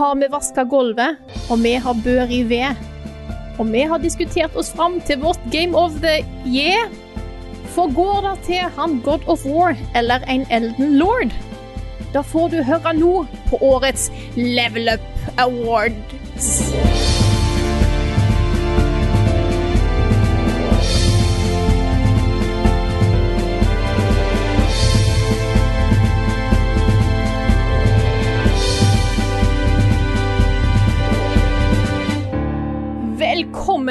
Har vi vaska gulvet, og vi har bør ved. Og vi har diskutert oss fram til vårt Game of the Year. For går det til han God of War eller en Elden Lord? Da får du høre nå på årets Level Up Awards.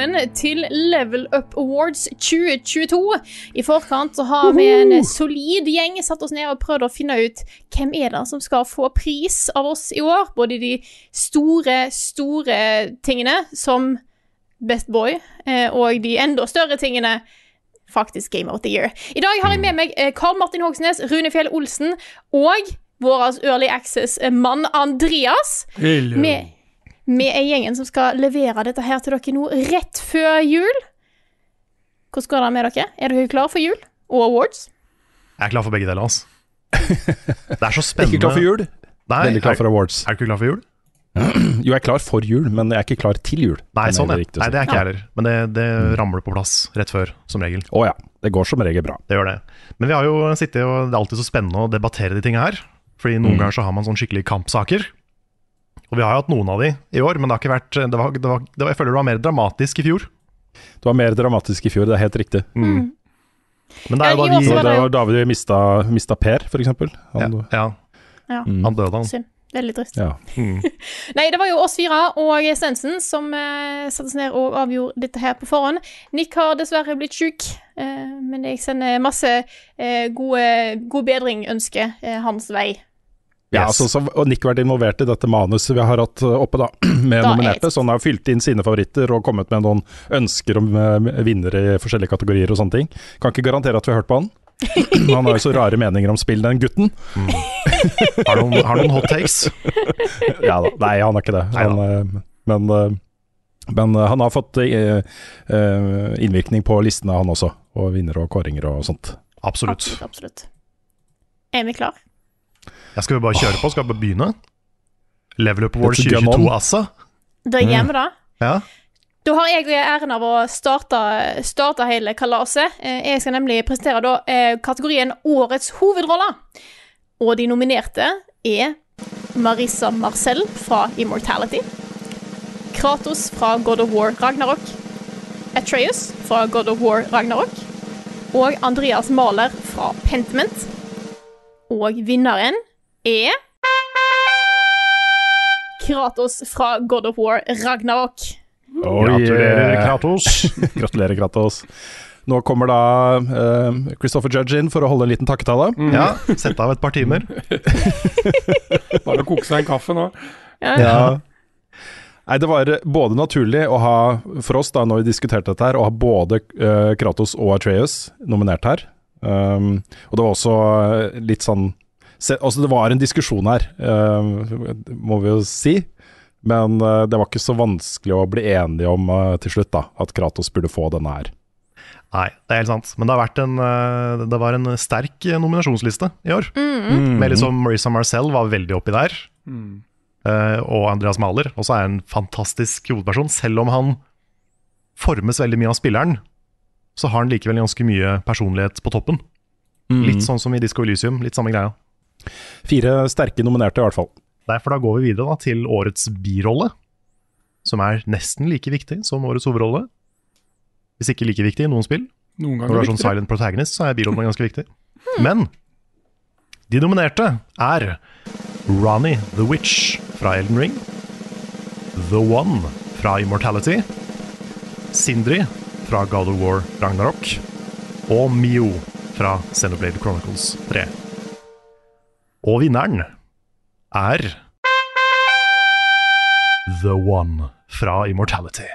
Velkommen til Level Up Awards 2022. I forkant så har vi en solid gjeng satt oss ned og prøvd å finne ut hvem er det som skal få pris av oss i år. Både de store, store tingene som Best Boy, eh, og de enda større tingene faktisk Game of the Year. I dag har jeg med meg eh, Karl Martin Hogsnes, Rune Fjell Olsen og vår Early Access-mann Andreas. Med vi er gjengen som skal levere dette her til dere nå rett før jul. Hvordan går det med dere? Er dere klare for jul og awards? Jeg er klar for begge deler, altså. Det er så spennende. Ikke klar for jul. Nei, Veldig klar for awards. Er, er du ikke klar for jul? Jo, jeg er klar for jul, men jeg er ikke klar til jul. Nei, sånn er det riktig å Nei, det er ikke Ja. jeg heller. Men det, det ramler på plass rett før, som regel. Å ja. Det går som regel bra. Det gjør det. Men vi har jo sittet, og det er alltid så spennende å debattere de tingene her. Fordi noen Mm. ganger så har man sånn skikkelig kampsaker. Og vi har jo hatt noen av de i år, men det har ikke vært det var, det var, det var, Jeg føler det var mer dramatisk i fjor. Det var mer dramatisk i fjor, det er helt riktig. Men det er jo da vi var Det var da vi mista, mista Per, for eksempel. ja, Han, ja, Ja, Mm. han døde, han. synd. Det er litt trist. ja. Nei, det var jo oss fire og Stensen som eh, satte seg ned og avgjorde dette her på forhånd. Nick har dessverre blitt sjuk, eh, men jeg sender masse eh, gode, god bedring-ønsker eh, hans vei. Ja, Yes. altså, så, og Nick har vært involvert i dette manuset vi har hatt uh, oppe, da, med Da er nominerte. Så han har fylt inn sine favoritter og kommet med noen ønsker om uh, vinnere i forskjellige kategorier og sånne ting. Kan ikke garantere at vi har hørt på han. han har jo så rare meninger om spill, den gutten. Har noen, har noen hot takes? Ja da, Nei, han har ikke det. Han, uh, men men han har fått innvirkning på listene, han også. Og vinnere og kåringer og sånt. Absolutt. Absolutt. absolutt. Er vi klar? Jeg skal vi bare kjøre på? Skal vi bare begynne? Level Up Award Let's gun 2022, er altså? Da det. Ja. Da har jeg æren av å starte, starte hele kalaset. Eh, Jeg skal nemlig presentere da eh, kategorien Årets hovedrolle. Og de nominerte er Marissa Marcel fra Immortality. Kratos fra God of War Ragnarok. Atreus fra God of War Ragnarok. Og Andreas Mahler fra Pentiment. Og vinneren er Kratos fra God of War Ragnarok. Gratulerer, yeah. Kratos. Gratulerer, Kratos. Nå kommer da uh, Christopher Judge inn for å holde en liten takketale. Ja, sette av et par timer. Bare å koke seg en kaffe nå. Ja. Nei, det var både naturlig å ha, for oss da, når vi diskuterte dette her, å ha både uh, Kratos og Atreus nominert her. Um, og det var også litt sånn Altså, det var en diskusjon her, eh, må vi jo si. Men eh, det var ikke så vanskelig å bli enige om eh, til slutt, da, at Kratos burde få denne her. Nei, det er helt sant. Men det, har vært en, det var en sterk nominasjonsliste i år. Med liksom Marisa Marcel var veldig oppi der. Eh, og Andreas Mahler også er en fantastisk hovedperson. Selv om han formes veldig mye av spilleren, så har han likevel ganske mye personlighet på toppen. Litt sånn som i Disco Elysium. Litt samme greia. Fire sterke nominerte, i hvert fall. Derfor da går vi videre da, til årets birolle, som er nesten like viktig som årets hovedrolle. Hvis ikke like viktig i noen spill. Noen Når du er sånn silent protagonist, så er birollen ganske viktig. Men de nominerte er Ronny the Witch fra Elden Ring. The One fra Immortality, Sindri fra God of War Ragnarok og Mio fra Xenoblade Chronicles 3. Og vinneren er The One fra Immortality.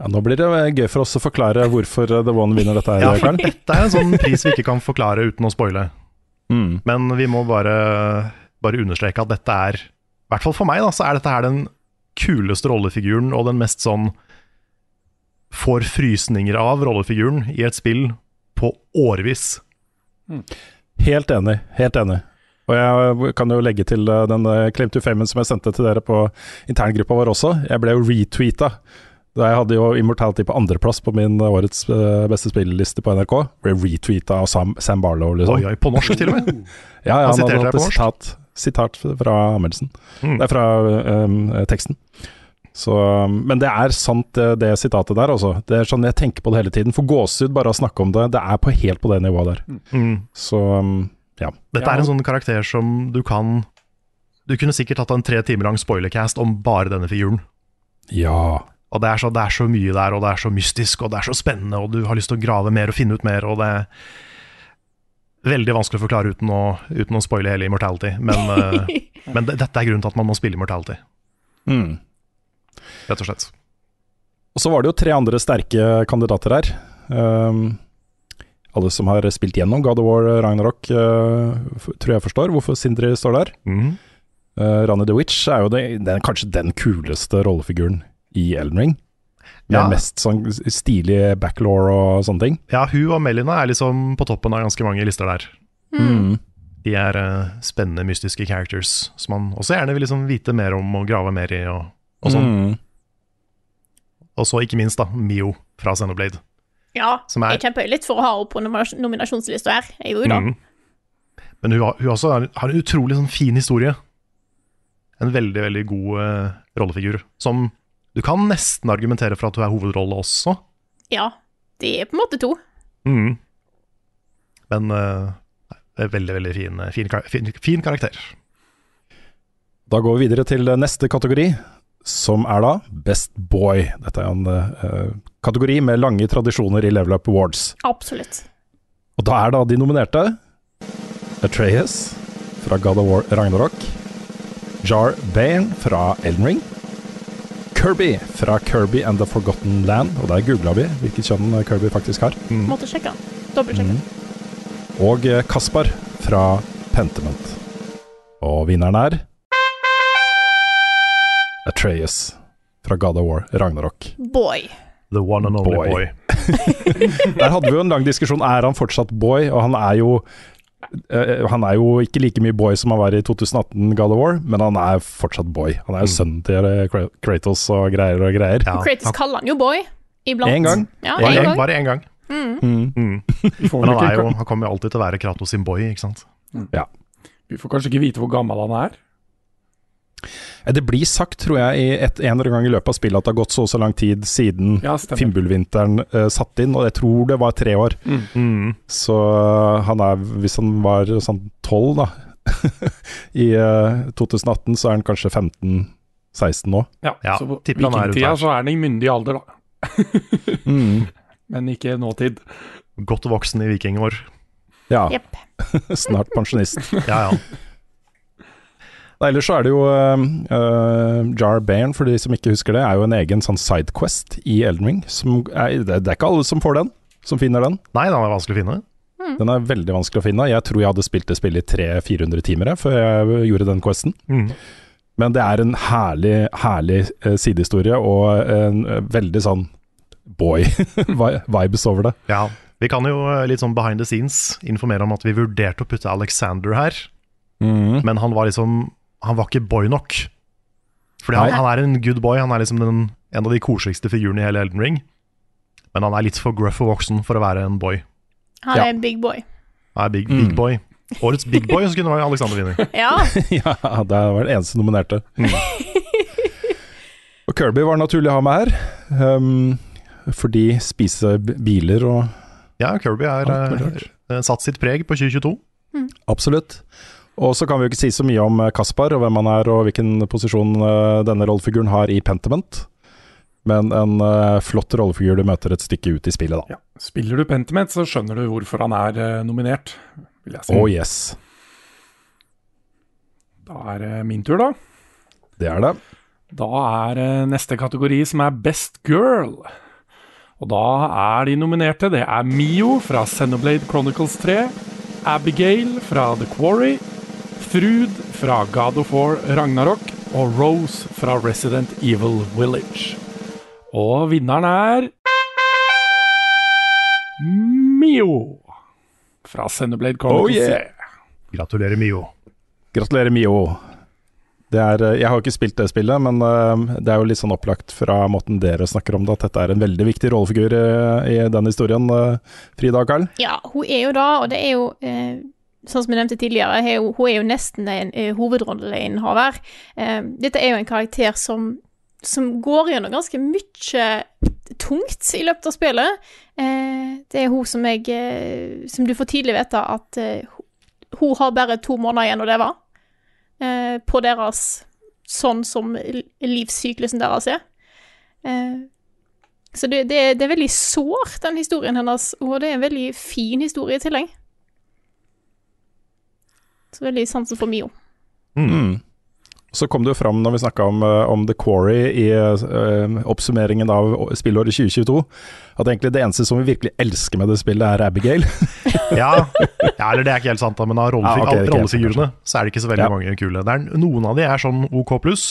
Ja, nå blir det gøy for oss å forklare hvorfor The One vinner dette. her, Ja, for dette er en sånn pris vi ikke kan forklare uten å spoile. Mm. Men vi må bare, bare understreke at dette er, i hvert fall for meg, da, så er dette her den kuleste rollefiguren og den mest sånn får frysninger av rollefiguren i et spill på årevis. Helt enig. Helt enig. Og jeg kan jo legge til eh, den eh, Claim to Fame som jeg sendte til dere på interngruppa vår også. Jeg ble jo retweeta. Da jeg hadde jo Immortality på andreplass på min eh, årets beste spilleliste på NRK. Ble retweeta av Sam, Sam Barlow, liksom. Oi, oi, på norsk til og med. Ja, ja, Han han, hadde hatt sitat, sitat fra anmeldelsen. Mm. Det er fra um, teksten. Så, um, men det er sant, det, det sitatet der, altså. Det er sånn jeg tenker på det hele tiden. For gåsehud, bare å snakke om det, det er på helt på det nivået der. Mm. Så um, ja. Dette er en sånn karakter som du kan Du kunne sikkert hatt en tre timer lang spoilercast om bare denne figuren. Ja. Og det er, så, det er så mye der, og det er så mystisk, og det er så spennende, og du har lyst til å grave mer og finne ut mer, og det er veldig vanskelig å forklare uten å, uten å spoile hele Immortality. Men, eh, men det, dette er grunnen til at man må spille Immortality, Mm. rett og slett. Og så var det jo tre andre sterke kandidater her. Um, alle som har spilt gjennom God of War Ragnarok, uh, tror jeg forstår hvorfor Sindri står der. Mm. Uh, Rani the Witch er jo det, den, kanskje den kuleste rollefiguren i Elden Ring. Med Ja. mest sånn stilig backlaw og sånne ting. Ja, hun og Melina er liksom på toppen av ganske mange lister der. Mm. De er uh, spennende, mystiske characters som man også gjerne vil liksom vite mer om og grave mer i. og, og sånn. Mm. Og så ikke minst da, Mio fra Xenoblade. Ja, Som er- jeg kjemper litt for å ha henne på nominasj- nominasjonslista her. Jeg gjorde jo det. Mm. Men hun, har- hun også har, har en utrolig sånn fin historie. En veldig, veldig god uh, rollefigur. Som du kan nesten argumentere for at hun er hovedrolle også. Ja, det er på en måte to. Mm. Men uh, veldig, veldig fin, fin, fin, fin karakter. Da går vi videre til neste kategori, som er da Best Boy. Dette er en uh, kategori med lange tradisjoner i Level Up Awards. Absolutt. Og da er da de nominerte Atreas fra God of War Ragnarok. Jar Bane fra Elden Ring. Kirby fra Kirby and the Forgotten Land. Og der googla vi hvilket kjønn Kirby faktisk har. Måtte sjekke. Dobbeltsjekke. Og eh, Kaspar fra Pentiment. Og vinneren er Atreas fra God of War Ragnarok. Boy. The one and only Boy. boy. Der hadde vi jo en lang diskusjon. Er han fortsatt boy? Og han er jo uh, Han er jo ikke like mye boy som han var i 2018 God of War, men han er fortsatt boy. Han er jo sønnen til eh, Kratos og greier og greier. Ja, Kratos kaller han jo boy iblant. En gang. Ja, en en, gang. bare én gang. Mm. Mm. Men han, er jo, han kommer jo alltid til å være Kratos sin boy, ikke sant? vi får kanskje ikke vite hvor gammel han er. Eh, Det blir sagt, tror jeg, i et, en eller annen gang i løpet av spillet at det har gått så og så lang tid siden Ja, Fimbulvinteren uh, satt inn, og jeg tror det var tre år. Mm. Så øh, han er, hvis han var sånn 12 da, i uh, 2018, så er han kanskje 15-16 nå. Ja, Ja, så på vikingtida så er han i myndig alder, da. Mm. Men ikke nåtid. Godt voksen i vikingår. Ja, Yep. snart pensjonist. Ja, ja. Nei, Ellers så er det jo øh, Jar Bairn, for de som ikke husker det, er jo en egen sånn sidequest i Elden Ring. Som er, det, er ikke alle som får den, som finner den. Nei, den er vanskelig å finne. Den er veldig vanskelig å finne. Jeg tror jeg hadde spilt det spillet i 300-400 timer før jeg gjorde den questen. Mm. Men det er en herlig, herlig eh, sidehistorie, og en veldig sånn boy-vibes over det. Ja. Vi kan jo litt sånn behind the scenes informere om at vi vurderte å putte Alexander her, men han var liksom Han var ikke boy nok. Fordi han, han er en good boy, han er liksom den, en av de koseligste figurene i hele Elden Ring. Men han er litt for gruff og voksen for å være en boy. Han Ja. er en big boy. Han er big, Mm. boy. Årets big boy, så kunne være Alexander vinner. Ja. ja, det var den eneste nominerte. og Kirby var naturlig å ha med her, um, fordi spise biler og Ja, Kirby har mulig eh, satt sitt preg på 2022. Absolutt. Og så kan vi jo ikke si så mye om eh, Kaspar og hvem han er og hvilken posisjon eh, denne rollefiguren har i Pentiment. Men en uh, flott rollefigur du møter et stykke ut i spillet, da. Ja. Spiller du Pentiment, så skjønner du hvorfor han er uh, nominert, vil jeg si. Oh yes, Da er det min tur, da. det er det. Da er neste kategori som er Best Girl. Og da er de nominerte Det er Mio fra Xenoblade Chronicles 3, Abigail fra The Quarry, Thrud fra God of War Ragnarok og Rose fra Resident Evil Village. Og vinneren er Mio fra Xenoblade Chronicles Oh, yeah. Gratulerer, Mio. Gratulerer, Mio. Det er, eh, jeg har jo ikke spilt det spillet, men eh, det er jo litt sånn opplagt fra måten dere snakker om det, at dette er en veldig viktig rollefigur eh, i den historien. Frida og Karl? Ja, hun er jo da, og det er jo eh, Sånn som jeg nevnte tidligere, er hun er jo nesten en eh, hovedrolleinnehaver. Eh, dette er jo en karakter som, som går gjennom ganske mye tungt i løpet av spillet. Eh, det er hun som jeg Som du får tidlig vite at hun har bare to måneder igjen å leve. På deres Sånn som livssyklusen deres er. Så det, det, det er veldig sårt, den historien hennes, og det er en veldig fin historie i tillegg. Så veldig sansen for Mio. Mm. Så kom det jo fram når vi snakka om, eh, om The Quarry i uh, oppsummeringen av spillåret 2022, at egentlig det eneste som vi virkelig elsker med det spillet, er Abigail. Ja, ja, eller det er ikke helt sant, da, men av rollefi Ja, okay, er rollefigurene så er det ikke så veldig Ja. mange kule. Er, noen av de er sånn OK pluss,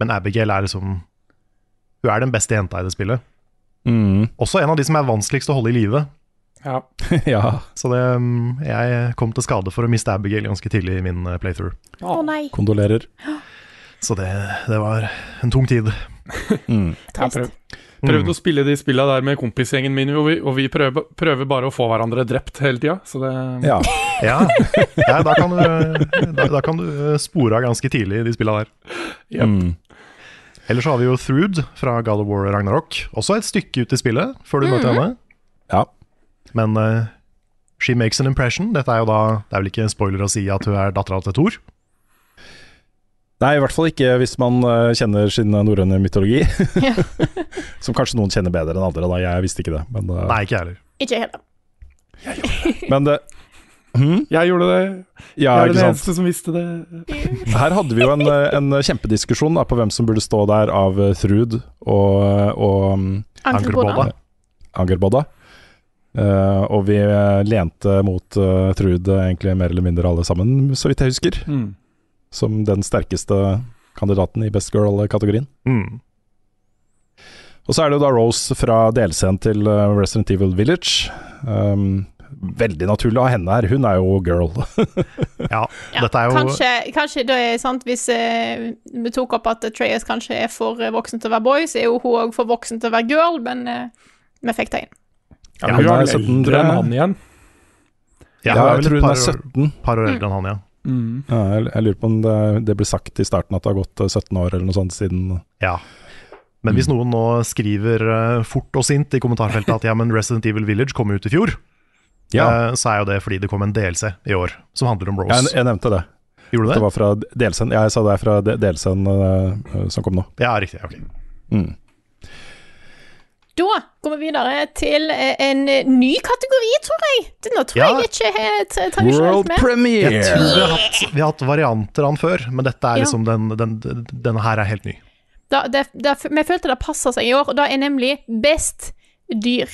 men Abigail er liksom Hun er den beste jenta i det spillet. Mm. Også en av de som er vanskeligst å holde i live. Ja. ja. Så det, mm, jeg kom til skade for å miste Abigail ganske tidlig i min eh, playthrough. Å nei, Kondolerer. Så det, det var en tung tid. Mm. Trist. Prøvde prøvde å spille de spillene der med kompisgjengen min, og vi, og vi prøver, prøver bare å få hverandre drept hele tida. Så det Ja. Ja, ja da, kan du, da, da kan du eh, spore av ganske tidlig i de spilla der. Yep. Mm. Ellers så har vi jo Thrud fra God of War Ragnarok. Også et stykke ut i spillet før du møter henne. ja. Men uh, She Makes an Impression. Dette er jo da Det er vel ikke spoiler å si at hun er dattera til Thor? Nei, i hvert fall ikke hvis man uh, kjenner sin norrøne mytologi. Som kanskje noen kjenner bedre enn andre, da. Jeg visste ikke det. Men, uh, Nei, ikke jeg heller. ikke heller. men det Hmm? Jeg gjorde det. Ja, jeg er den eneste som visste det. Her hadde vi jo en, en kjempediskusjon da, på hvem som burde stå der av Thrud og, og um, Ankerbåda. Angerbodda. Eh, og vi lente mot uh, Thrud eh, egentlig mer eller mindre alle sammen, så vidt jeg husker. Mm. Som den sterkeste kandidaten i Best Girl-kategorien. Mm. Og så er det jo da Rose fra delscenen til eh, Resident Evil Village. Um, veldig naturlig å ha henne her, hun er jo girl. Ja, Ja, dette er jo kanskje, kanskje det er sant hvis eh, vi tok opp at Treyas kanskje er for voksen til å være boy, så er jo hun òg for voksen til å være girl, men eh, vi fikk det inn. Ja, hun hun er er 17, eldre enn han igjen. Ja, Ja, jeg tror hun er 17. par år eldre enn han, ja. Mm. Ja, jeg, jeg lurer på om det, det ble sagt i starten at det har gått eh, 17 år eller noe sånt siden ja. Men hvis noen nå skriver uh, fort og sint i kommentarfeltet at ja, men Resident Evil Village kom ut i fjor, Ja, uh, så er jo det fordi det kom en DLC i år som handler om Rose. jeg, jeg nevnte det. Gjorde du Det det? var fra delscenen. Ja, jeg sa det er fra DLC-en eh, som kom nå. Ja, riktig. ok. Mm. Da går vi videre til eh, en eh, ny kategori, tror jeg. Denne tror Ja. jeg ikke er tra- tradisjonelt med. premiere! Jeg tror vi har, hatt, vi har hatt varianter av den før, men dette er Ja. liksom den, den, den, denne her er helt ny. Da, det, det, vi følte det passa seg i år, og da er nemlig best dyr.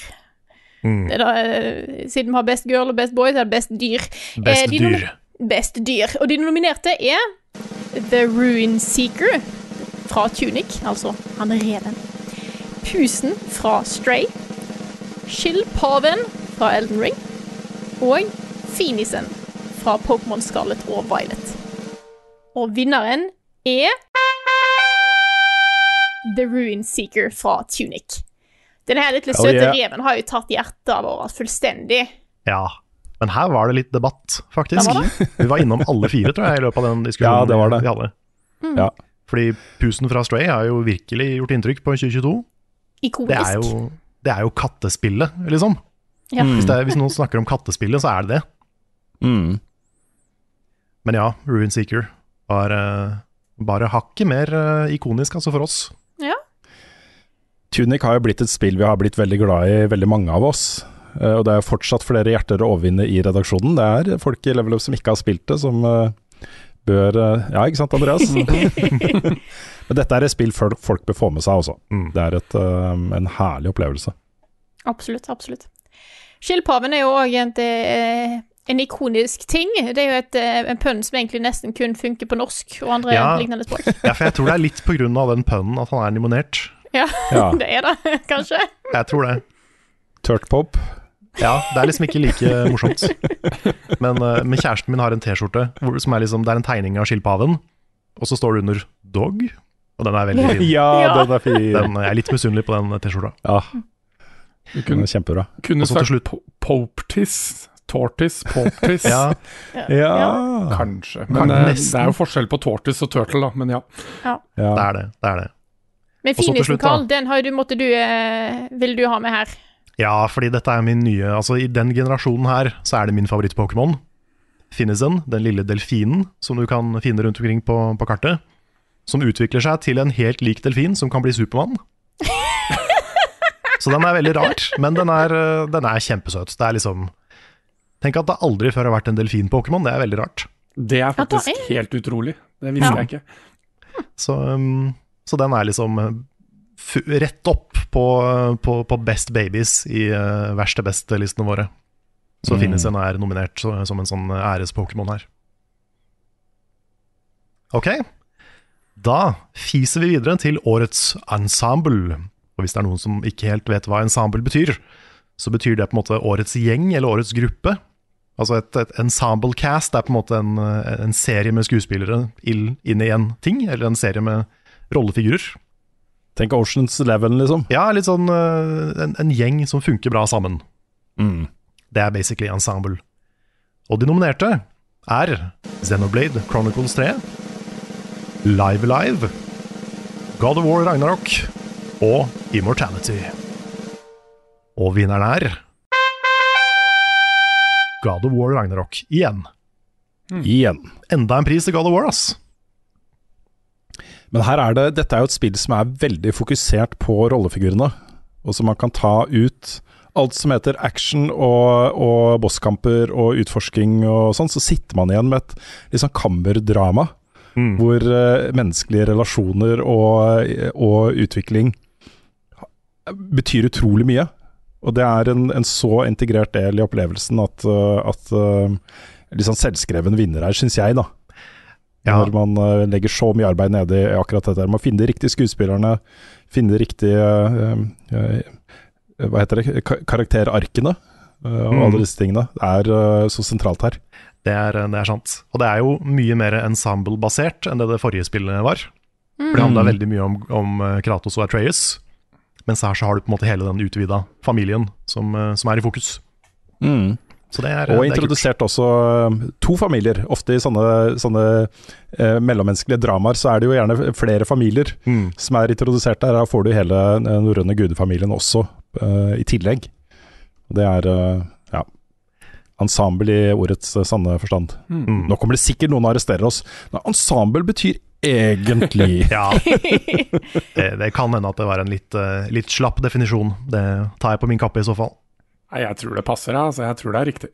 Mm. Det er da, eh, siden vi har best girl og best boy, så er det best dyr. Best Eh, de dyr. Best dyr. Og de nominerte er The Ruin Seeker fra Tunic, altså han reven. Pusen fra Stray. Skilpadden fra Elden Ring. Og Finisen fra Pokémon Scarlet og Violet. Og vinneren er The Ruin Seeker fra Tunic. Denne her litt Oh, søte yeah. reven har jo tatt hjertet vårt fullstendig. Ja. Men her var det litt debatt, faktisk. Var vi var innom alle fire, tror jeg, i løpet av den diskusjonen Ja, det var det. vi hadde. Mm. Ja. Fordi Pusen fra Stray har jo virkelig gjort inntrykk på 2022. Det Ikonisk. er jo, det er jo kattespillet, liksom. Ja. Hvis, det er, hvis noen snakker om kattespillet, så er det det. Mm. Men ja, Ruin Seeker var eh, bare hakket mer eh, ikonisk, altså, for oss. Ja. Tunic har jo blitt et spill vi har blitt veldig glad i, veldig mange av oss. Eh, og det er fortsatt flere hjerter å overvinne i redaksjonen. Det er folk i Level Up som ikke har spilt det, som bør Ja, ikke sant, Andreas? Men dette er et spill folk folk bør få med seg også. Mm. Det er et, um, en herlig opplevelse. Absolutt, absolutt. Skilpaven er jo òg en, eh, en ikonisk ting. Det er jo et, eh, en pønn som egentlig nesten kun funker på norsk og andre Ja. lignende språk. Ja, for jeg tror det er litt på grunn av den pønnen at han er limonert. Ja, Ja. det er det, kanskje. Jeg tror det. Turtpop. Ja, det er liksom ikke like morsomt. Men, eh, men kjæresten min har en T-skjorte som er liksom, det er en tegning av skilpadden, og så står det under 'dog', og den er veldig fin. Ja, den er fin. Den, jeg er litt misunnelig på den T-skjorta. Ja, Du den er kjempebra. kunne så til sagt po- Poptis. Tortis, Poptis. Ja, Ja, Kanskje. Men eh, det er jo forskjell på tortis og turtle, da. Men ja. det ja. er det. det er det. Men finisen. Carl, den har du, måtte du, eh, vil du ha med her. Ja, fordi dette er min nye Altså, i den generasjonen her, så er det min favoritt-Pokémon. Finnesen, den lille delfinen som du kan finne rundt omkring på, på kartet. Som utvikler seg til en helt lik delfin som kan bli Supermann. Så den er veldig rar, men den er, øh, den er kjempesøt. Det er liksom Tenk at det aldri før har vært en delfin-Pokémon, det er veldig rart. Det er faktisk helt utrolig. Det visste Ja. jeg ikke. Så, um, så den er liksom uh, rett opp på, på, på Best Babies i uh, verst til best-listene våre. Så Mm. finnes den er nominert så, som en sånn æres-Pokémon her. Ok, da fiser vi videre til årets ensemble. Og hvis det er noen som ikke helt vet hva ensemble betyr, så betyr det på en måte årets gjeng eller årets gruppe. Altså et, et ensemble cast er på en måte en, en serie med skuespillere inn i en ting, eller en serie med rollefigurer. Tenk Oceans Eleven, liksom. Ja, litt sånn eh, en, en gjeng som funker bra sammen. Mm. Det er basically ensemble. Og de nominerte er Xenoblade Chronicles 3, Live Live, God of War Ragnarok og Immortality. Og vinneren er God of War Ragnarok igjen. Igjen. Enda en pris til God of War, ass. Men her er det, dette er jo et spill som er veldig fokusert på rollefigurene. Og som man kan ta ut alt som heter action og, og bosskamper og utforsking og sånn. Så sitter man igjen med et litt sånn kammerdrama. Mm. Hvor eh, menneskelige relasjoner og, og utvikling betyr utrolig mye. Og det er en, en så integrert del i opplevelsen at, eh, at eh, sånn selvskreven vinner her, syns jeg, da. Ja. Når man legger så mye arbeid ned i akkurat dette. her, finner de riktige skuespillerne, finne de riktige Hva heter det? Karakterarkene og Mm. alle disse tingene. Det er så sentralt her. Det er, det er sant. Og det er jo mye mer ensemble-basert enn det det forrige spillet var. For det handla Mm. veldig mye om, om eh, Kratos og Atreas. Mens her så har du på en måte hele den utvida familien som, eh, som er i fokus. Så det er, Og det er kult. introdusert også eh, to familier. Ofte i sånne, sånne eh, mellommenneskelige dramaer så er det jo gjerne flere familier Mm. som er introdusert der. Da får du hele den norrøne gudefamilien også eh, i tillegg. Og Det er eh, ensemble i ordets eh, sanne forstand. Mm. Nå kommer det sikkert noen og arresterer oss. Men ensemble betyr egentlig Ja, det, det kan hende at det var en litt, eh, litt slapp definisjon. Det tar jeg på min kappe i så fall. Nei, jeg tror det passer, altså. Jeg tror det er riktig.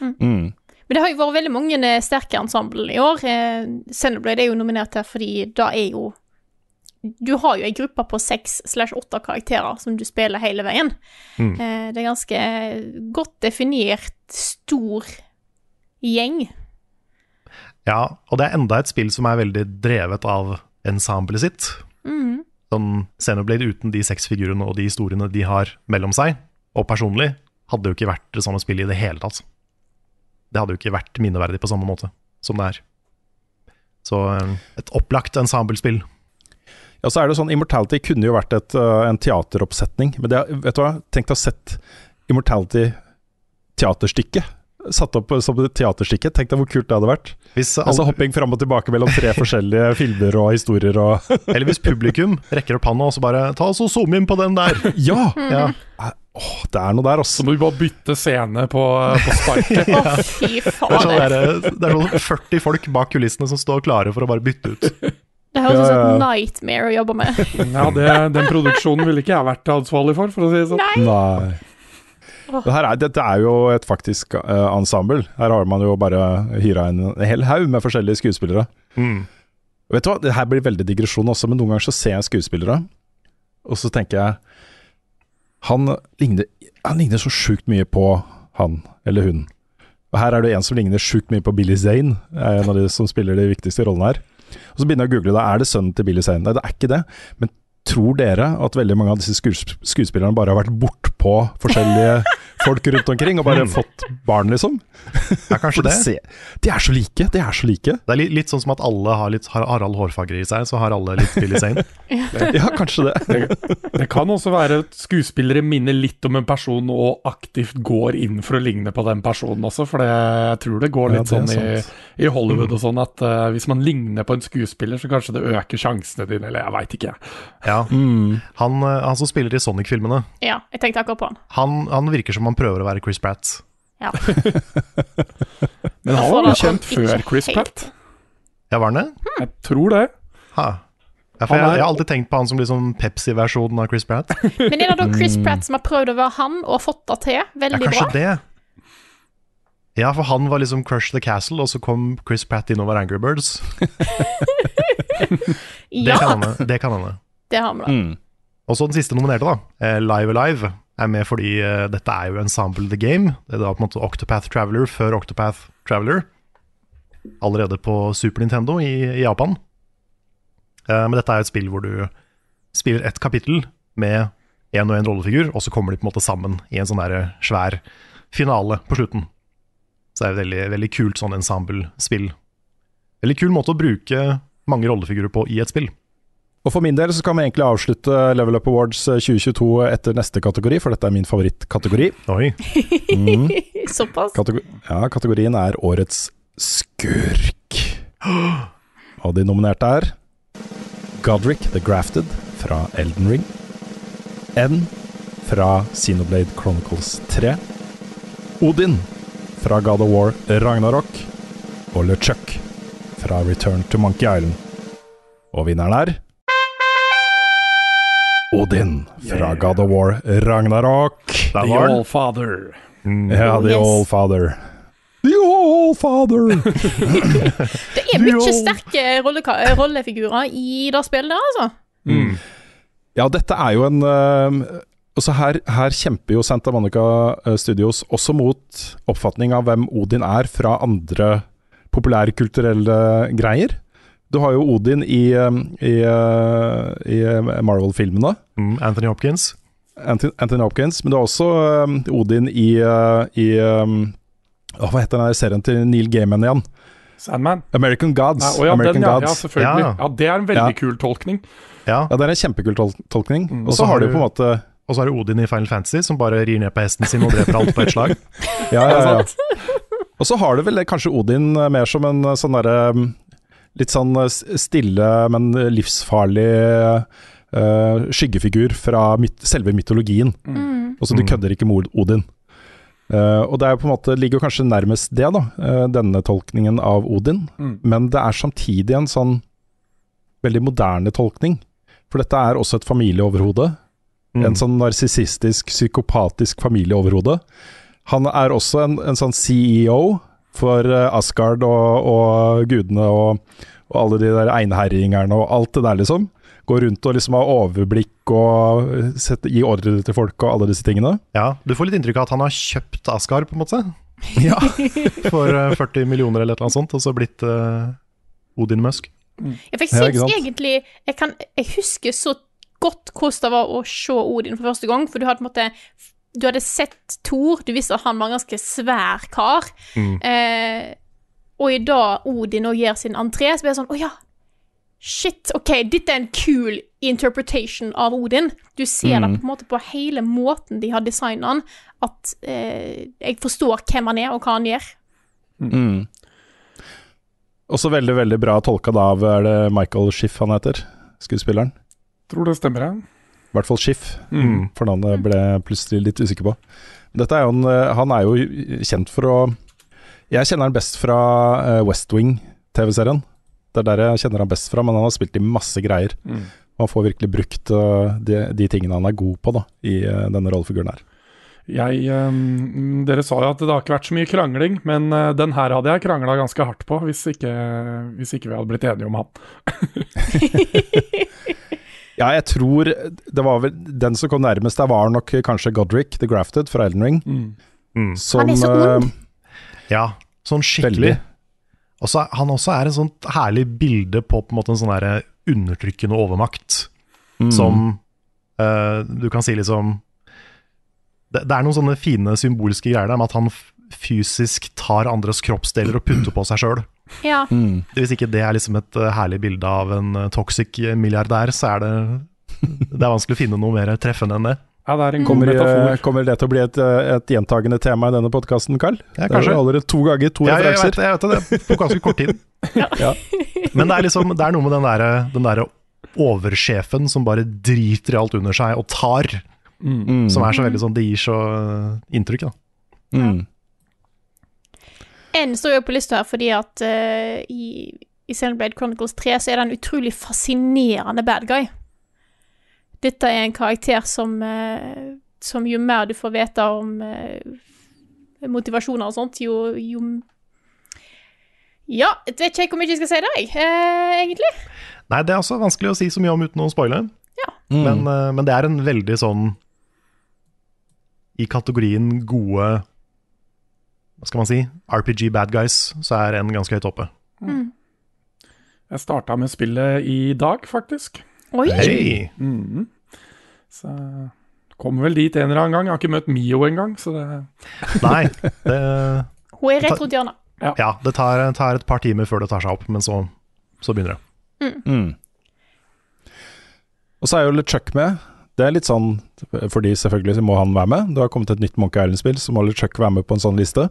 mm. Men det har jo vært veldig mange eh, sterke ensemble i år. Eh, er jo nominert her fordi da er jo Du har jo ei gruppe på seks slash åtte karakterer som du spiller hele veien. Mm. Eh, det er ganske godt definert stor gjeng. Ja, og det er enda et spill som er veldig drevet av ensemblet sitt. Mm. Sånn Xenoblade uten de seks figurene og de historiene de har mellom seg, og personlig, hadde jo ikke vært det samme spillet i det hele tatt. Det hadde jo ikke vært minneverdig på samme måte som det er. Så eh, et opplagt ensemblespill. Ja, så er det sånn, Immortality kunne jo vært et, eh, en teateroppsetning. Men det, vet du hva, tenk deg å sett Immortality teaterstykke. Satt opp som et teaterstykke. Tenk deg hvor kult det hadde vært. Hvis, alle, Altså Hopping fram og tilbake mellom tre forskjellige filmer og historier og eller hvis publikum rekker opp handa og så bare Ta oss og zoom inn på den der! Ja! Ja. Åh, det er noe der, Så altså. må vi bare bytte scene på, på sparket. Fy Det er, sånn faen. der, det er sånn 40 folk bak kulissene som står klare for å bare bytte ut. Det høres ut som Ja, ja. nightmare å jobbe med. Ja, det, Den produksjonen ville ikke jeg vært ansvarlig for, for å si det sånn. Nei. Nei. Det her er, dette er jo et faktisk uh, ensemble. Her har man jo bare hyra en hel haug med forskjellige skuespillere. Mm. Vet du hva, det her blir veldig digresjon også, men noen ganger så ser jeg skuespillere, og så tenker jeg Han ligner, han ligner så sjukt mye på han eller hun. Og her er det en som ligner sjukt mye på Billy Zane, er en av de som spiller de viktigste rollene her. Og så begynner jeg å google da er det sønnen til Billy Zane? Nei, det er ikke det. Men tror dere at veldig mange av disse skuesp skuespillerne bare har vært bortpå forskjellige folk rundt omkring og bare fått barn, liksom? Ja, kanskje det. se- De er så like, de er så like. Det er litt, litt sånn som at alle har litt har Harald Hårfagre i seg, så har alle litt Billy Zane. Ja, kanskje det. Det kan også være at skuespillere minner litt om en person og aktivt går inn for å ligne på den personen også, for det, jeg tror det går Ja, litt det er sånn i, i Hollywood og sånn at uh, hvis man ligner på en skuespiller, så kanskje det øker sjansene dine, eller jeg veit ikke. Ja. Mm. Han, eh, han som spiller i Sonic-filmene, Ja, jeg tenkte akkurat på han. han, han virker som han prøver å være Chris Pratt. Ja. Men han var jo kjent før Chris. Pratt. Ja, var han det? Jeg tror det. Ha. Ja, for jeg, jeg har alltid tenkt på han som liksom Pepsi-versjonen av Chris Pratt. Men er det da Chris Pratt som har prøvd å være han og fått det til? Ja, Veldig bra. det. Ja, for han var liksom Crush the Castle, og så kom Chris Pratt inn over Angry Birds. Det Ja, kan hende. Det kan hende. det har vi da. Mm. Og så den siste nominerte, da. eh, Live Alive er med fordi uh, dette er jo Ensemble The Game. Det er da på en måte Octopath Traveler før Octopath Traveler. Allerede på Super Nintendo i, i Japan. Uh, men dette er et spill hvor du spiller ett kapittel med én og én rollefigur, og så kommer de på en måte sammen i en sånn der svær finale på slutten. Så det er et veldig, veldig kult sånn ensemble-spill. Veldig kul måte å bruke mange rollefigurer på i et spill. Og For min del så kan vi egentlig avslutte Level Up Awards eh, 2022 etter neste kategori, for dette er min favorittkategori. Oi. Mm. Såpass. Kategor ja, kategorien er Årets skurk. Og de nominerte er Godric the Grafted fra Elden Ring. N fra Xenoblade Chronicles 3. Odin fra God of War Ragnarok. Og LeChuck fra Return to Monkey Island. Og vinneren er Odin fra God of War Ragnarok. The. Allfather. Ja, The Yes. Allfather. The Allfather! Det er mye sterke rollefigurer i det spillet der, altså. Mm. Ja, dette er jo en uh, altså her, her kjemper jo Santa Monica eh, Studios også mot oppfatning av hvem Odin er fra andre populærkulturelle greier. Du har jo Odin i, eh, i, eh, i Marvel-filmene. Mm, Anthony Hopkins. Anthony, Anthony Hopkins. Men du har også eh, Odin i, eh, i å, Hva heter den der serien til Neil Gaiman igjen? Sandman. American Gods. Ja, ja, American den, ja, ja, selvfølgelig. Ja. Ja, Det er en veldig Ja. kul tolkning. Ja. Ja, det er en kjempekul tol tolkning. Mm. Og så har du på en måte Og så har du Odin i Final Fantasy, som bare rir ned på hesten sin og dreper alt på ett slag. Ja, ja, ja. Og så har du vel kanskje Odin eh, mer som en eh, sånn derre Litt sånn eh, stille, men livsfarlig uh, skyggefigur fra myt selve mytologien. Mm. så du Mm. kødder ikke med Odin. Uh, og det er på en måte ligger kanskje nærmest det, da, uh, denne tolkningen av Odin. Mm. Men det er samtidig en sånn veldig moderne tolkning. For dette er også et familieoverhode. Mm. En sånn narsissistisk, psykopatisk familieoverhode. Han er også en, en sånn CEO for eh, Asgard og, og gudene og, og alle de der einherjingerne og alt det der, liksom. Går rundt og liksom har overblikk og sette, gi ordre til folk og alle disse tingene. Ja, Du får litt inntrykk av at han har kjøpt Asgard, på en måte. Ja. For eh, 40 millioner eller et eller annet sånt, og så blitt uh, Odin Musk. Ja, for jeg Ja, syns egentlig jeg, kan, jeg husker så godt hvordan det var å se Odin for første gang, for du har på en måte Du hadde sett Thor, du visste at han var en ganske svær kar. Mm. Eh, og i dag Odin og gjør sin entré, så blir jeg sånn Å ja, shit, OK, dette er en kul interpretation av Odin. Du ser det Mm. på en måte på hele måten de har designa han, at eh, jeg forstår hvem han er, og hva han gjør. Mm. Også veldig, veldig bra tolka da av Er det Michael Schiff han heter? Skuespilleren. Tror det stemmer, jeg. I hvert fall Schiff, Mm. for navnet ble plutselig litt usikker på. Dette er jo en, eh, han er jo kjent for å Jeg kjenner han best fra eh, West Wing-TV-serien. Det er der jeg kjenner han best fra, men han har spilt i masse greier. Mm. Han får virkelig brukt eh, de, de tingene han er god på da, i denne rollefiguren her. Jeg, um, dere sa jo at det har ikke vært så mye krangling, men uh, den her hadde jeg krangla ganske hardt på, hvis ikke, hvis ikke vi hadde blitt enige om han. Ja, jeg tror det var vel Den som kom nærmest der, var nok kanskje Godric the Grafted fra Elden Ring. Mm. Mm. Som, Han er så ond. eh, Ja, sånn skikkelig. Veldig. Og så er- han også er et sånt herlig bilde på på en måte en sånn der undertrykkende overmakt. mm. Som uh, du kan si liksom det, det er noen sånne fine symbolske greier der med at han fysisk tar andres kroppsdeler og putter på seg sjøl. Ja. mm. Hvis ikke det er liksom et eh, herlig bilde av en eh, toxic milliardær, så er det Det er vanskelig å finne noe mer treffende enn det. Ja, det er en Kommer, eh, kommer det til å bli et, eh, et gjentagende tema i denne podkasten, Carl? Ja, Det er allerede to ganger, to Ja, jeg, vet, referanser. jeg vet det, på ganske kort tid. Ja. Men det er liksom Det er noe med den derre der oversjefen som bare driter i alt under seg og tar, Mm. som er så veldig sånn Det gir så eh, inntrykk, da. Mm. En står jo på lista her fordi at uh, i, i Blade Chronicles 3 så er det en utrolig fascinerende bad guy. Dette er en karakter som, uh, som jo mer du får vite om uh, motivasjoner og sånt, jo, jo Ja, jeg vet ikke hvor mye jeg skal si det, jeg, eh, egentlig. Nei, det er også vanskelig å si så mye om uten å spoile. Mm. Men, men det er en veldig sånn I kategorien gode Hva skal man si? RPG bad guys, så er en ganske høyt oppe. Jeg starta med spillet i dag, faktisk. Oi! Hey. Mm. Så kommer vel dit en eller annen gang. Jeg har ikke møtt Mio engang, så det Nei, det, Hun er rett rundt hjørnet. ja, det tar, tar et par timer før det tar seg opp, men så, så begynner det. Mm. Og så er jo LeChuck med. Det er litt sånn, fordi selvfølgelig så må han være med. Det har kommet et nytt Monkey Island-spill, så må LeChuck være med på en sånn liste.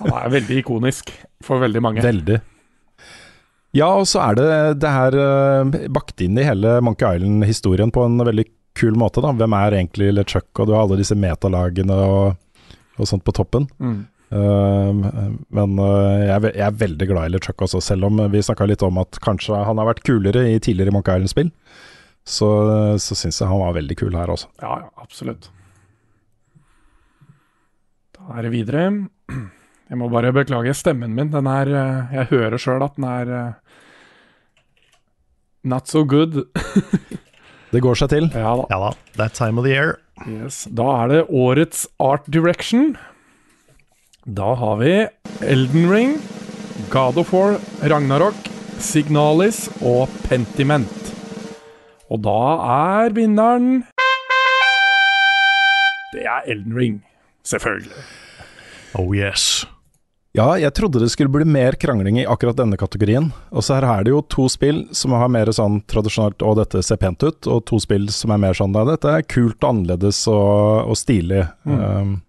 Han er veldig ikonisk for veldig mange. Veldig. Ja, og så er det det her eh, bakt inn i hele Monkey Island-historien på en veldig kul måte. da. Hvem er egentlig LeChuck, og du har alle disse metalagene og, og sånt på toppen. Mm. Uh, men eh, jeg, jeg er veldig glad i LeChuck også, selv om vi snakka litt om at kanskje han har vært kulere i tidligere Monkey Island-spill. Så, så syns jeg han var veldig kul her også. Ja, ja, absolutt. Da er det videre. Jeg må bare beklage stemmen min. Den er eh, Jeg hører sjøl at den er eh, not so good. Det går seg til. Ja da. Ja da, that time of the year. Yes. Da er det årets art direction. Da har vi Elden Ring, God of War, Ragnarok, Signalis og Pentiment. Og da er vinneren Det er Elden Ring, selvfølgelig. Oh yes. Ja, jeg trodde det skulle bli mer krangling i akkurat denne kategorien. Og så her er det jo to spill som har mer sånn tradisjonelt 'å, dette ser pent ut', og to spill som er mer sånn 'nei, dette er kult og annerledes og, og stilig'. Um,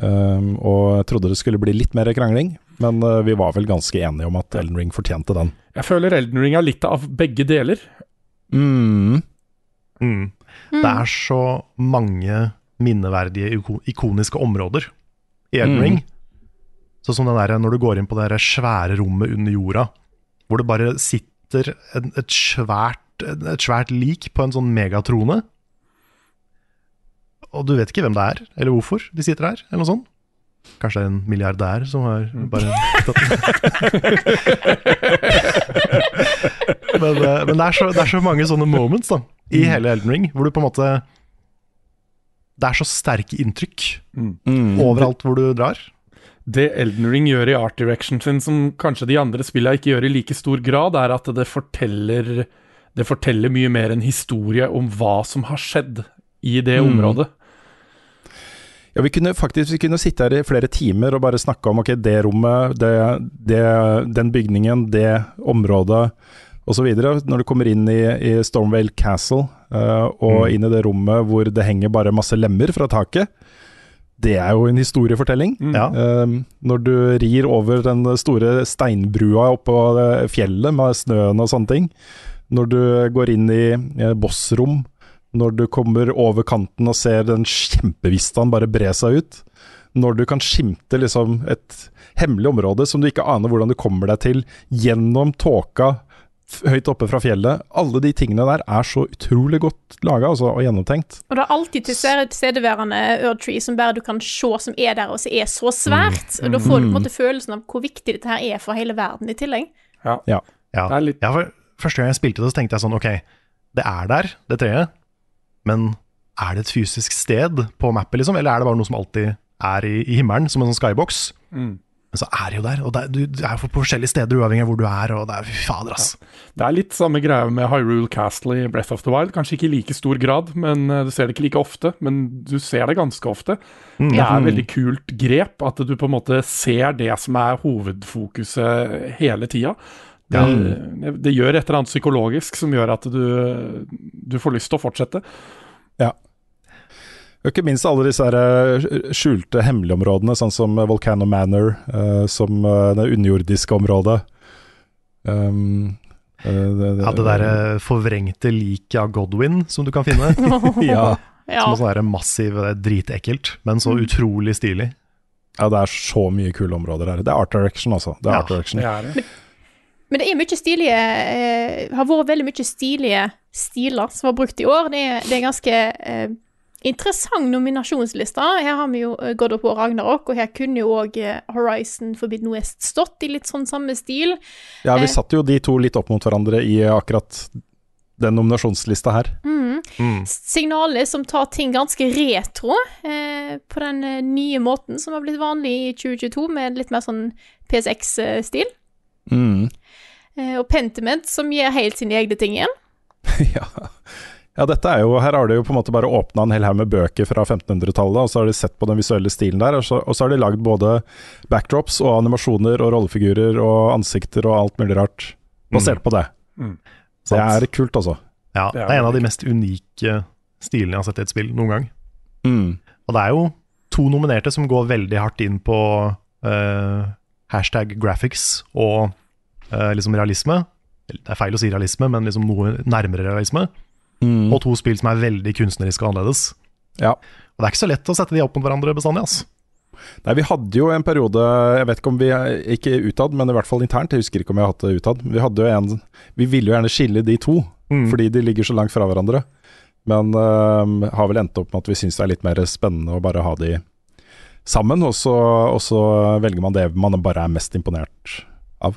um, og jeg trodde det skulle bli litt mer krangling, men uh, vi var vel ganske enige om at Elden Ring fortjente den. Jeg føler Elden Ring er litt av begge deler. Mm. Mm. Det er så mange minneverdige, ikoniske områder i Elden Mm. Ring. Sånn som den der, når du går inn på det der svære rommet under jorda, hvor det bare sitter en, et, svært, et svært lik på en sånn megatrone. Og du vet ikke hvem det er, eller hvorfor de sitter der, eller noe sånt. Kanskje det er en milliardær som har bare men, eh, men det, er så, det er så mange sånne moments da, i hele Elden Ring, hvor du på en måte Det er så sterke inntrykk Mm. overalt hvor du drar. Det Elden Ring gjør i art direction sin, som kanskje de andre spillene ikke gjør i like stor grad, er at det forteller Det forteller mye mer en historie om hva som har skjedd i det Mm. området. Ja, vi kunne faktisk vi kunne sitte her i flere timer og bare snakke om ok, det rommet, det, det, den bygningen, det området osv. Når du kommer inn i, i Stormvale Castle uh, og inn i det rommet hvor det henger bare masse lemmer fra taket, det er jo en historiefortelling. Ja. Eh, når du rir over den store steinbrua oppå fjellet med snøen og sånne ting. Når du går inn i eh, bossrom Når du kommer over kanten og ser den kjempevistaen bare bre seg ut. Når du kan skimte liksom et hemmelig område som du ikke aner hvordan du kommer deg til, gjennom tåka høyt oppe fra fjellet. Alle de tingene der er så utrolig godt laga altså, og gjennomtenkt. Og det er alltid tilstedeværende Erdtree som bare du kan se som er der, og som er så svært. Og da får du på en måte følelsen av hvor viktig dette her er for hele verden i tillegg. Ja. Ja. Det er litt Ja, for Første gang jeg spilte det, så tenkte jeg sånn Ok, det er der, det treet, men er det et fysisk sted på mappet, liksom? Eller er det bare noe som alltid er i, i himmelen, som en sånn skybox? Mm. Men så er det jo der, og det du, du er på forskjellige steder uavhengig av hvor du er, og det er fy fader, ass. Det er litt samme greie med Hyrule Castle i Breath of the Wild. Kanskje ikke i like stor grad, men eh, du ser det ikke like ofte. Men du ser det ganske ofte. Mm. Det er et veldig kult grep at du på en måte ser det som er hovedfokuset hele tida. Det, mm. det gjør et eller annet psykologisk som gjør at du, du får lyst til å fortsette. Og ikke minst alle disse her, eh, skjulte hemmelige områdene, sånn som Volcano Manor, uh, som eh, det underjordiske området. Um, eh, det, Ja, det der eh, forvrengte liket av Godwin som du kan finne. ja, Som Som er massiv, dritekkelt, men så utrolig stilig. ja, det er så mye kule områder her. Det er art direction, altså. Det er Ja, art direction. Det er det. Men det er mye stilige eh, Har vært veldig mye stilige stiler som var brukt i år. Det er, det er ganske eh, interessant nominasjonsliste. Her har vi jo gått opp på Ragnarok, og her kunne jo òg eh, Horizon Forbidden West stått i litt sånn samme stil. Ja, vi Eh. satte jo de to litt opp mot hverandre i akkurat den nominasjonslista her. Mm. Mm. Signalet som tar ting ganske retro, eh, på den eh, nye måten som har blitt vanlig i 2022, med litt mer sånn PSX-stil. Mm. Eh, og Pentiment, som gir helt sine egne ting igjen. ja. Ja, dette er jo Her har de jo på en måte bare åpna en hel haug med bøker fra 1500-tallet, og så har de sett på den visuelle stilen der, og så, og så har de lagd både backdrops og animasjoner og rollefigurer og ansikter og alt mulig rart basert på det. Mm. Det er kult, altså. Ja, Det er er en av de mest unike stilene jeg har sett i et spill noen gang. Mm. Og det er jo to nominerte som går veldig hardt inn på uh, hashtag graphics og uh, liksom realisme. Det er feil å si realisme, men liksom noe nærmere realisme. Mm. Og to spill som er veldig kunstneriske og annerledes. Ja. Og det er ikke så lett å sette de opp mot hverandre bestandig, altså. Nei, vi hadde jo en periode, jeg vet ikke om vi Ikke utad, men i hvert fall internt. Jeg husker ikke om vi har hatt det utad. Vi hadde jo en Vi ville jo gjerne skille de to, Mm. fordi de ligger så langt fra hverandre. Men øh, har vel endt opp med at vi syns det er litt mer spennende å bare ha de sammen, og så, og så velger man det man bare er mest imponert av.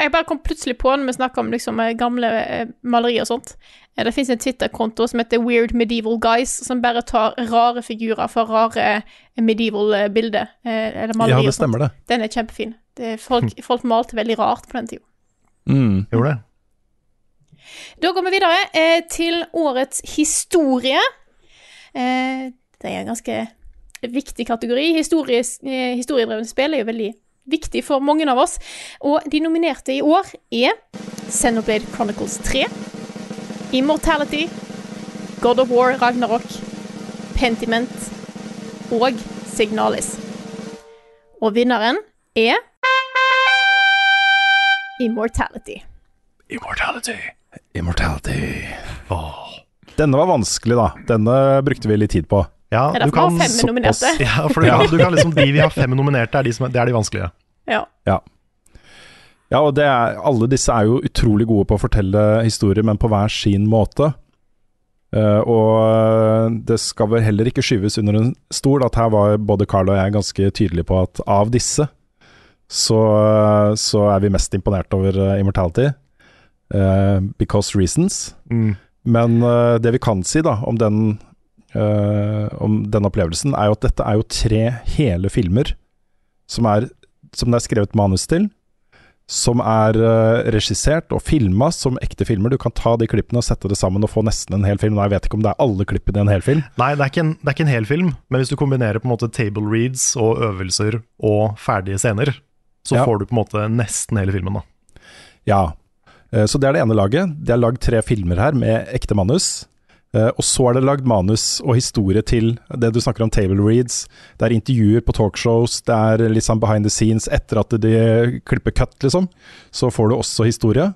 Jeg bare kom plutselig på når vi snakker om liksom, eh, gamle eh, malerier og sånt. Eh, Det fins en Twitter-konto som heter Weird Medieval Guys, som bare tar rare figurer fra rare medieval bilder. Eller malerier. Ja, det stemmer det. Den er kjempefin. Det er folk, folk malte veldig rart på den tida. Mm. Gjorde det? Da går vi videre eh, til årets historie. Eh, det er en ganske viktig kategori. Histories, eh, historiedrevne spill er jo veldig viktig for mange av oss. Og de nominerte i år er Xenoblade Chronicles 3, Immortality, God of War Ragnarok, Pentiment og Signalis. Og vinneren er Immortality. Immortality. Immortality. Denne var vanskelig, da. Denne brukte vi litt tid på. Ja, Det er derfor vi har fem nominerte. Ja, for du, kan- du kan liksom, de vi har fem nominerte, er de, som, det er de vanskelige. Ja. Ja. Ja, og det er, alle disse er jo utrolig gode på å fortelle historier, men på hver sin måte. Uh, og det skal vel heller ikke skyves under en stol at her var både Carl og jeg ganske tydelige på at av disse, så, så er vi mest imponert over eh, Immortality. Uh, because reasons. Mm. Men eh, det vi kan si da om den, eh, om den opplevelsen, er jo at dette er jo tre hele filmer som, er, som det er skrevet manus til. Som er uh, regissert og filma som ekte filmer. Du kan ta de klippene og sette det sammen og få nesten en hel film. Nei, jeg vet ikke om det er alle klippene i en hel film. Nei, det er, ikke en, det er ikke en hel film, men hvis du kombinerer på en måte table reads og øvelser og ferdige scener, så Ja. får du på en måte nesten hele filmen, da. Ja. Eh, Så det er det ene laget. Det er lagd tre filmer her med ekte manus. Eh, Og så er det lagd manus og historie til det du snakker om table reads. Det er intervjuer på talkshows, det er litt sånn behind the scenes etter at de klipper cut, liksom. Så får du også historie.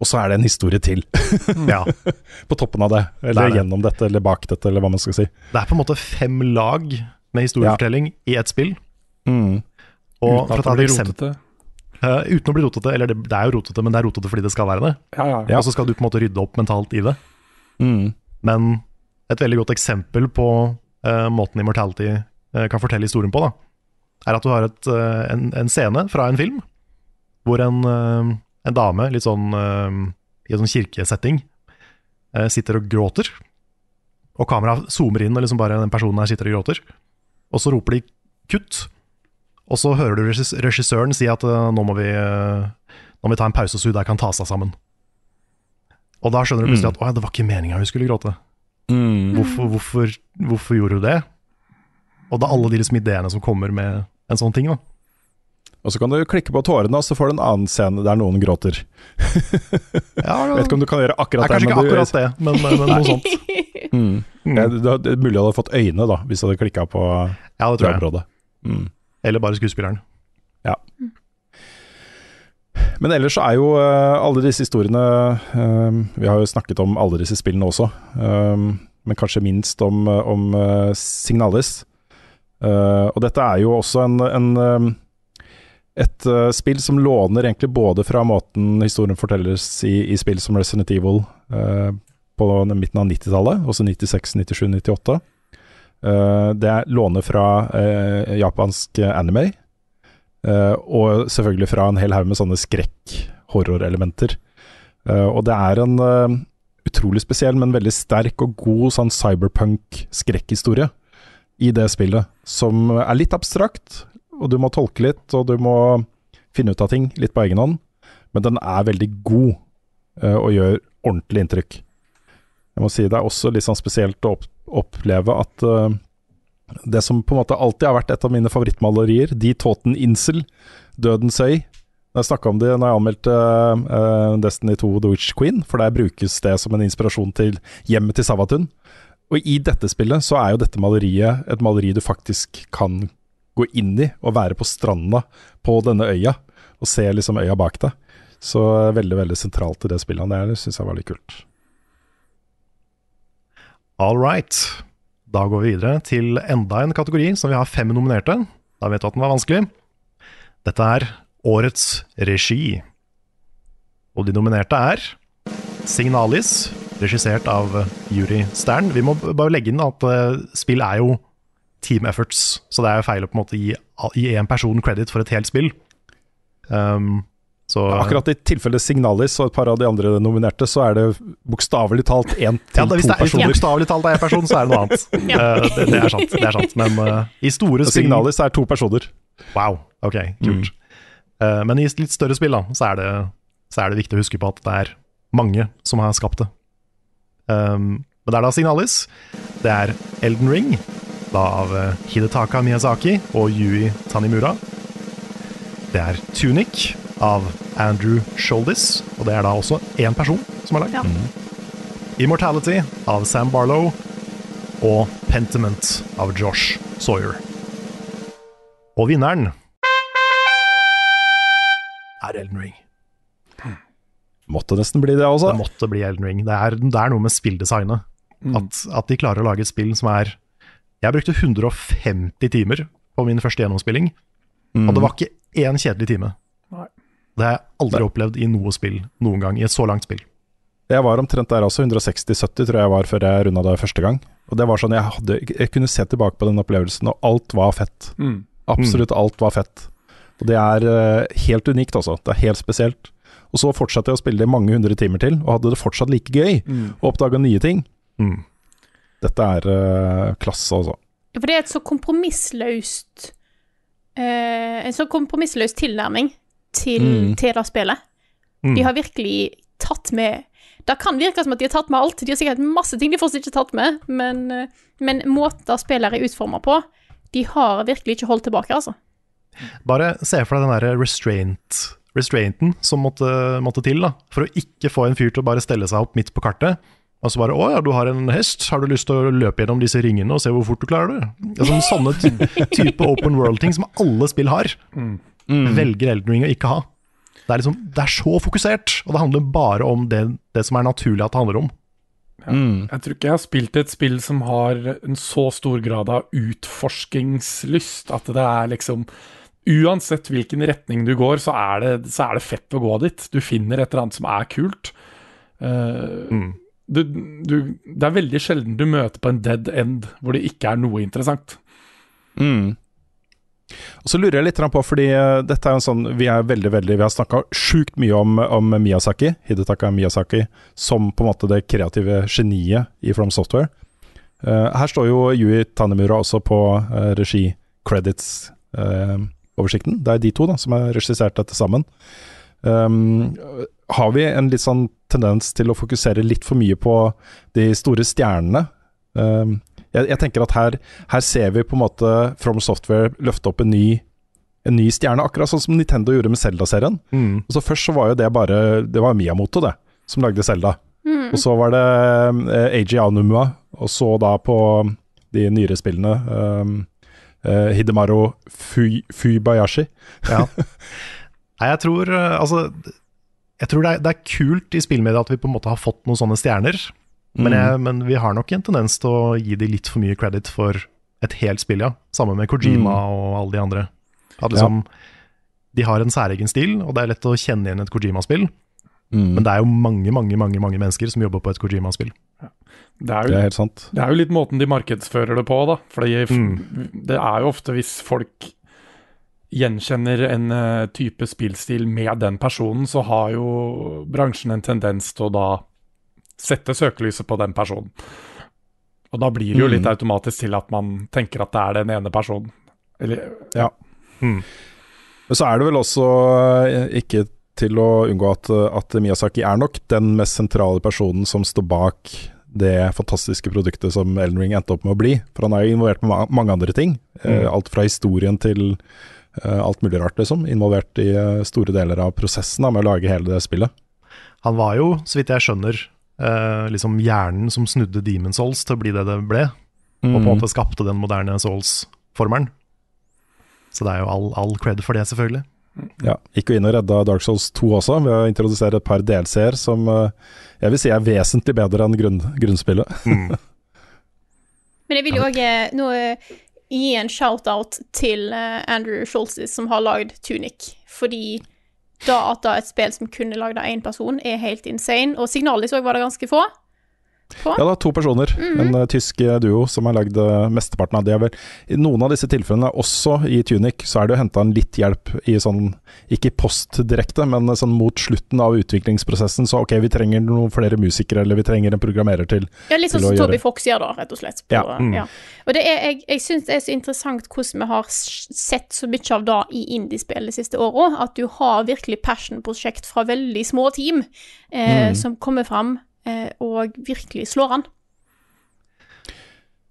og så er det en historie til Ja. på toppen av det. Eller det det. gjennom dette, eller bak dette, eller hva man skal si. Det er på en måte fem lag med historiefortelling i ett spill. Mm. Og Uten at det blir rotete. Uh, Uten å bli rotete, eller det, det er jo rotete, men det er rotete fordi det skal være det. Ja, ja. Ja. Og så skal du på en måte rydde opp mentalt i det. Mm. Men et veldig godt eksempel på uh, måten Immortality uh, kan fortelle historien på, da, er at du har et, uh, en, en scene fra en film hvor en, en dame, litt sånn i en sånn kirkesetting, sitter og gråter. Og kameraet zoomer inn, og liksom bare den personen her sitter og gråter. Og så roper de 'kutt', og så hører du regissøren si at nå, må vi, nå må vi ta en pause så hun der kan ta seg sammen. Og da skjønner du plutselig at å, det var ikke meninga hun skulle gråte. Mm. Hvorfor, hvorfor, hvorfor gjorde hun det? Og det er alle de liksom ideene som kommer med en sånn ting. da Og så kan du klikke på tårene, og så får du en annen scene der noen gråter. ja, Jeg vet ikke om du kan gjøre akkurat det. kanskje ikke akkurat det, men, men noe sånt. Mm. Mm. Ja, det, det er mulig du hadde fått øyne da, hvis du hadde klikka på Ja, det tror jeg. området. Mm. Eller bare skuespilleren. Men ellers så er jo eh, alle disse historiene eh, Vi har jo snakket om alle disse spillene også, eh, men kanskje minst om, om Signalis. Og dette er jo også en, en et uh, spill som låner egentlig både fra måten historien fortelles i, i spill som Resident Evil uh, på midten av 90-tallet, også 96, 97, 98. Uh, det er låner fra japansk anime, Eh, og selvfølgelig fra en hel haug med sånne skrekk-horrorelementer. Uh, og det er en uh, utrolig spesiell, men veldig sterk og god sånn cyberpunk-skrekkhistorie i det spillet, som er litt abstrakt, og du må tolke litt, og du må finne ut av ting litt på egen hånd, men den er veldig god uh, og gjør ordentlig inntrykk. Jeg må si det er også litt sånn spesielt å opp oppleve at det som på en måte alltid har vært et av mine favorittmalerier, De Toten Insel, Dødens øy. Jeg snakka om det når jeg anmeldte uh, Destiny 2 The Witch Queen, for der brukes det som en inspirasjon til hjemmet til Savatun. Og i dette spillet så er jo dette maleriet et maleri du faktisk kan gå inn i, og være på stranda på denne øya, og se liksom øya bak deg. Så veldig, veldig sentralt i det spillet. Det syns jeg var litt kult. All right. Da går vi videre til enda en kategori som vi har fem nominerte. Da vet du at den var vanskelig. Dette er Årets regi. Og de nominerte er Signalis, regissert av Juri Stern. Vi må bare legge inn at eh, spill er jo team efforts, så det er jo feil å på en måte gi én person credit for et helt spill. Um, så Akkurat i tilfellet Signalis og et par av de andre nominerte, så er det bokstavelig talt én til ja, da, hvis to det er hvis det personer. bokstavelig talt er én person, så er det noe annet. Eh, det, det er sant. det er sant Men uh, i store spill Signalis er to personer. Wow, ok, kult. Eh, men i litt større spill da, så er, det, så er det viktig å huske på at det er mange som har skapt det. Um, men det er da Signalis. Det er Elden Ring, da av Hidetaka Miyazaki og Yui Tanimura. Det er Tunic av Andrew Sholdis, og det er da også én person som har lagd. Ja. Immortality av Sam Barlow og Pentiment av Josh Sawyer. Og vinneren er Elden Ring. Måtte nesten bli det også. Det måtte bli Elden Ring. Det er, det er noe med spilldesignet. At, at de klarer å lage et spill som er Jeg brukte 150 timer på min første gjennomspilling, og det var ikke én kjedelig time. Det har jeg aldri opplevd i noe spill noen gang, i et så langt spill. Jeg var omtrent der også, 160-70 tror jeg var før jeg runda det første gang. Og det var sånn, jeg, hadde, jeg kunne se tilbake på den opplevelsen, og alt var fett. Mm. Absolutt alt var fett. Og det er uh, helt unikt, altså. Det er helt spesielt. Og så fortsatte jeg å spille det i mange hundre timer til, og hadde det fortsatt like gøy. Mm. Og oppdaga nye ting. Mm. Dette er uh, klasse, altså. For det er et så kompromissløst uh, En så kompromissløs tilnærming til, Mm. til det spillet. Mm. De har virkelig tatt med Det kan virke som at de har tatt med alt. De har sikkert masse ting de fortsatt ikke har tatt med, men, eh, men måter spillet er utforma på, de har virkelig ikke holdt tilbake, altså. Bare se for deg den der restraint, restrainten som måtte, måtte til, da, for å ikke få en fyr til å bare stelle seg opp midt på kartet. Og så bare 'Å ja, du har en hest, har du lyst til å løpe gjennom disse ringene og se hvor fort du klarer det?' Altså, sånne ty type open world-ting som alle spill har, Mm. Velger Elden Ring å ikke ha. Det er, liksom, det er så fokusert, og det handler bare om det, det som er naturlig at det handler om. Mm. Jeg tror ikke jeg har spilt et spill som har en så stor grad av utforskingslyst at det er liksom Uansett hvilken retning du går, så er det, så er det fett å gå dit. Du finner et eller annet som er kult. Uh, Mm. du, du, det er veldig sjelden du møter på en dead end hvor det ikke er noe interessant. Mm. Og så lurer jeg litt på, fordi eh, dette er en sånn Vi er veldig, veldig Vi har snakka sjukt mye om, om Miyazaki, Hidetaka Miyazaki, som på en måte det kreative geniet i From Software. Uh, her står jo Yui Tanemura også på uh, regi-credits-oversikten. det er de to da, som har regissert dette sammen. Um, har vi en litt sånn tendens til å fokusere litt for mye på de store stjernene? Um, jeg, jeg tenker at her, her ser vi på en måte From Software løfte opp en ny, en ny stjerne, akkurat sånn som Nintendo gjorde med Zelda-serien. Mm. Og så Først så var jo det bare Det var Miyamoto, det, som lagde Zelda. Og så var det eh, Eiji Anumua, og så da på de nyere spillene um, uh, Hidemaru Fubayashi. Ja. Nei, jeg tror eh, Altså, jeg tror det er, det er kult i spillmediet at vi på en måte har fått noen sånne stjerner. Men, Mm. jeg, men vi har nok en tendens til å gi de litt for mye credit for et helt spill, ja. Sammen med Kojima Mm. og alle de andre. At liksom, De har en særegen stil, og det er lett å kjenne igjen et Kojima-spill. Mm. Men det er jo mange mange, mange, mange mennesker som jobber på et Kojima-spill. Det er, Det jo, er helt sant. det er jo litt måten de markedsfører det på, da. For Mm. det er jo ofte hvis folk gjenkjenner en eh, type spillstil med den personen, så har jo bransjen en tendens til å da sette søkelyset på den personen. Og da blir det jo litt Mm. automatisk til at man tenker at det er den ene personen. Eller Ja. Mm. Men så er det vel også eh, ikke til å unngå at, at Miyazaki er nok den mest sentrale personen som står bak det fantastiske produktet som Elden Ring endte opp med å bli. For han er jo involvert med ma mange andre ting. Eh, Mm. alt fra historien til eh, alt mulig rart, liksom. Involvert i store deler av prosessen da, med å lage hele det spillet. Han var jo, så vidt jeg skjønner, eh, liksom hjernen som snudde Demon Souls til å bli det det ble. Og på en Mm. måte skapte den moderne Souls-formelen. Så det er jo all, all cred for det, selvfølgelig. Ja, Gikk jo inn og redda Dark Souls 2 også, ved å introdusere et par DLC-er som eh, jeg vil si er vesentlig bedre enn grunn, grunnspillet. Men jeg vil jo òg nå eh, gi en shout-out til eh, Andrew Scholzis, som har lagd Tunic. Fordi da at da et spill som kunne lagd av én person, er helt insane. Og signalet så var det ganske få. På. Ja, det er to personer. En eh, tysk eh, duo som har lagd eh, mesteparten av det. Vel. I noen av disse tilfellene, også i Tunic, så er det jo henta en litt hjelp i sånn, ikke post direkte, men sånn mot slutten av utviklingsprosessen. Så ok, vi trenger noen flere musikere, eller vi trenger en programmerer til. Ja, litt sånn som. Toby Fox gjør, da, rett og slett. På, Ja, mm. ja. Og det er, jeg, jeg syns det er så interessant hvordan vi har sett så mye av det i indiespill de siste åra. At du har virkelig passion-prosjekt fra veldig små team eh, Mm. som kommer fram og virkelig slår an.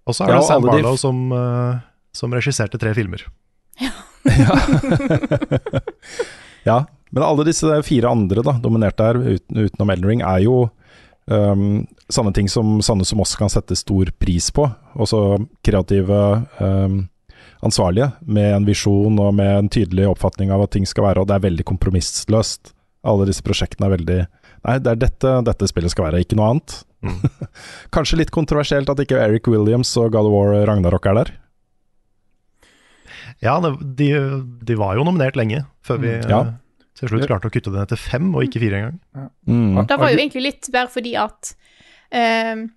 Og så er Ja, det og Sam Barlow som, eh, som regisserte tre filmer. Ja, ja. men alle disse fire andre da, dominerte her, uten, utenom Elden Ring, er jo um, sånne ting som sånne som oss kan sette stor pris på. Også kreative, um, ansvarlige, med en visjon og med en tydelig oppfatning av hva ting skal være, og det er veldig kompromissløst. Alle disse prosjektene er veldig Nei, det er dette dette spillet skal være, ikke noe annet. Kanskje litt kontroversielt at ikke Eric Williams og God of War Ragnarok er der. Ja, det, de, de var jo nominert lenge, før vi Ja. eh, til slutt klarte å kutte det ned til fem, og ikke fire engang. Mm. Det var jo egentlig litt bare fordi at um,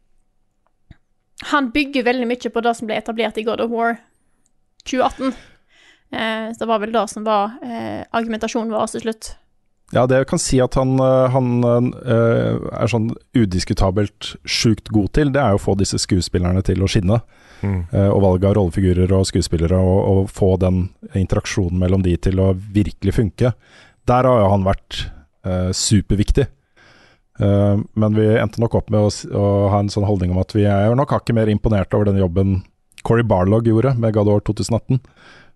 Han bygger veldig mye på det som ble etablert i God of War 2018. Uh, så det var vel det som var uh, argumentasjonen vår til slutt. Ja, det jeg kan si at han, øh, han øh, er sånn udiskutabelt sjukt god til, det er jo å få disse skuespillerne til å skinne. øh, og valget av rollefigurer og skuespillere, og, og få den interaksjonen mellom de til å virkelig funke. Der har jo han vært øh, superviktig. Uh, men vi endte nok opp med å, å ha en sånn holdning om at vi er nok hakket mer imponert over den jobben Corey Barlog gjorde med Gador 2018,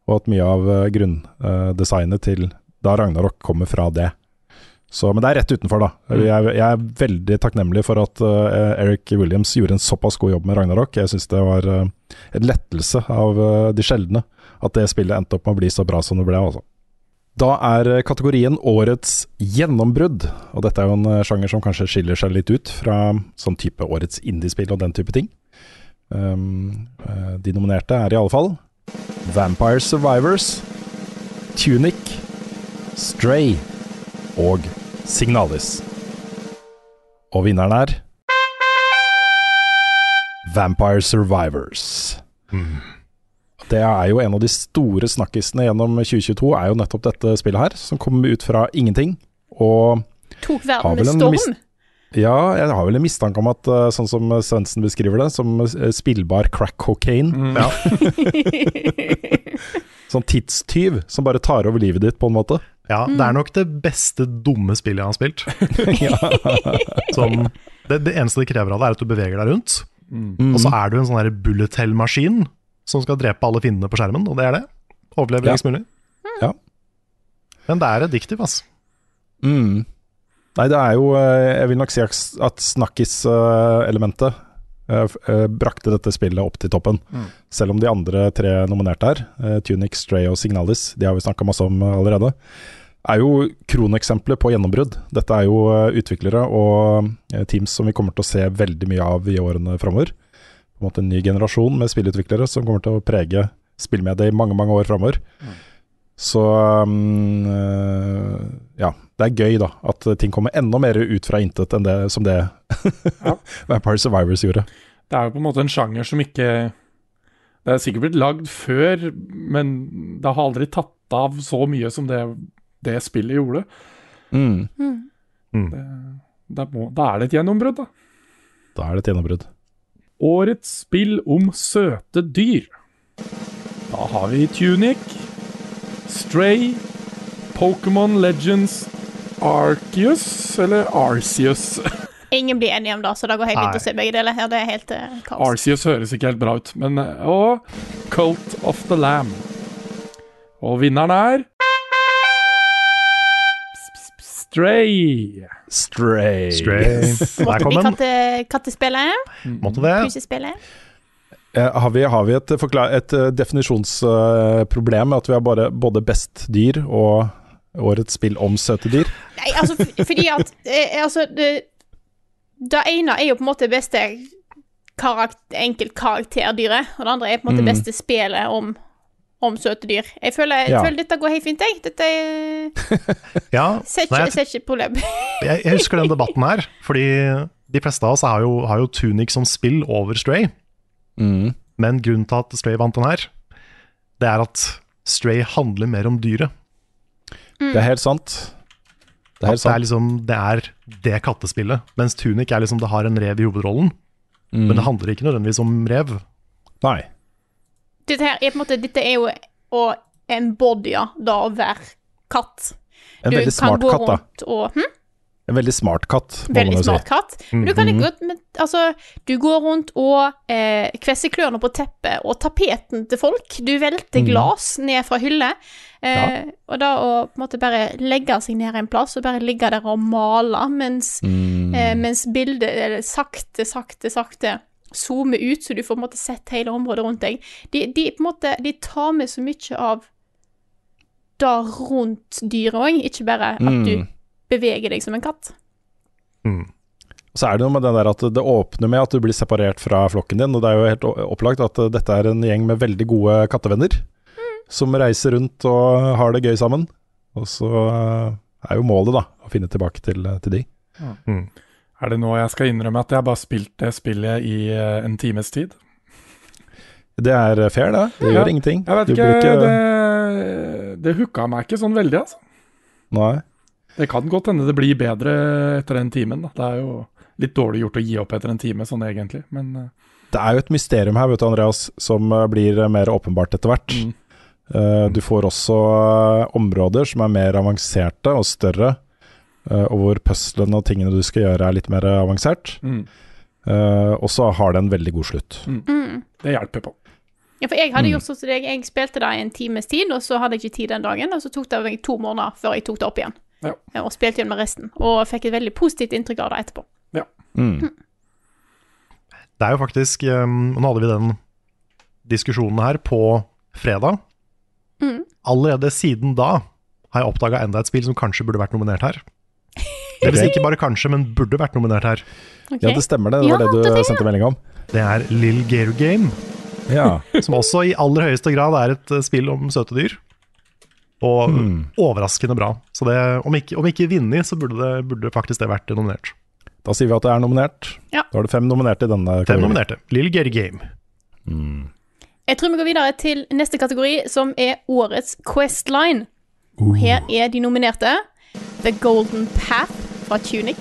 og at mye av grunndesignet til da Ragnarok kommer fra det. Så, men det er rett utenfor, da. Jeg, er- jeg er veldig takknemlig for at uh, Eric Williams gjorde en såpass god jobb med Ragnarok. Jeg syns det var uh, en lettelse av uh, de sjeldne at det spillet endte opp med å bli så bra som det ble. Også. Da er kategorien Årets gjennombrudd. Og dette er jo en sjanger som kanskje skiller seg litt ut fra sånn type Årets indiespill og den type ting. Um, de nominerte er i alle fall Vampire Survivors, Tunic, Stray og Signalis. Og vinneren er Vampire Survivors. Det er jo en av de store snakkisene gjennom 2022, er jo nettopp dette spillet her, som kom ut fra ingenting. Og Tok verden med storm. ja, jeg har vel en mistanke om at, eh, sånn som Svendsen beskriver det, som eh, spillbar crack cocaine. Ja. Sånn tidstyv som bare tar over livet ditt, på en måte. Ja, det er nok det beste dumme spillet jeg har spilt. Sånn, det, det eneste det krever av deg, er at du beveger deg rundt. Mm. Og så er du en sånn bullet hell-maskin som skal drepe alle fiendene på skjermen, og det er det. Overlever Ja. lengst mulig. Ja. Men det er addictive, altså. Mm. Nei, det er jo eh, Jeg vil nok si at snakkis-elementet eh, brakte dette spillet opp til toppen. Selv om de andre tre nominerte her, eh, Tunic, Stray og Signalis, de har vi snakka masse om eh, allerede, er jo kroneksempler på gjennombrudd. Dette er jo eh, utviklere og eh, teams som vi kommer til å se veldig mye av i årene framover. På en måte en ny generasjon med spillutviklere som kommer til å prege spillmediet i mange, mange år framover. Så um, eh, ja, det er gøy da at ting kommer enda mer ut fra intet enn det som det Vampire Survivors gjorde. Det er jo på en måte en sjanger som ikke Det er sikkert blitt lagd før, men det har aldri tatt av så mye som det, det spillet gjorde. Mm. Det, det må, da er det et gjennombrudd, da. Da er det et gjennombrudd. Årets spill om søte dyr. Da har vi Tunic, Stray, Pokémon Legends Arceus, eller Arceus. Ingen blir enige om det, så det går helt Nei. å se begge deler. Ja, det er helt uh, kaos. Arceus høres ikke helt bra ut, men eh, Og Cult of the Lamb. Og vinneren er Stray. Stray. Stray. Der Måtte kom bli katte, kattespillet. Måtte det. Pusespillet. Eh, har, vi, har vi et, et eh, definisjonsproblem med at vi har bare, både best dyr og årets spill om søte dyr? Nei, altså, fordi at eh, Altså, det, det ene er jo på en måte beste karakter, enkeltkarakterdyret, og det andre er på en måte Mm. beste spillet om, om søte dyr. Jeg føler, jeg Ja. føler dette går helt fint, jeg. Dette er, Ja, ser, ikke, jeg, ikke problem. jeg, jeg husker den debatten her, fordi de fleste av oss har jo, har jo Tunic som spill over Stray. Mm. Men grunnen til at Stray vant den her, det er at Stray handler mer om dyret. Det er helt sant. Det er helt sant. det er liksom det er det kattespillet. Mens Tunic er liksom det har en rev i hovedrollen. Mm. Men det handler ikke nødvendigvis om rev. Nei. Dette her er på en måte Dette er jo å embodye da å være katt. En veldig smart katt, da. og hm? En veldig smart katt, må Veldig man jo si. smart katt. Men du kan ikke godt men, Altså, du går rundt og eh, kvesser klørne på teppet og tapeten til folk. Du velter glass ned fra hyller. Eh, Og da å på en måte bare legge seg ned en plass og bare ligge der og male mens, Mm. eh, mens bildet sakte, sakte, sakte zoomer ut, så du får på en måte sett hele området rundt deg. De, de på en måte De tar med så mye av det rundt dyret òg, ikke bare at Mm. Beveger deg som en katt. Så er det noe med det der at det åpner med at du blir separert fra flokken din, og det er jo helt opplagt at eh, dette er en gjeng med veldig gode kattevenner som reiser rundt og har det gøy sammen. Og så eh, er jo målet, da, å finne tilbake til, eh, til de. Er det nå jeg skal innrømme at jeg bare har spilt det spillet i en times tid? Det er fair, det. Det Ja. gjør ingenting. Jeg vet Du ikke, blir det, det hooka meg ikke sånn veldig, altså. Nei. Det kan godt hende det blir bedre etter den timen, da. Det er jo litt dårlig gjort å gi opp etter en time, sånn egentlig, men eh, Det er jo et mysterium her, vet du, Andreas, som eh, blir eh, mer åpenbart etter hvert. Mm. Eh, Du får også områder som er mer avanserte og større, eh, og hvor puslene og tingene du skal gjøre er litt mer avansert. mm, Eh, og så har det en veldig god slutt. Mm. det hjelper på. Ja, for jeg hadde Mm. gjort sånn som deg. Jeg spilte det i en times tid, og så hadde jeg ikke tid den dagen. Og så tok det meg to måneder før jeg tok det opp igjen. Ja. Og spilte igjen med resten. Og fikk et veldig positivt inntrykk av det etterpå. Mm. Det er jo faktisk um, Nå hadde vi den diskusjonen her på fredag. Mm. Allerede siden da har jeg oppdaga enda et spill som kanskje burde vært nominert her. Det vil si ikke bare kanskje, men burde vært nominert her. Okay. Ja, det stemmer det. Det var Ja, det det du det sendte melding om. Det er Lill Gero Game, Ja. som også i aller høyeste grad er et eh, spill om søte dyr. Og overraskende bra. Så det, om ikke, om ikke vinner, så burde, det, burde faktisk det vært nominert. Da sier vi at det er nominert. Ja. Da er det fem nominerte i denne Fem kategorien. nominerte. Lill Gator Game. Jeg tror vi går videre til neste kategori, som er årets Questline. Og her er de nominerte. The Golden Path fra Tunic.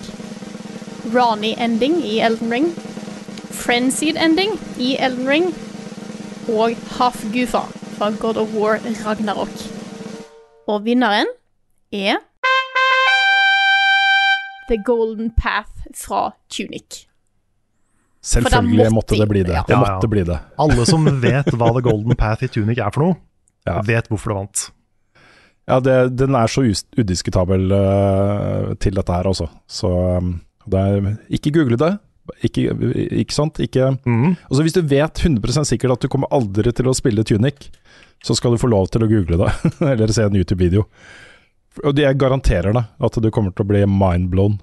Ronny Ending i Elden Ring. Frenzied Ending i Elden Ring. Og Half Gufa fra God of War Ragnarok. Og vinneren er The Golden Path fra Tunic. Selvfølgelig måtte måtte det bli det. ja. Det Ja, ja. bli det. Alle som vet hva The Golden Path i Tunic er for noe, Ja. vet hvorfor det vant. Ja, det, den er så udiskutabel uh, til dette her, altså. Så um, det er, ikke google det. Ikke, ikke sant? Ikke mm. Altså Hvis du vet 100% sikkert at du kommer aldri til å spille Tunic, så skal du få lov til å google det, eller se en YouTube-video. Og jeg garanterer deg at du kommer til å bli mindblown.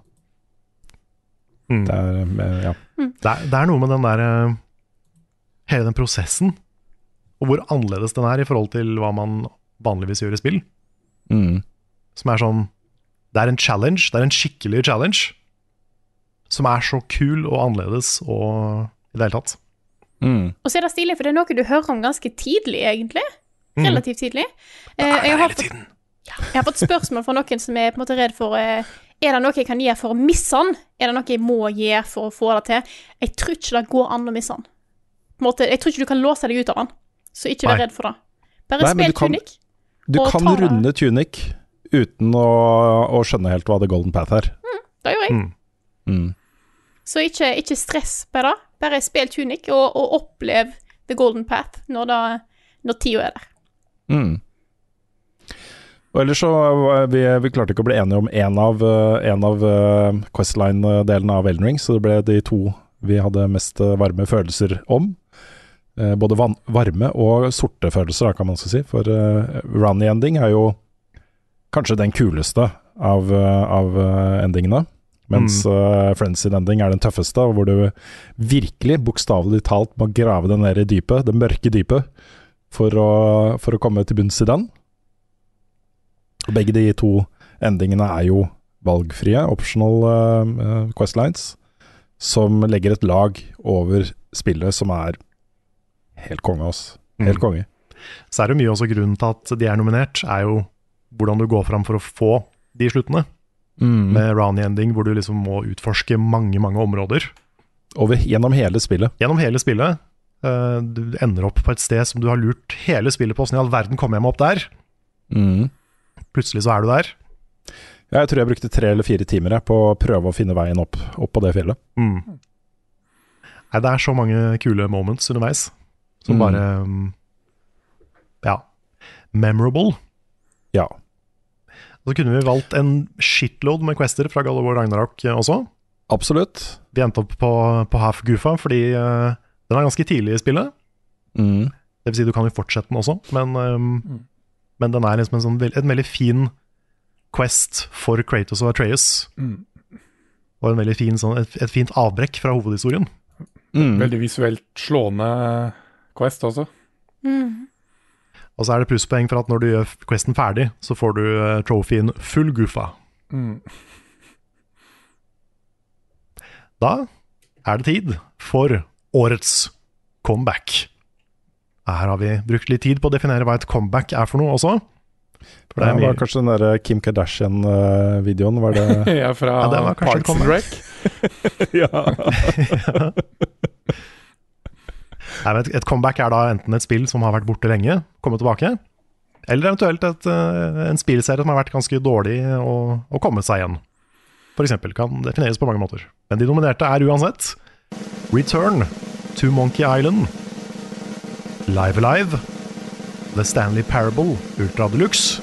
Mm. Det er, eh, ja. Det, er, det er noe med den der eh, Hele den prosessen, og hvor annerledes den er i forhold til hva man vanligvis gjør i spill. mm. Som er sånn Det er en challenge, det er en skikkelig challenge. Som er så kul og annerledes og i det hele tatt. Mm. Og så er det stilig, for det er noe du hører om ganske tidlig, egentlig. Relativt tidlig. Eh, jeg, har fått, jeg har fått spørsmål fra noen som er på en måte redd for eh, Er det noe jeg kan gjøre for å misse han? Er det noe jeg må gjøre for å få det til? Jeg tror ikke det går an å misse han. Måte, jeg tror ikke du kan låse deg ut av han. så ikke vær redd for det. Bare Nei, spill du kan- Tunic. Du kan ta det. runde Tunic uten å, å skjønne helt hva The Golden Path er. Det gjorde jeg. Mm. Mm. Så ikke, ikke stress på det. Bare spill Tunic, og, og opplev The Golden Path når, det, når tida er der. Mm. Og ellers så vi, vi klarte ikke å bli enige om én av, eh, en av eh, Questline-delene av Elden Ring, så det ble de to vi hadde mest eh, varme følelser om. Eh, både van varme og sorte følelser, kan man si. For uh, Runny Ending er jo kanskje den kuleste av, eh, av eh, endingene. Mens uh, Frenzied Ending er den tøffeste, hvor du virkelig, bokstavelig talt, må grave deg ned i dypet, det mørke dypet, for å, for å komme til bunns i den. Og Begge de to endingene er jo valgfrie, optional uh, questlines, som legger et lag over spillet som er helt konge, ass. Helt Mm. konge. Så er det mye også grunnen til at de er nominert, er jo hvordan du går fram for å få de sluttene. Mm. Med Rani Ending, hvor du liksom må utforske mange, mange områder. Over, gjennom hele spillet. Gjennom hele spillet. Eh, du ender opp på et sted som du har lurt hele spillet på. Åssen i all verden kom jeg meg opp der? Mm. Plutselig så er du der. Ja, jeg tror jeg brukte tre eller fire timer på å prøve å finne veien opp, opp på det fjellet. Mm. Nei, det er så mange kule moments underveis som Mm. bare mm, Ja. Memorable. Ja. Så kunne vi valgt en shitload med quester fra God Ragnarok eh, også. Absolutt. Vi endte opp på, på half goofa fordi eh, den er ganske tidlig i spillet. Mm. Det vil si, du kan jo fortsette den også, men, ehm, men den er liksom en, sånn, en veldig fin quest for Kratos og Atreus. Mm. Og en veldig fin, sånn, et, et fint avbrekk fra hovedhistorien. Mm. Veldig visuelt slående Quest også. Mm. Og så er det plusspoeng for at når du gjør questen ferdig, så får du uh, trofeen full goofa. Mm. Da er det tid for årets comeback. Her har vi brukt litt tid på å definere hva et comeback er for noe også. For det Det er mye, var kanskje den der Kim Kardashian-videoen, var det er fra Ja, det var Parks and. Rec. Ja. Nei, et, et comeback er da enten et spill som har vært borte lenge, kommet tilbake, eller eventuelt et, eh, en spillserie som har vært ganske dårlig å, å komme seg igjen. For eksempel kan defineres på mange måter. Men de nominerte er uansett Return to Monkey Island, Live Alive, The Stanley Parable Ultra Deluxe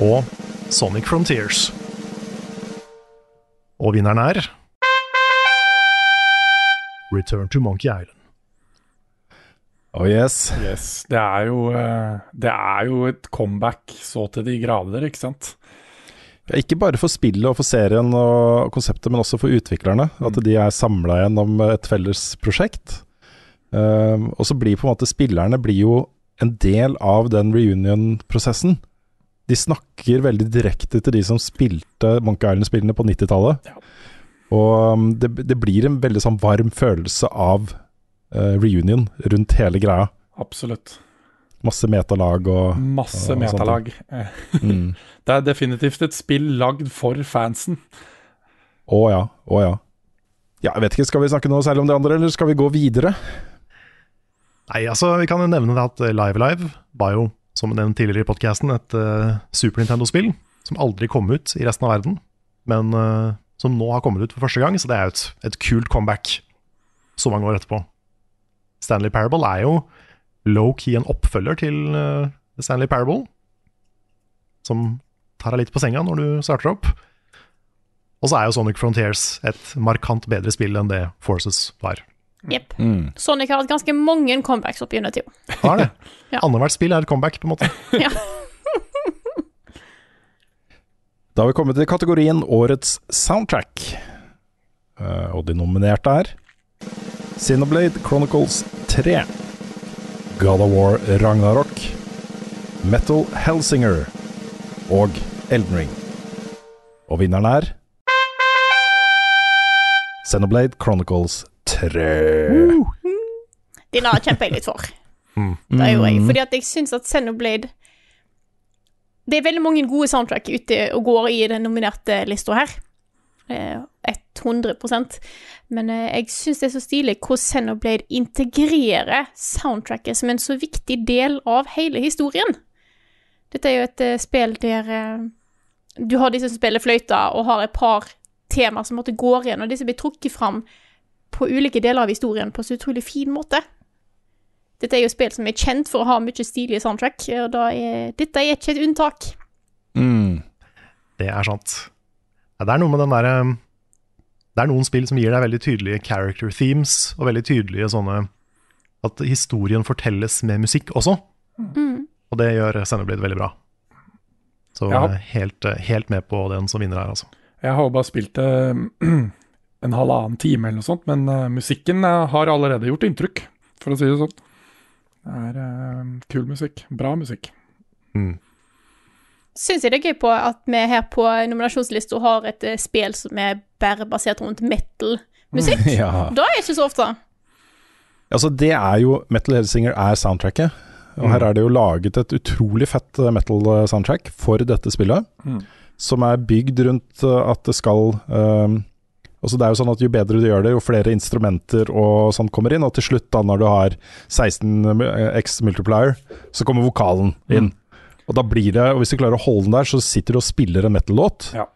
og Sonic Frontiers. Og vinneren er Return to Monkey Island. Oh yes. Yes, det er jo, eh, det er jo et comeback så til de grader, ikke sant? Ikke bare for spillet og for serien og konseptet, men også for utviklerne. At de er samla gjennom et felles prosjekt. Um, og så blir på en måte spillerne blir jo en del av den reunion-prosessen. De snakker veldig direkte til de som spilte Monkey Island-spillene på 90-tallet. Ja. Og um, det, det blir en veldig sånn varm følelse av uh, reunion rundt hele greia. Absolutt. Masse metalag og Masse og metalag. Eh, Mm. Det er definitivt et spill lagd for fansen. Å ja, å ja. Ja, jeg vet ikke, Skal vi snakke noe særlig om det andre, eller skal vi gå videre? Nei, altså, vi kan jo nevne det at Live Live var jo, som nevnt tidligere i podkasten, et uh, Super Nintendo-spill som aldri kom ut i resten av verden, men uh, som nå har kommet ut for første gang, så det er jo et, et kult comeback så mange år etterpå. Stanley Parable er jo low-key en oppfølger til eh, Stanley Parable, som tar deg litt på senga når du starter opp. Og så er jo Sonic Frontiers et markant bedre spill enn det Forces var. Jepp. Sonic har hatt ganske mange comebacks opp gjennom tida. Har det. Ja. Annethvert spill er et comeback, på en måte. Ja. Da har vi kommet til kategorien Årets soundtrack. Eh, og de nominerte er Cineblade Chronicles 3, God of War Ragnarok, Metal Hellsinger og Elden Ring. Og vinneren er Xenoblade Chronicles 3. Den har kjemper jeg litt for. Det gjorde jeg. Fordi at jeg syns at Xenoblade Det er veldig mange gode soundtrack ute og går i den nominerte lista her. Eh, 100 Men eh, jeg syns det er så stilig hvordan Xenoblade integrerer soundtracket som en så viktig del av hele historien. Dette er jo et eh, spill der eh, du har disse som spiller fløyta, og har et par temaer som måtte går igjen, og disse blir trukket fram på ulike deler av historien på så utrolig fin måte. Dette er jo spill som er kjent for å ha mye stilige soundtrack, og er, dette er ikke et unntak. Mm. Det er sant. Ja, det er noe med den derre Det er noen spill som gir deg veldig tydelige character themes, og veldig tydelige sånne At historien fortelles med musikk også. Og det gjør Xenoblade veldig bra. Så Ja. jeg er helt, helt med på den som vinner her, altså. Jeg har jo bare spilt det en halvannen time eller noe sånt, men eh, musikken eh, har allerede gjort inntrykk, for å si det sånn. Det er eh, kul musikk. Bra musikk. Mm. Syns jeg det er gøy på at vi her på nominasjonslista har et eh, spill som er bare basert rundt metal-musikk. Ja. Da er det ikke så ofte. Altså, det er jo Metal Hellsinger er soundtracket. Og her er det jo laget et utrolig fett eh, metal-soundtrack for dette spillet. Mm. Som er bygd rundt eh, at det skal um, Altså det er jo sånn at Jo bedre du gjør det, jo flere instrumenter og sånn kommer inn. Og til slutt, da når du har 16 X multiplier, så kommer vokalen inn. Og da blir det, og Hvis du klarer å holde den der, så sitter du og spiller en metal-låt. Ja.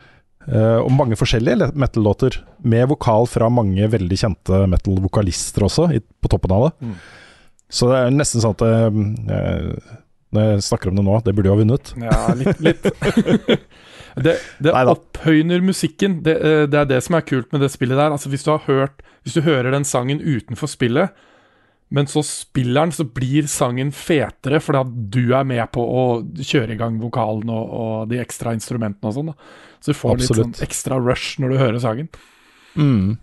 Uh, og mange forskjellige metal-låter, med vokal fra mange veldig kjente metal-vokalister også, i, på toppen av det. Mm. Så det er nesten sånn at eh, Når jeg snakker om det nå, det burde jo ha vunnet. Ja, litt. litt. det det opphøyner musikken. Det, det er det som er kult med det spillet der. Altså, hvis du har hørt Hvis du hører den sangen utenfor spillet, men så spiller den, så blir sangen fetere fordi at du er med på å kjøre i gang vokalen og, og de ekstra instrumentene og sånn. da. Så du får litt sånn ekstra rush når du hører sangen. Mm.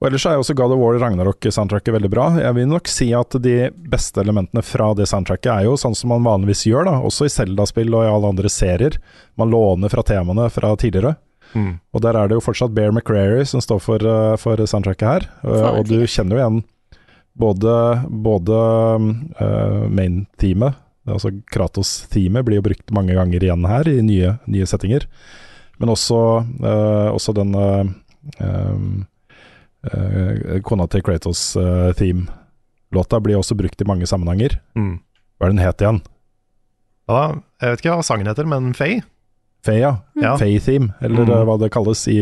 Og Ellers er også God of War Ragnarok-soundtracket veldig bra. Jeg vil nok si at de beste elementene fra det soundtracket er jo sånn som man vanligvis gjør, da, også i Zelda-spill og i alle andre serier. Man låner fra temaene fra tidligere. Mm. Og der er det jo fortsatt Bear McCreary som står for, eh, for soundtracket her. Og, og du kjenner jo igjen både, både uh, main-teamet, altså Kratos-teamet, blir jo brukt mange ganger igjen her i nye, nye settinger. Men også, uh, også den eh, eh, Kona til Kratos-theme-låta blir også brukt i mange sammenhenger. Mm. Hva er den het igjen? Ja, jeg vet ikke hva sangen heter, men Faye. Faye, ja. Ja. Faye-theme, eller Mm. eh, hva det kalles i,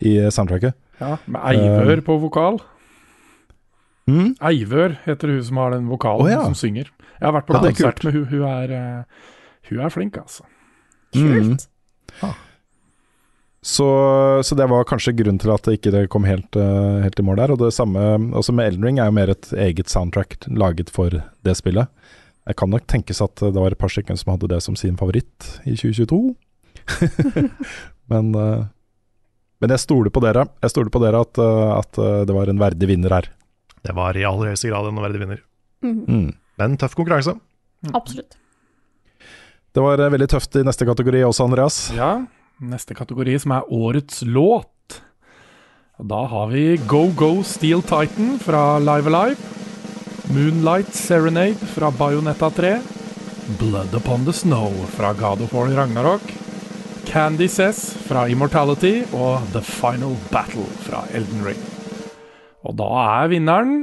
i soundtracket. Ja, Med Eivør på vokal. Mm? Eivør heter hun som har den vokalen oh, ja. som synger. Jeg har vært på Ja, er konsert med hun. Hun er, eh, hun er flink, altså. Mm. Ah. Så, så det var kanskje grunnen til at det ikke kom helt, eh, helt i mål der. Og det samme også med Elden Ring er jo mer et eget soundtrack laget for det spillet. Jeg kan nok tenkes at det var et par stykker som hadde det som sin favoritt i 2022. men, eh, men jeg stoler på dere. Jeg stoler på dere at, at det var en verdig vinner her. Det var i aller høyeste grad en verdig vinner. Mhm. Mm. Men tøff konkurranse. Absolutt. Det var eh, veldig tøft i neste kategori også, Andreas. Ja, neste kategori som er årets låt. Da har vi Go Go Steel Titan fra Live Alive. Moonlight Serenade fra Bayonetta 3. Blood Upon the Snow fra God of War Ragnarok. Candy Cess fra Immortality og The Final Battle fra Elden Ring. Og da er vinneren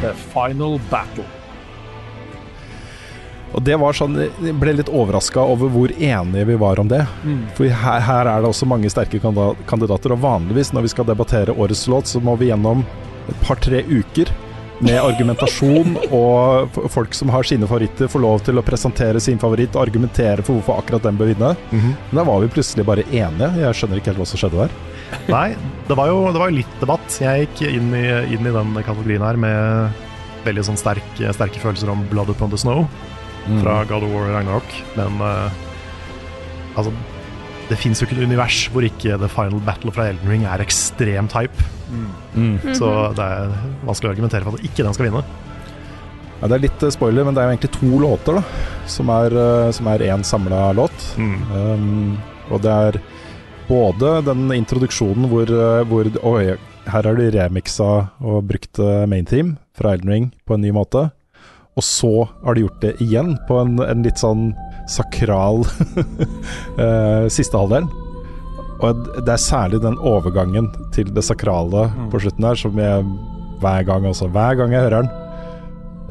The Final Battle. Og det var sånn, Jeg ble litt overraska over hvor enige vi var om det. For her, her er det også mange sterke kandidater. Og vanligvis når vi skal debattere årets låt, så må vi gjennom et par-tre uker med argumentasjon, og folk som har sine favoritter, får lov til å presentere sin favoritt og argumentere for hvorfor akkurat den bør vinne. Mhm. Men da var vi plutselig bare enige. Jeg skjønner ikke helt hva som skjedde der. Nei, det var jo det var jo litt debatt. Jeg gikk inn i, inn i den kategorien her med veldig sånn sterk, sterke følelser om Blood Upon the Snow fra God of War Ragnarok. Men uh, altså Det fins jo ikke et univers hvor ikke The Final Battle fra Elden Ring er ekstremt hype. Så det er vanskelig å argumentere for at ikke den skal vinne. Ja, det er litt eh, spoiler, men det er jo egentlig to låter da som er, eh, som er én samla låt. Um, og det er både den introduksjonen hvor, eh, hvor Oi, her har de remiksa og brukt main theme fra Elden Ring på en ny måte. Og så har de gjort det igjen på en, en litt sånn sakral eh, siste halvdelen. Og det er særlig den overgangen til det sakrale på slutten her som jeg hver gang også, hver gang jeg hører den,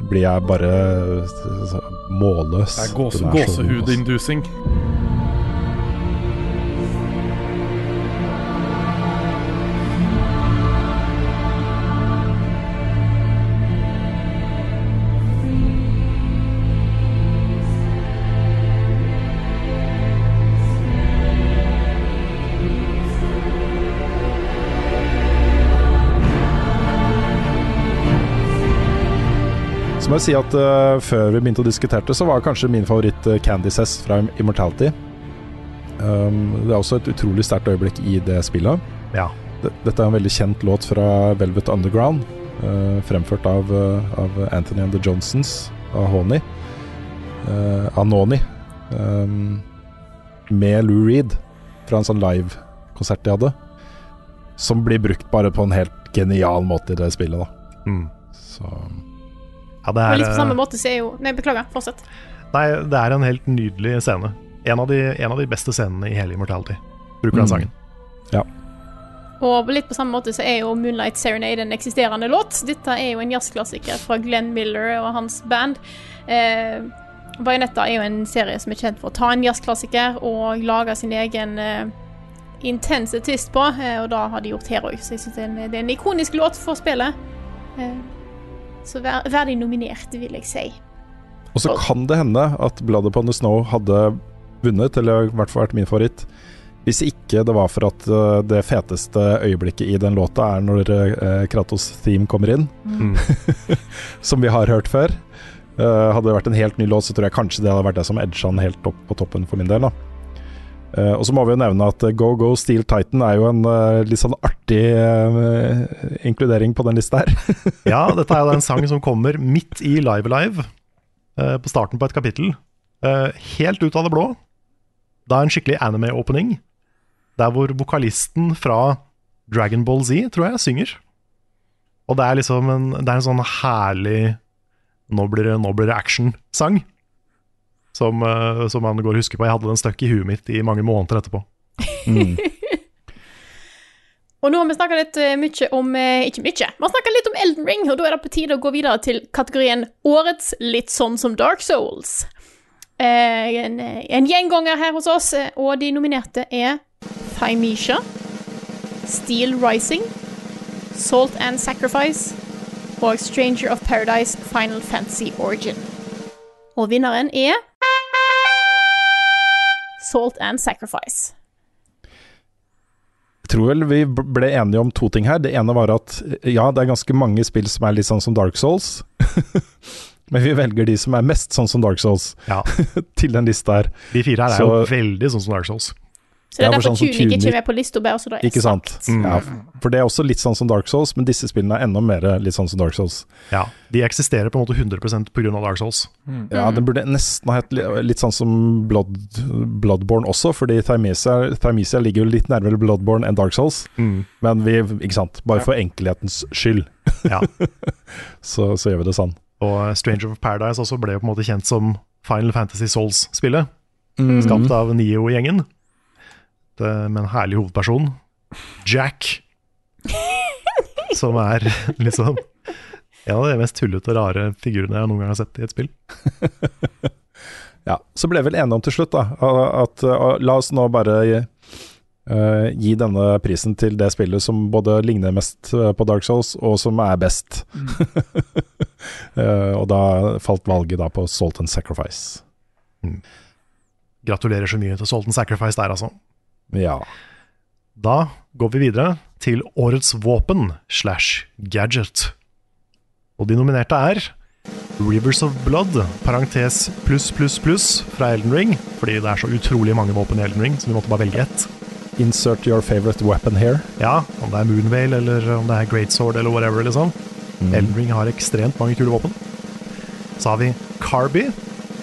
blir jeg bare så målløs. Det er gåse, Den så må jeg si at uh, før vi begynte å diskutere det, så var kanskje min favoritt uh, Candy Cess fra Immortality. Um, det er også et utrolig sterkt øyeblikk i det spillet. Ja. Dette er en veldig kjent låt fra Velvet Underground, uh, fremført av, av Anthony and the Johnsons, av Honey. Uh, Anoni. Um, med Lou Reed, fra en sånn live-konsert de hadde. Som blir brukt bare på en helt genial måte i det spillet, da. Mm. Så Ja, det Og er, litt på samme eh, måte så er jo Nei, beklager. Fortsett. nei, det er en helt nydelig scene. En av de, en av de beste scenene i hele Immortality. Bruker den Mm. sangen. Og litt på samme måte så er jo Moonlight Serenade en eksisterende låt. Dette er jo en jazzklassiker fra Glenn Miller og hans band. Eh, Bajonetta er jo en serie som er kjent for å ta en jazzklassiker og lage sin egen eh, intense twist på, eh, og da har de gjort her òg. Så jeg syns det, er en- det er en ikonisk låt for spillet. Eh, så vær de nominerte, vil jeg si. Og så kan det hende at Blood Upon the Snow hadde vunnet, eller i hvert fall vært min favoritt, hvis ikke det var for at eh, det feteste øyeblikket i den låta er når eh, Kratos theme kommer inn, Mm. som vi har hørt før. Eh, hadde det vært en helt ny låt, så tror jeg kanskje det hadde vært det som edga den helt opp på toppen for min del. da. Eh, og så må vi jo nevne at eh, Go Go Steel Titan er jo en uh, litt sånn artig uh, inkludering på den lista her. Ja, dette er jo en sang som kommer midt i Live Alive, på starten på et kapittel. Helt ut av det blå. Det er en skikkelig anime-opening, der hvor vokalisten fra Dragon Ball Z, tror jeg, synger. Og det er liksom en, det er en sånn herlig Nå blir det, det action-sang. Som, eh, som man går og husker på. Jeg hadde den stuck i huet mitt i mange måneder etterpå. Mm. Og nå har vi snakka litt eh, mye om eh, Ikke mye, vi har snakka litt om Elden Ring, og da er det på tide å gå videre til kategorien Årets litt sånn som Dark Souls. Eh, en, en gjenganger her hos oss, og de nominerte er Thymesia, Steel Rising, Salt and Sacrifice og Stranger of Paradise Final Fantasy Origin. Og vinneren er Salt and Sacrifice. Jeg tror vel vi ble enige om to ting her. Det ene var at ja, det er ganske mange spill som er litt sånn som Dark Souls. Men vi velger de som er mest sånn som Dark Souls Ja, til den lista her. De fire her er Så- jo veldig sånn som Dark Souls. Så det er Ja, for derfor sånn som Tunic ikke kommer er med på lista, bare så det er Ikke sant? Mm. Ja, for det er også litt sånn som Dark Souls, men disse spillene er enda mer litt sånn som Dark Souls. Ja, De eksisterer på en måte 100% pga. Dark Souls. Ja, den burde nesten ha hett litt sånn som Blood, Bloodborne også, fordi Thymesia, Thymesia ligger jo litt nærmere Bloodborne enn Dark Souls. Men vi, ikke sant, bare for enkelhetens skyld, Ja. så, så gjør vi det sånn. Og Stranger of Paradise også ble jo på en måte kjent som Final Fantasy Souls-spillet. Mm. Skapt av Nio-gjengen. Med en herlig hovedperson, Jack. Som er liksom en av de mest tullete og rare figurene jeg noen gang har sett i et spill. Ja, så ble vi vel enige om til slutt da, at uh, la oss nå bare uh, gi denne prisen til det spillet som både ligner mest uh, på Dark Souls, og som er best. Uh, og da falt valget da på Salt and Sacrifice. Gratulerer så mye til Salt and Sacrifice der, altså. Ja. Da går vi videre til årets våpen slash gadget. Og de nominerte er Rivers of Blood, parentes pluss, pluss, pluss, fra Elden Ring. Fordi det er så utrolig mange våpen i Elden Ring, så vi måtte bare velge ett. Insert your favorite weapon here. Ja, om det er Moonvale eller om det er Greatsword eller whatever, liksom. Elden Ring har ekstremt mange kule våpen. Så har vi Carby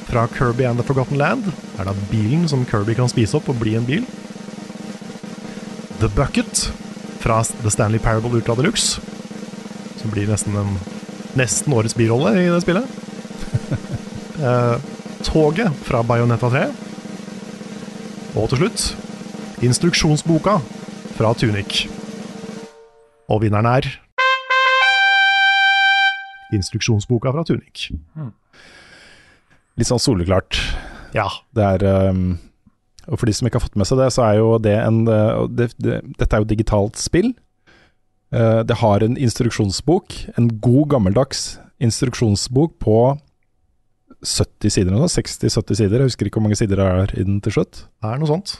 fra Kirby and the Forgotten Land. Det er da bilen som Kirby kan spise opp og bli en bil. The Bucket fra The Stanley Parable Ultra Deluxe. Som blir nesten en nesten årets birolle i det spillet. Eh, toget fra Bayonetta 3. Og til slutt instruksjonsboka fra Tunic. Og vinneren er Instruksjonsboka fra Tunic. Litt sånn soleklart. Ja. Det er um, Og for de som ikke har fått med seg det, så er jo det en uh, det, det, Dette er jo digitalt spill. Uh, det har en instruksjonsbok, en god gammeldags instruksjonsbok på 70 sider eller 60-70 sider, jeg husker ikke hvor mange sider det er i den til slutt. Det er noe sånt.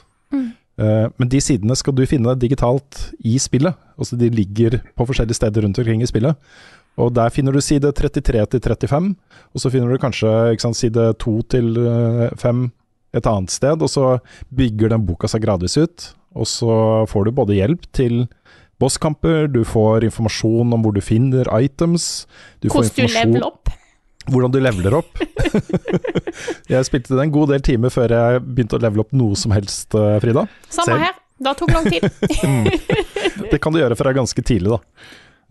Uh, men de sidene skal du finne digitalt i spillet. Altså De ligger på forskjellige steder rundt omkring i spillet. Og Der finner du side 33 til 35, og så finner du kanskje ikke sant, side 2 til eh, 5 et annet sted. Og så bygger den boka seg gradvis ut. Og så får du både hjelp til bosskamper, du får informasjon om hvor du finner items. Du får Hvordan du leveler opp. hvordan du leveler opp. jeg spilte det en god del timer før jeg begynte å levele opp noe som helst, eh, Frida. Samme Selv. her. Da tok lang tid. Det kan du gjøre fra ganske tidlig, da.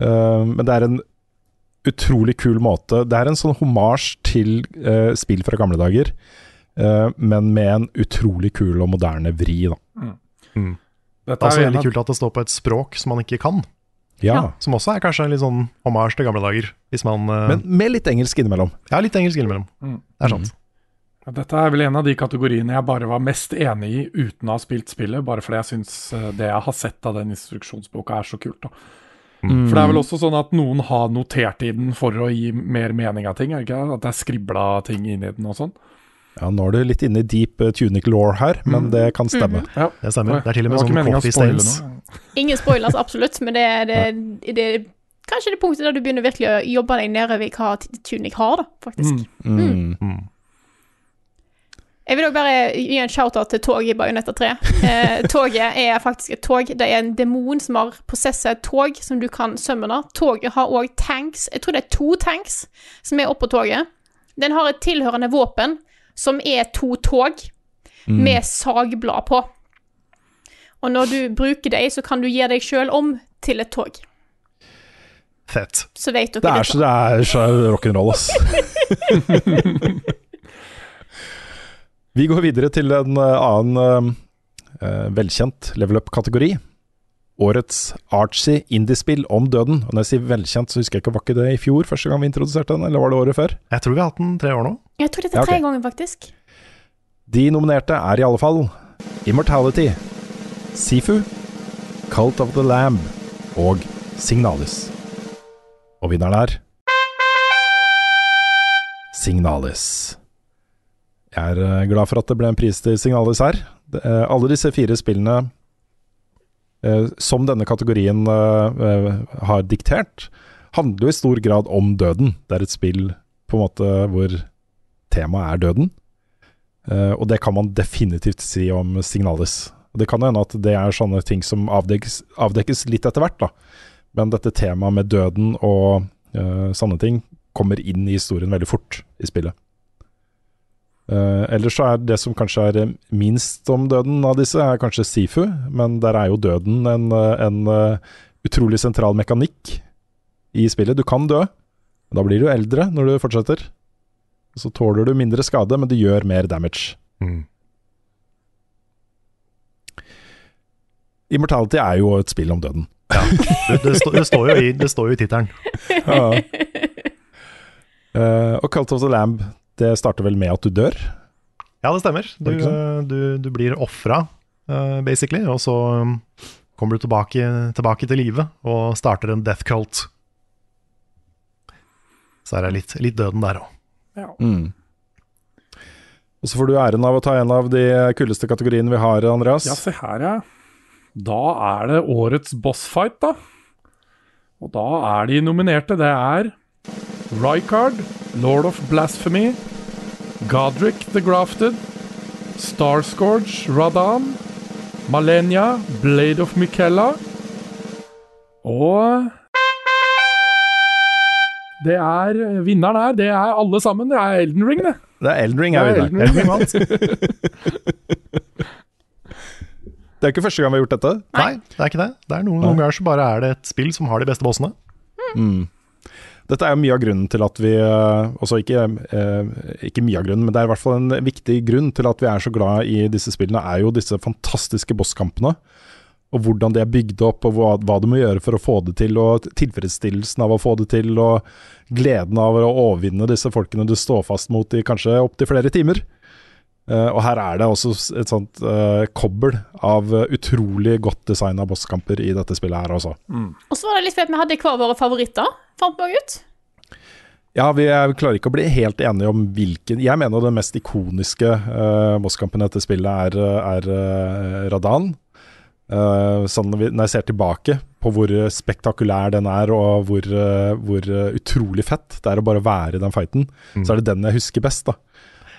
Eh, men det er en utrolig kul måte. Det er en sånn homasj til eh, spill fra gamle dager, men med en utrolig kul og moderne vri, da. Det Dette er også er veldig kult at det står på et språk som man ikke kan. Ja. Som også er kanskje en litt sånn hommage til gamle dager. Hvis man uh... Men med litt engelsk innimellom. Ja, litt engelsk innimellom. Mm. Det er sant. Ja, Dette er vel en av de kategoriene jeg bare var mest enig i uten å ha spilt spillet, bare fordi jeg syns eh, det jeg har sett av den instruksjonsboka er så kult. da. For det er vel også sånn at noen har notert i den for å gi mer mening av ting, er det ikke? At det er skribla ting inni den og sånn? Ja, nå er du litt inne i deep uh, tunic law her, men det kan stemme. Ja. Det stemmer. Det er til og med sånn coffee stains. Ingen spoilers, absolutt, men det er det, det, er kanskje det punktet der du begynner virkelig å jobbe deg nedover i hva Tunic har, da, faktisk. Mm. Jeg vil òg bare gi en shout-out til toget i Bajonetta 3. Eh, toget er faktisk et tog. Det er en demon som har prosesset et tog som du kan summone. Toget har òg tanks. Jeg tror det er to tanks som er oppå toget. Den har et tilhørende våpen som er to tog med sagblad på. Og når du bruker dem, så kan du gi deg sjøl om til et tog. Fett. Så vet dere Det er så, det er så rock'n'roll, ass. Vi går videre til en eh, annen uh, velkjent level up-kategori. Årets artsy indiespill om døden. Og når jeg sier velkjent, så husker jeg ikke, var ikke det i fjor første gang vi introduserte den, eller var det året før? Jeg tror vi har hatt den tre år nå. Jeg tror dette er tre ok. ganger, faktisk. De nominerte er i alle fall Immortality, Sifu, Cult of the Lamb og Signalis. Og vinneren er Signalis. Jeg er eh, glad for at det ble en pris til Signalis her. Eh, alle disse fire spillene som denne kategorien eh, eh, har diktert, handler jo i stor grad om døden. Det er et spill på en måte hvor temaet er døden. Eh, og det kan man definitivt si om Signalis. Det kan hende at det er sånne ting som avdekkes, avdekkes litt etter hvert, da. Men dette temaet med døden og eh, sånne ting kommer inn i historien veldig fort i spillet. Uh, ellers så er det som kanskje er eh, minst om døden av disse, er kanskje Sifu. Men der er jo døden en, eh, en utrolig sentral mekanikk i spillet. Du kan dø, men da blir du eldre når du fortsetter. Så tåler du mindre skade, men du gjør mer damage. Mm. Immortality er jo et spill om døden. Det, det, stå, det står jo i, det står jo i tittelen. Ja. Uh, og Cult of the Lamb, det starter vel med at du dør? Ja, det stemmer. Du, det sånn? du, du blir ofra, eh, basically, og så um, kommer du tilbake, tilbake til live og starter en death cult. Så er det litt, litt døden der òg. Mm. Og så får du æren av å ta en av de kuldeste kategoriene vi har, Andreas. Ja, se her, ja. Da er det årets bossfight, da. Og da er de nominerte. Det er Rykard, Lord of Blasphemy, Godric the Grafted, Starscourge, Radan, Malenia, Blade of Mikella og Det er Vinneren her, det er alle sammen. Det er Elden Ring, det. Det er Elden Ring, er er vinneren. Elden Ring vant. Det er ikke første gang vi har gjort dette. Nei, det er ikke det. Det er noen, noen ganger så bare er det et spill som har de beste bossene. Mm. Dette er jo mye av grunnen til at vi eh, Også ikke, eh, ikke mye av grunnen, men det er i hvert fall en viktig grunn til at vi er så glad i disse spillene, er jo disse fantastiske bosskampene. Og hvordan de er bygd opp, og hva, hva du må gjøre for å få det til, og tilfredsstillelsen av å få det til, og gleden av å overvinne disse folkene du står fast mot i kanskje opptil flere timer. Eh, og her er det også et sånt kobbel av utrolig godt designa bosskamper i dette spillet her også. Og så var det litt fordi vi hadde hver våre favoritter, fant vi ut. Ja, vi er, klarer ikke å bli helt enige om hvilken Jeg mener den mest ikoniske uh, bosskampen i dette spillet er, er uh, Radan. Uh, sånn når, vi, når jeg ser tilbake på hvor spektakulær den er, og hvor, uh, hvor eh, utrolig fett det er å bare være i den fighten, så er det den jeg husker best. da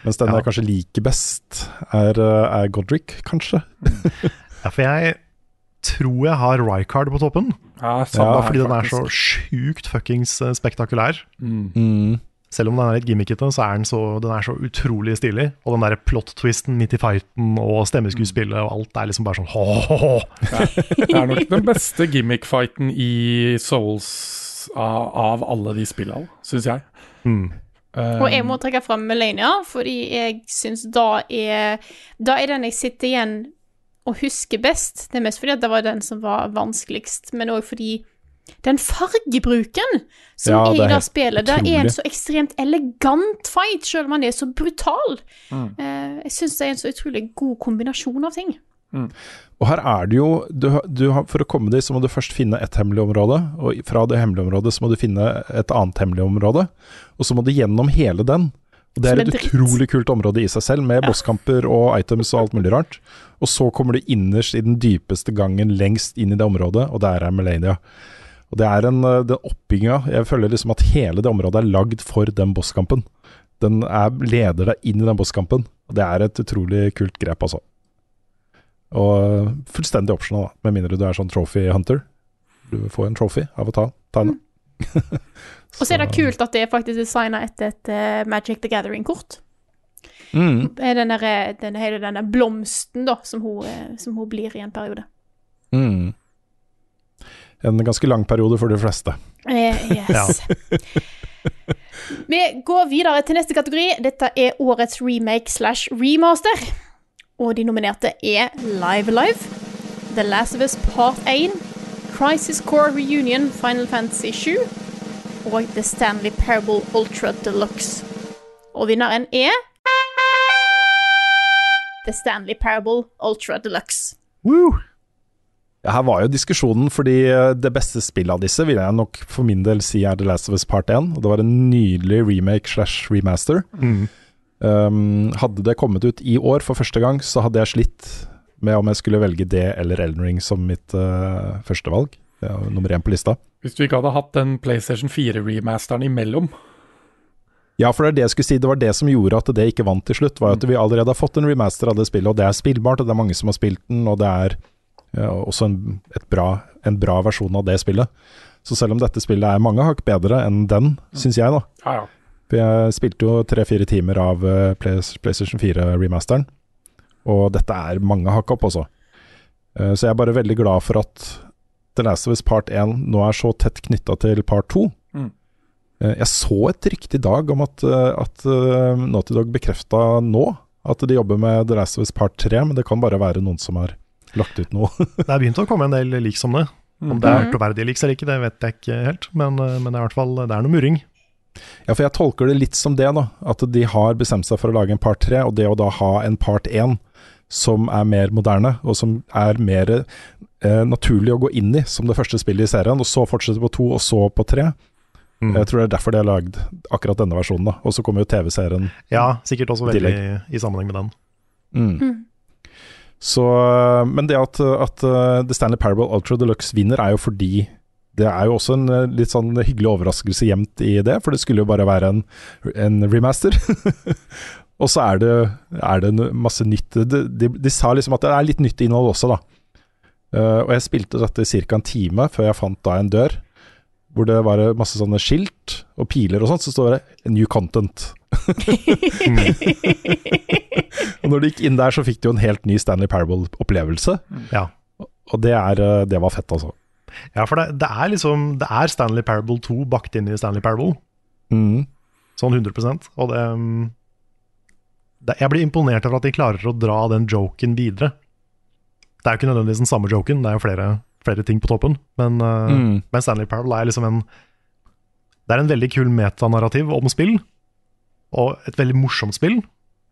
Mens den Ja. jeg kanskje liker best, er, eh, er Godric, kanskje. Ja, for jeg tror jeg har Rycard på toppen. Ja, samme ja, fordi den er så sjukt fuckings eh, spektakulær. Mm. Mm. Selv om den er litt gimmickete, så er den så, den er så utrolig stilig. Og den der plot-twisten midt i fighten og stemmeskuespillet og alt er liksom bare sånn ho-ho-ho. Det er nok den beste gimmick-fighten i Souls av, av alle de spillene, syns jeg. Mm. Um, Og jeg må trekke fram Melania, fordi jeg syns da er Da er den jeg sitter igjen og huske best. Det er mest fordi at det var den som var vanskeligst, men òg fordi den fargebruken som Ja, er det i er det er en så ekstremt elegant fight, selv om han er så brutal. Mm. Eh, jeg syns det er en så utrolig god kombinasjon av ting. Og her er det jo du, du, For å komme dit så må du først finne et hemmelig område, og fra det hemmelige området så må du finne et annet hemmelig område, og så må du gjennom hele den. Og Det er et utrolig kult område i seg selv, med bosskamper og items og alt mulig rart. Og så kommer du innerst i den dypeste gangen lengst inn i det området, og der er Melania. Og det er en, eh, den oppbygginga Jeg føler liksom at hele det området er lagd for den bosskampen. Den er, leder deg inn i den bosskampen, og det er et utrolig kult grep, altså. Og fullstendig optional, da, med mindre du er sånn trophy hunter. Du får en trophy av å ta, ta henne. Og så er det kult at det er faktisk designa etter et uh, Magic the Gathering-kort. Mm, Er Den der, eh, den, hele denne blomsten da, som hun, eh, som hun blir i en periode. mm. En ganske lang periode for de fleste. Eh, yes. Vi går videre til neste kategori. Dette er årets remake slash remaster. Og de nominerte er Live Alive, The Last of Us Part 1, Crisis Core Reunion Final Fantasy 7 og The Stanley Parable Ultra Deluxe. Og vinneren er The Stanley Parable Ultra Deluxe. Woo! Her var jo diskusjonen, fordi eh, det beste spillet av disse vil jeg nok for min del si er The Last of Us Part 1. Og det var en nydelig remake slash remaster. Mm. Um, hadde det kommet ut i år for første gang, så hadde jeg slitt med om jeg skulle velge det eller Elden Ring som mitt uh, førstevalg. Ja, nummer én på lista. Hvis du ikke hadde hatt den PlayStation 4-remasteren imellom. Ja, for det er det jeg skulle si. Det var det som gjorde at det ikke vant til slutt. Var at vi allerede har fått en remaster av det spillet, og det er spillbart, og det er mange som har spilt den, og det er ja, også en, bra, en bra versjon av det spillet. Så selv om dette spillet er mange hakk bedre enn den, syns jeg, da. Ja, ja. For jeg spilte jo tre-fire timer av uh, PlayStation 4-remasteren, og dette er mange hakk opp. Uh, så jeg er bare veldig glad for at The Last of Us Part 1 nå er så tett knytta til Part 2. Mm. Uh, jeg så et rykte i dag om at, at Naughty Dog bekrefta nå at de jobber med The Last of Us Part 3, men det kan bare være noen som har lagt ut noe. det er begynt å komme en del liks om det. Om det er troverdige liks eller ikke, det vet jeg ikke helt, men, men det er i hvert fall det er noe murring. Ja, for jeg tolker det litt som det, da. At de har bestemt seg for å lage en part 3, og det å da ha en part 1 som er mer moderne, og som er mer eh, naturlig å gå inn i som det første spillet i serien, og så fortsette på to, og så på tre. Mm. Jeg tror det er derfor de har lagd akkurat denne versjonen, da. Og så kommer jo TV-serien. Ja, sikkert også veldig i, i sammenheng med den. Mm. Mm. Så, men det at, at uh, The Stanley Parable Ultra Deluxe vinner, er jo fordi det er jo også en uh, litt sånn hyggelig overraskelse gjemt i det, for det skulle jo bare være en, en remaster. og så er det, er det masse nytt de, de, de, sa liksom at det er litt nytt innhold også, da. Uh, og jeg spilte dette i ca. en time før jeg fant da en dør hvor det var masse sånne skilt og piler og sånt, så står det 'new content'. og når du gikk inn der, så fikk du jo en helt ny Stanley Parable-opplevelse. Ja. Og det, er, det var fett, altså. Ja, for det, det, er liksom Det er Stanley Parable 2 bakt inn i Stanley Parable. Mm. Sånn 100 Og det, det, Jeg blir imponert over at de klarer å dra den joken videre. Det er jo ikke nødvendigvis den samme joken, det er jo flere, flere ting på toppen. Men, uh, mm. men Stanley Parable er liksom en Det er en veldig kul metanarrativ om spill. Og et veldig morsomt spill.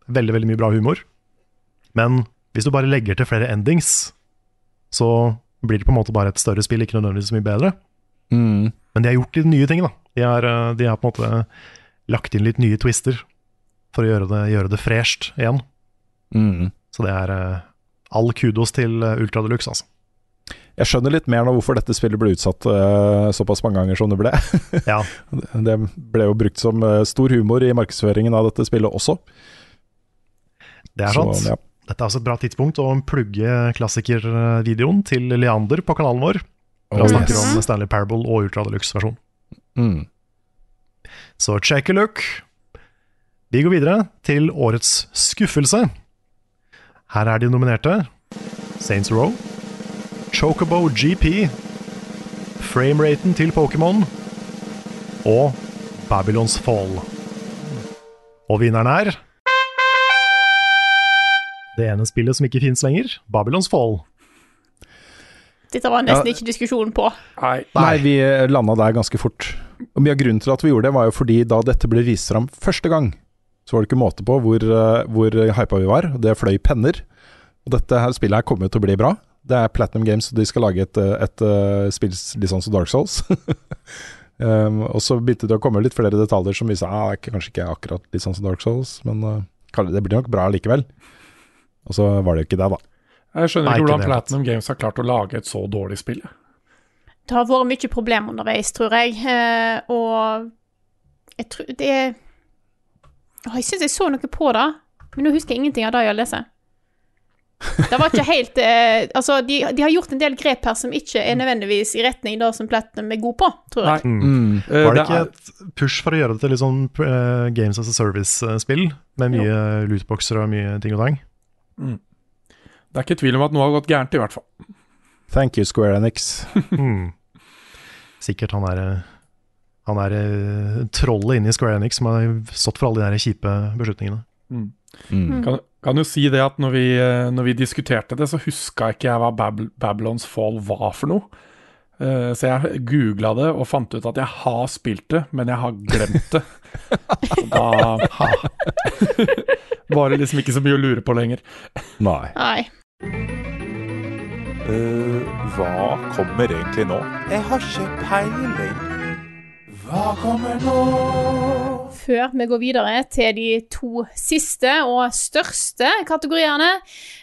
Veldig, veldig mye bra humor. Men hvis du bare legger til flere endings, så blir det på en måte bare et større spill, ikke nødvendigvis så mye bedre. Mm. Men de har gjort litt nye ting, da. De har, de har, på en måte lagt inn litt nye twister for å gjøre det, gjøre det fresht igjen. Mm. Så det er all kudos til Ultra Deluxe, altså. Jeg skjønner litt mer nå hvorfor dette spillet ble utsatt uh, såpass mange ganger som det ble. ja. Det ble jo brukt som uh, stor humor i markedsføringen av dette spillet også. Det er sant. Så, ja. Dette er også et bra tidspunkt å plugge klassikervideoen til Leander på kanalen vår. Oh, snakker yes. om Stanley Parable og Ultra Deluxe-versjon. Mm. Så check a look. Vi går videre til årets skuffelse. Her er de nominerte. Saints Row, Chocobo GP, frameraten til Pokémon og Babylons Fall. Og vinneren er det ene spillet som ikke fins lenger, Babylons Fall. Dette var nesten ja. ikke diskusjonen på. Nei. Nei, vi landa der ganske fort. Og Mye av grunnen til at vi gjorde det, var jo fordi da dette ble vist fram første gang, så var det ikke måte på hvor, hvor hypa vi var. Det fløy penner. Og dette her spillet her kommer jo til å bli bra. Det er Platinum Games, og de skal lage et, et, et spill litt sånn som Dark Souls. um, og så begynte det å komme litt flere detaljer som viser at ah, kanskje ikke akkurat litt sånn som Dark Souls, men uh, det blir nok bra likevel. Og så var det jo ikke det, da. Jeg skjønner ikke hvordan Platinum Games har klart å lage et så dårlig spill. Det har vært mye problem underveis, tror jeg. Eh, og jeg tror det er Jeg syns jeg så noe på det, men nå husker jeg ingenting av det jeg leser. Det var ikke helt eh, Altså, de, de, har gjort en del grep her som ikke er nødvendigvis i retning det som Platinum er god på, tror jeg. Mm. Mm. Var det ikke et push for å gjøre det til litt sånn uh, Games as a Service-spill, med mye lootboxer og mye ting og tang? Mm. Det er ikke tvil om at noe har gått gærent, i hvert fall. Thank you, Square Enix. mm. Sikkert han er Han er trollet inne i Square Enix som har stått for alle de der kjipe beslutningene. Mm. Mm. Kan, kan, jo si det at når vi, når vi diskuterte det, så huska ikke jeg hva Bab Babylons Fall var for noe. Uh, så jeg googla det og fant ut at jeg har spilt det, men jeg har glemt det. da var det liksom ikke så mye å lure på lenger. Nei. Nei. Uh, hva kommer egentlig nå? Jeg har ikke peiling. Hva kommer nå? Før vi går videre til de to siste og største kategoriene,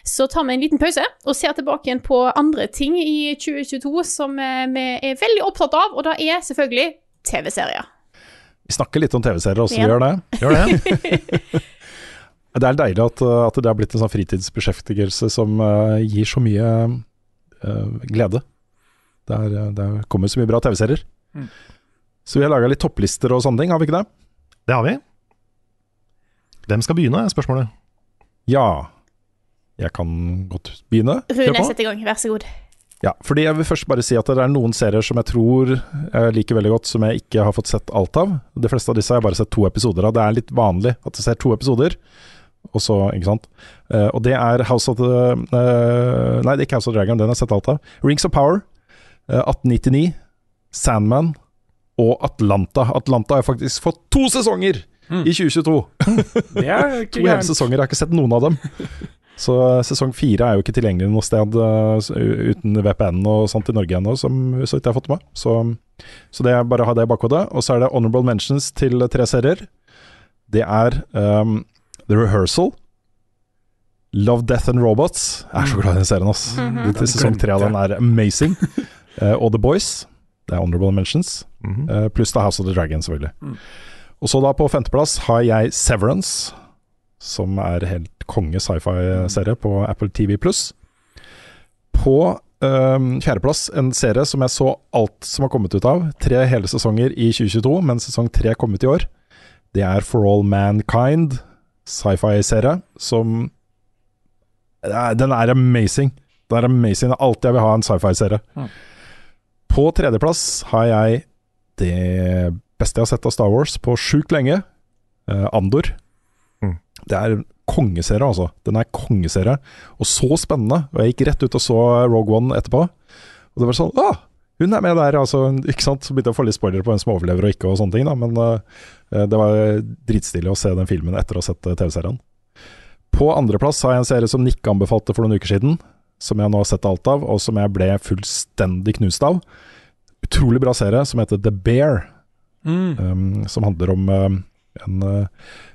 så tar vi en liten pause og ser tilbake igjen på andre ting i 2022 som eh, vi er veldig opptatt av, og det er selvfølgelig TV-serier. Vi snakker litt om TV-serier også, Ja. vi gjør det. Gjør det? Det er deilig at, uh, at det har blitt en sånn fritidsbeskjeftigelse som uh, gir så mye uh, glede. Det, er, det er- kommer så mye bra TV-serier. Mm. Så vi har laga litt topplister og sånne ting, har vi ikke det? Det har vi. Hvem skal begynne, er spørsmålet. Ja. Jeg kan godt begynne. Rune, sett i gang. Vær så god. Ja, fordi jeg vil først bare si at det er noen serier som jeg tror jeg liker veldig godt, som jeg ikke har fått sett alt av. De fleste av disse har jeg bare sett to episoder av. Det er litt vanlig at jeg ser to episoder, og så, ikke sant. Uh, og det er House of the uh, Nei, det er ikke House of Dragon, den har jeg sett alt av. Rings of Power, uh, 1899, Sandman og Atlanta. Atlanta har jeg faktisk fått to sesonger i 2022! Det er ikke To hele sesonger, jeg har ikke sett noen av dem. Så eh, sesong fire er jo ikke tilgjengelig noe sted eh, uten VPN og sånt i Norge ennå, som så vidt jeg har fått med. Så, så det er bare å ha det i bakhodet. Og så er det honorable mentions til tre serier. Det er um, The Rehearsal. Love, Death and Robots. Jeg er så glad i den serien, ass. Til Sesong tre av den er amazing. uh, og The Boys. Det er honorable mentions. Eh, pluss da House of the Dragon, selvfølgelig. Mm. Og så da på femteplass har jeg Severance, som er helt konge sci-fi-serie på Apple TV pluss. På øhm, fjerdeplass en serie som jeg så alt som har kommet ut av. Tre hele sesonger i 2022, men sesong tre kom ut i år. Det er For All Mankind, sci-fi-serie, som Den er amazing. Den er amazing. Det er alt jeg vil ha en sci-fi-serie. Mm. På tredjeplass har jeg det beste jeg har sett av Star Wars på sjukt lenge. eh, Andor. Det er en kongeserie, altså. Den er kongeserie. Og så spennende. Og jeg gikk rett ut og så Rogue One etterpå. Og det var sånn Å, hun er med der, altså. Ikke sant? Så begynte jeg å få litt spoilere på hvem som overlever og ikke, og sånne ting. da Men uh, det var dritstilig å se den filmen etter å ha sett eh, TV-serien. På andreplass har jeg en serie som Nick anbefalte for noen uker siden. Som jeg nå har sett alt av, og som jeg ble fullstendig knust av. Utrolig bra serie som heter The Bear Mm. um, som handler om um, en uh,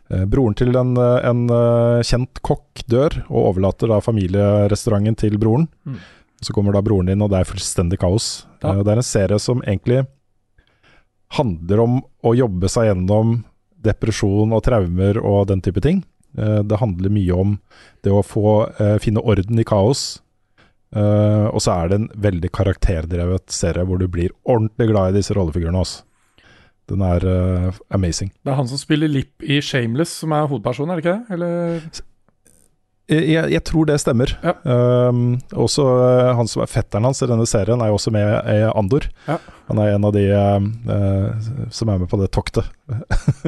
Broren til en, uh, en uh, kjent kokk dør, og overlater da familierestauranten til broren. Mm. Så kommer da broren inn, og det er fullstendig kaos. Ja. Det er en serie som egentlig handler om å jobbe seg gjennom depresjon og traumer og den type ting. Det handler mye om det å få finne orden i kaos. Og så er det en veldig karakterdrevet serie hvor du blir ordentlig glad i disse rollefigurene. Også. Den er uh, amazing. Det er han som spiller Lipp i Shameless, som er hovedpersonen, er det ikke det? Eller Jeg, jeg, jeg tror det stemmer. Ja. Um, også uh, han som er fetteren hans i denne serien, er jo også med i Andor. Ja. Han er en av de uh, som er med på det toktet.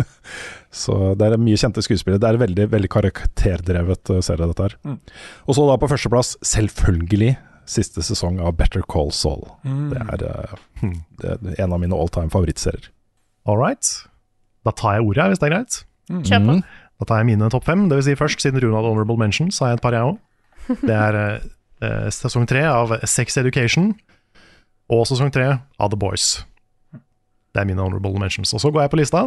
så det er mye kjente skuespillere. Det er en veldig, veldig karakterdrevet serie, dette her. Mm. Og så da på førsteplass, selvfølgelig, siste sesong av Better Call Saul. Mm. Det, er, uh, det er en av mine all time favorittserier. All right. Da tar jeg ordet, hvis det er greit. Kjør på. Mm. Da tar jeg mine topp fem. Det vil si først, siden Rune hadde honorable mention, så har jeg et par, jeg òg. Det er eh, sesong tre av Sex Education og sesong tre av The Boys. Det er mine honorable mentions. Og så går jeg på lista.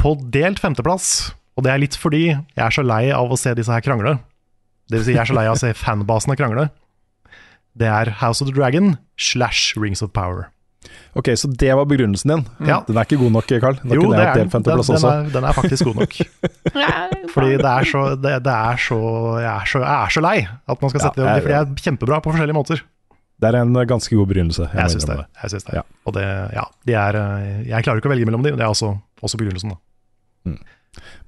På delt femteplass, og det er litt fordi jeg er så lei av å se disse her krangle. Det vil si, jeg er så lei av å se fanbasene krangle. Det er House of the Dragon slash Rings of Power. Ok, så det var begrunnelsen din. Ja. Den er ikke god nok, Carl. Da Jo, kunne det jeg er, den, delt femteplass den, er, den er faktisk god nok. Fordi det er så, det, det er så, jeg, er så jeg er så lei at man skal Ja, sette det opp, jeg- fordi jeg er kjempebra på forskjellige måter. Det er en ganske god begrunnelse. Jeg, Jeg syns det. Jeg synes det. Ja. Og det, ja, de er, eh, jeg klarer ikke å velge mellom de, og det er også, også begrunnelsen. Da.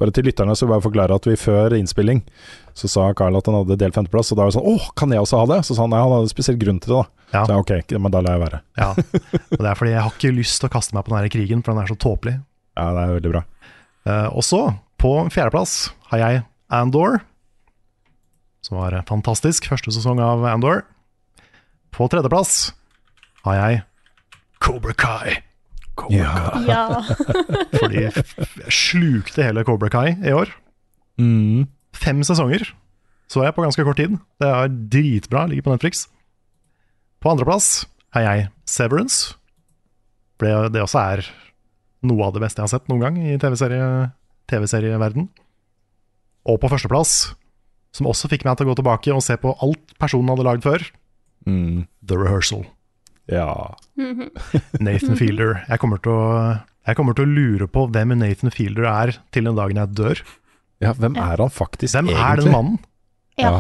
Bare til lytterne så bare forklare at vi før innspilling så sa Carl at han hadde delt femteplass, og da var det sånn åh, kan jeg også ha det? Så sa han nei, han hadde en spesiell grunn til det, da. Ja. Så jeg, ok, men da lar jeg være. Ja. Og det er fordi jeg har ikke lyst til å kaste meg på denne krigen, for den er så tåpelig. Ja, det er veldig bra. Uh, og så, på fjerdeplass, har jeg Andor, som var fantastisk. Første sesong av Andor. På tredjeplass har jeg Cobra Kai. Ja. ja. Fordi jeg slukte hele Cobra Kai i år. Mm. Fem sesonger så jeg på ganske kort tid. Det er dritbra, ligger på Netflix. På andreplass er jeg Severance. For det, det også er noe av det beste jeg har sett noen gang i TV-serieverden. TV-serieverden. Og på førsteplass, som også fikk meg til å gå tilbake og se på alt personen hadde lagd før, Mm. The Rehearsal. Ja. Nathan Fielder. Jeg kommer, til å, jeg kommer til å lure på hvem Nathan Fielder er til den dagen jeg dør. ja, hvem er han faktisk Hvem egentlig? er den mannen? Ja.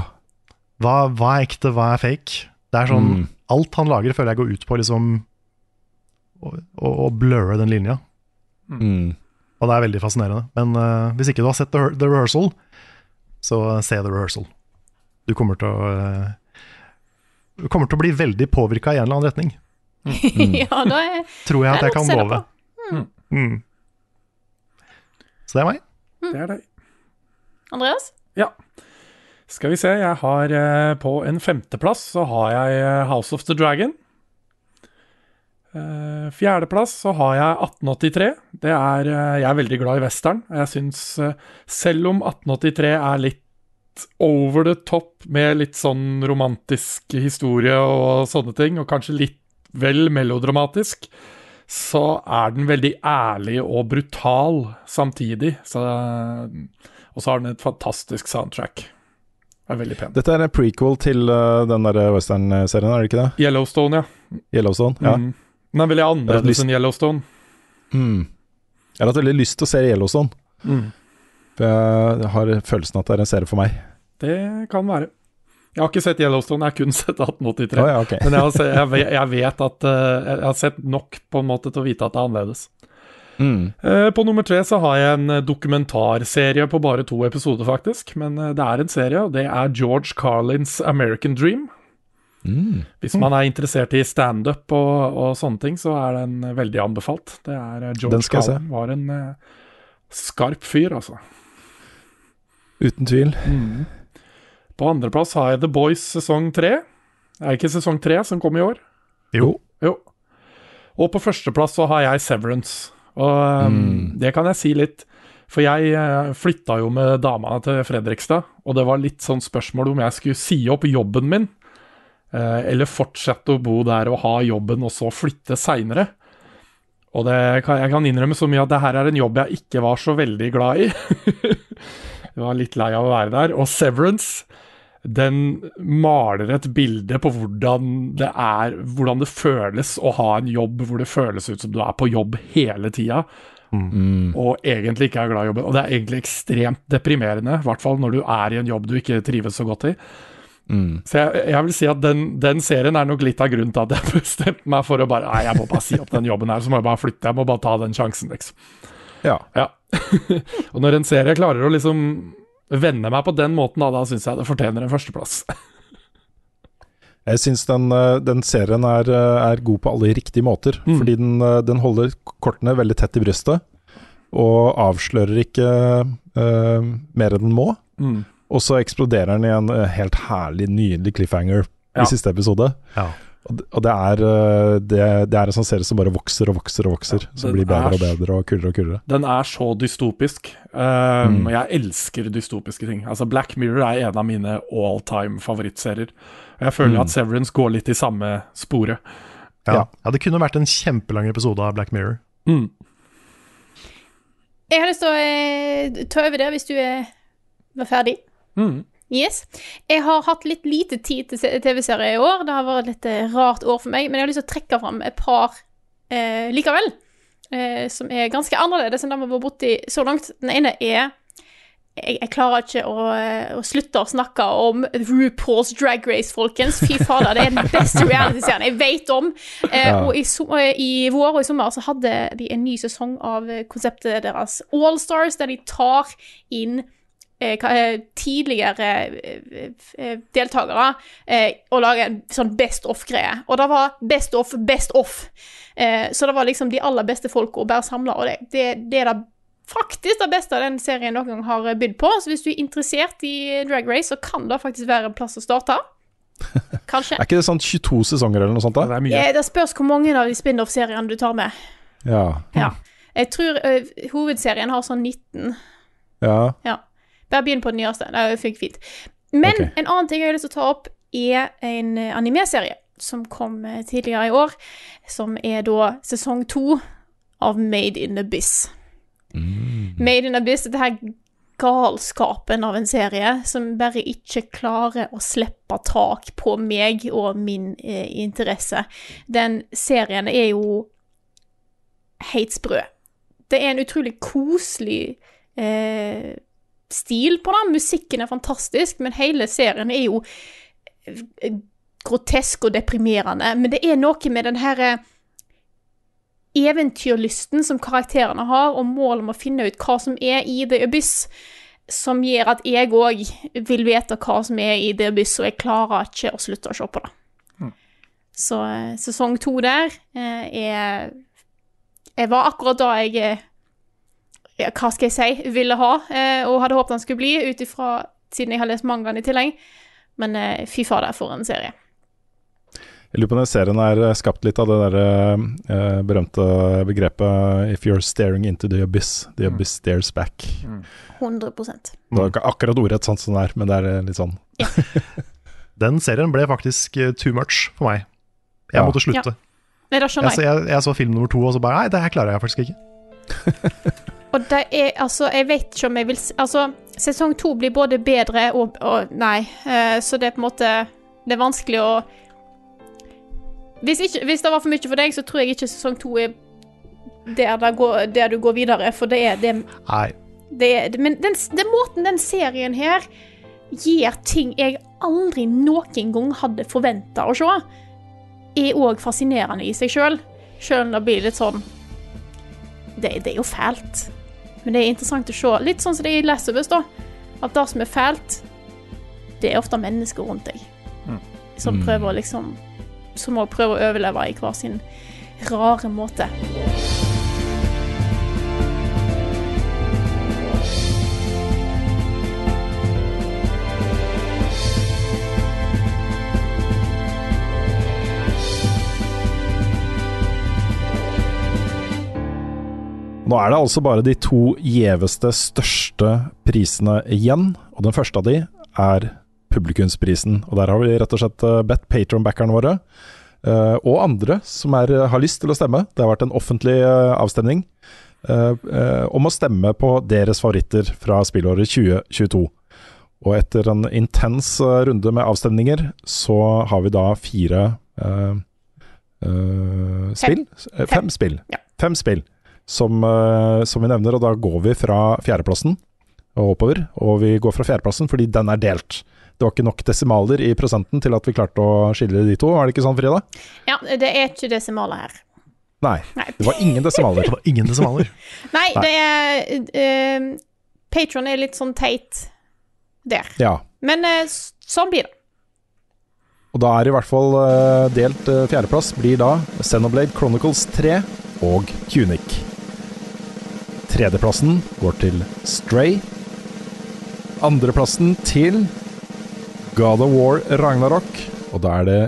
Hva, hva er ekte, hva er fake? Det er sånn, Mm. Alt han lager, føler jeg går ut på liksom å, å, å blurre den linja. Mm. Og det er veldig fascinerende. Men uh, hvis ikke du har sett The, The Rehearsal, så se The Rehearsal. Du kommer til å Du kommer til å bli veldig påvirka i en eller annen retning. ja, da er Tror jeg at jeg kan love. Mm. Så det er meg. Det er deg. Andreas? Ja. Skal vi se, jeg har eh, på en femteplass så har jeg eh, House of the Dragon. Eh, fjerdeplass så har jeg 1883. Det er, eh, jeg er veldig glad i western. Jeg syns, eh, selv om 1883 er litt over the top med litt sånn romantisk historie og sånne ting, og kanskje litt vel melodramatisk, så er den veldig ærlig og brutal samtidig. Så, og så har den et fantastisk soundtrack. Det er veldig pen. Dette er en prequel til uh, den der western-serien, er det ikke det? Yellowstone, ja. Yellowstone? Ja. Mm. Den er veldig annerledes enn Yellowstone. Mm. Jeg har hatt veldig lyst til å se Yellowstone, Mm. For jeg har følelsen at det er en serie for meg. Det kan være. Jeg har ikke sett Yellowstone, jeg har kun sett 1883. Oh, ja, okay. Men jeg har, jeg, vet, jeg vet at eh, Jeg har sett nok på en måte til å vite at det er annerledes. Mm. Eh, På nummer tre så har jeg en eh, dokumentarserie på bare to episoder, faktisk. Men det er en serie, og det er George Carlins American Dream. Mm. Hvis man er interessert i standup og, og sånne ting, så er den veldig anbefalt. Det er George. Carlin var en skarp fyr, altså. Uten tvil. På andreplass har jeg The Boys sesong tre. Er det ikke sesong tre som kom i år? Jo. Jo. Og på førsteplass så har jeg Severance. Og um, det kan jeg si litt. For jeg uh, flytta jo med dama til Fredrikstad, og det var litt sånn spørsmål om jeg skulle si opp jobben min, eh, eller fortsette å bo der og ha jobben, og så flytte seinere. Og det jeg kan innrømme så mye at det her er en jobb jeg ikke var så veldig glad i. jeg var litt lei av å være der. Og Severance, den maler et bilde på hvordan det er Hvordan det føles å ha en jobb hvor det føles ut som du er på jobb hele tida, og egentlig ikke er glad i jobben. Og det er egentlig ekstremt deprimerende, i hvert fall når du er i en jobb du ikke trives så godt i. Så jeg, jeg vil si at den, den serien er nok litt av grunnen til at jeg bestemte meg for å bare Nei, jeg må bare si opp den jobben her, så må jeg bare flytte. Jeg må bare ta den sjansen, liksom. Ja. Ja. og når en serie klarer å liksom vende meg på den måten, da, da syns jeg det fortjener en førsteplass. Jeg syns den, eh, den serien er, eh, er god på alle riktige måter. Mm. Fordi den, eh, den holder kortene veldig tett i brystet, og avslører ikke uh, mer enn den må. Mm. Og så eksploderer den i en helt herlig, nydelig cliffhanger Ja. i siste episode. Ja. Og det, er, eh, det, det er en sånn serie som bare vokser og vokser og vokser. Ja, som blir bedre er og bedre og kulere og kulere. Den er så dystopisk. Um, Mm. Jeg elsker dystopiske ting. Altså Black Mirror er en av mine all time favorittserier. Og jeg føler Mm. at Severance går litt i samme sporet. Ja. Ja. ja, det kunne vært en kjempelang episode av Black Mirror. Mm. Jeg har lyst til å eh, ta over der hvis du er, var ferdig. Mm. Yes. Jeg har hatt litt lite tid til TV-serier i år. Det har vært et litt eh, rart år for meg, men jeg har lyst til å trekke fram et par eh, likevel. Eh, som er ganske annerledes enn det vi har vært borti så langt. Den ene er jeg, jeg klarer ikke å, eh, å slutte å snakke om RuPaul's Drag Race, folkens. Fy fader, det er den beste reality-serien jeg vet om. Eh, Ja. Og i, so eh, i vår og i sommer så hadde de en ny sesong av konseptet deres All Stars, der de tar inn tidligere eh, eh, deltakere eh, og lage en sånn best off-greie. Og det var best off, best off. Eh, så det var liksom de aller beste folka bare samla, og det, det, det er det faktisk det beste den serien noen gang har bydd på. Så hvis du er interessert i Drag Race, så kan det faktisk være en plass å starte. Kanskje. Er ikke det sånn 22 sesonger eller noe sånt? Det er mye. Eh, Det spørs hvor mange av de spin-off-seriene du tar med. Ja. Ja. Jeg tror eh, hovedserien har sånn 19. ja. Ja. Bare begynn på den nyeste. Det fikk fint. Men okay. en annen ting jeg har lyst til å ta opp, er en eh, animeserie som kom eh, tidligere i år, som er da sesong to av Made in Abyss. Made in Abyss, dette her galskapen av en serie som bare ikke klarer å slippe tak på meg og min eh, interesse. Den serien er jo helt sprø. Det er en utrolig koselig eh, stil på den. Musikken er fantastisk, men hele serien er jo eh, grotesk og deprimerende. Men det er noe med den herre eventyrlysten som karakterene har, og målet om å finne ut hva som er i The Abyss, som gjør at jeg òg vil vite hva som er i The Abyss, og jeg klarer ikke å slutte å se på det. Så eh, sesong to der eh, er Jeg var akkurat da jeg eh, ja, Hva skal jeg si ville ha, eh, og hadde håpet han skulle bli, ut ifra siden jeg har lest mangaen i tillegg. Men eh, fy fader, for en serie. Jeg lurer på om den serien er eh, skapt litt av det der eh, berømte begrepet 'if you're staring into the abyss, the abyss stares back'. 100% Det var ikke akkurat ordrett sånn som det er, men det er litt sånn. Den serien ble faktisk too much for meg. Jeg Ja. måtte slutte. Nei, skjønner så, jeg. jeg, jeg så film nummer to, og så bare Nei, det her klarer jeg faktisk ikke. Og det er altså Jeg vet ikke om jeg vil Altså, sesong to blir både bedre og, og Nei. Uh, så det er på en måte Det er vanskelig å hvis, ikke, hvis det var for mye for deg, så tror jeg ikke sesong to er der, der, går, der du går videre, for det er det, Nei. det, er- Men den, den måten den serien her gir ting jeg aldri noen gang hadde forventa å se, er òg fascinerende i seg sjøl. Sjøl om det blir litt sånn det, det er jo fælt. Men det er interessant å se. Litt sånn som det er i Last da. At det som er fælt, det er ofte mennesker rundt deg. Som Mm. prøver å liksom Som må prøve å overleve i hver sin rare måte. Nå er det altså bare de to gjeveste, største prisene igjen, og den første av de er publikumsprisen. Og der har vi rett og slett eh, bedt Patron-backerne våre, eh, og andre som er, har lyst til å stemme, det har vært en offentlig eh, avstemning, eh, eh, om å stemme på deres favoritter fra spillåret 2022. Og etter en intens eh, runde med avstemninger, så har vi da fire uh, uh, spill? Fem, Fem spill. Ja. Fem spill som, eh, som vi nevner, og da går vi fra fjerdeplassen og oppover. Og vi går fra fjerdeplassen fordi den er delt. Det var ikke nok desimaler i prosenten til at vi klarte å skille de to, er det ikke sånn, Frida? Ja, det er ikke desimaler her. Nei, Nei. det var ingen desimaler. Det var ingen desimaler. Nei, det er uh, Patron er litt sånn teit der. Ja. Men uh, sånn blir det. Og da er i hvert fall uh, delt uh, fjerdeplass blir da Xenoblade Chronicles 3 og Tunic. Tredjeplassen går til Stray. Andreplassen til God of War Ragnarok. Og da er det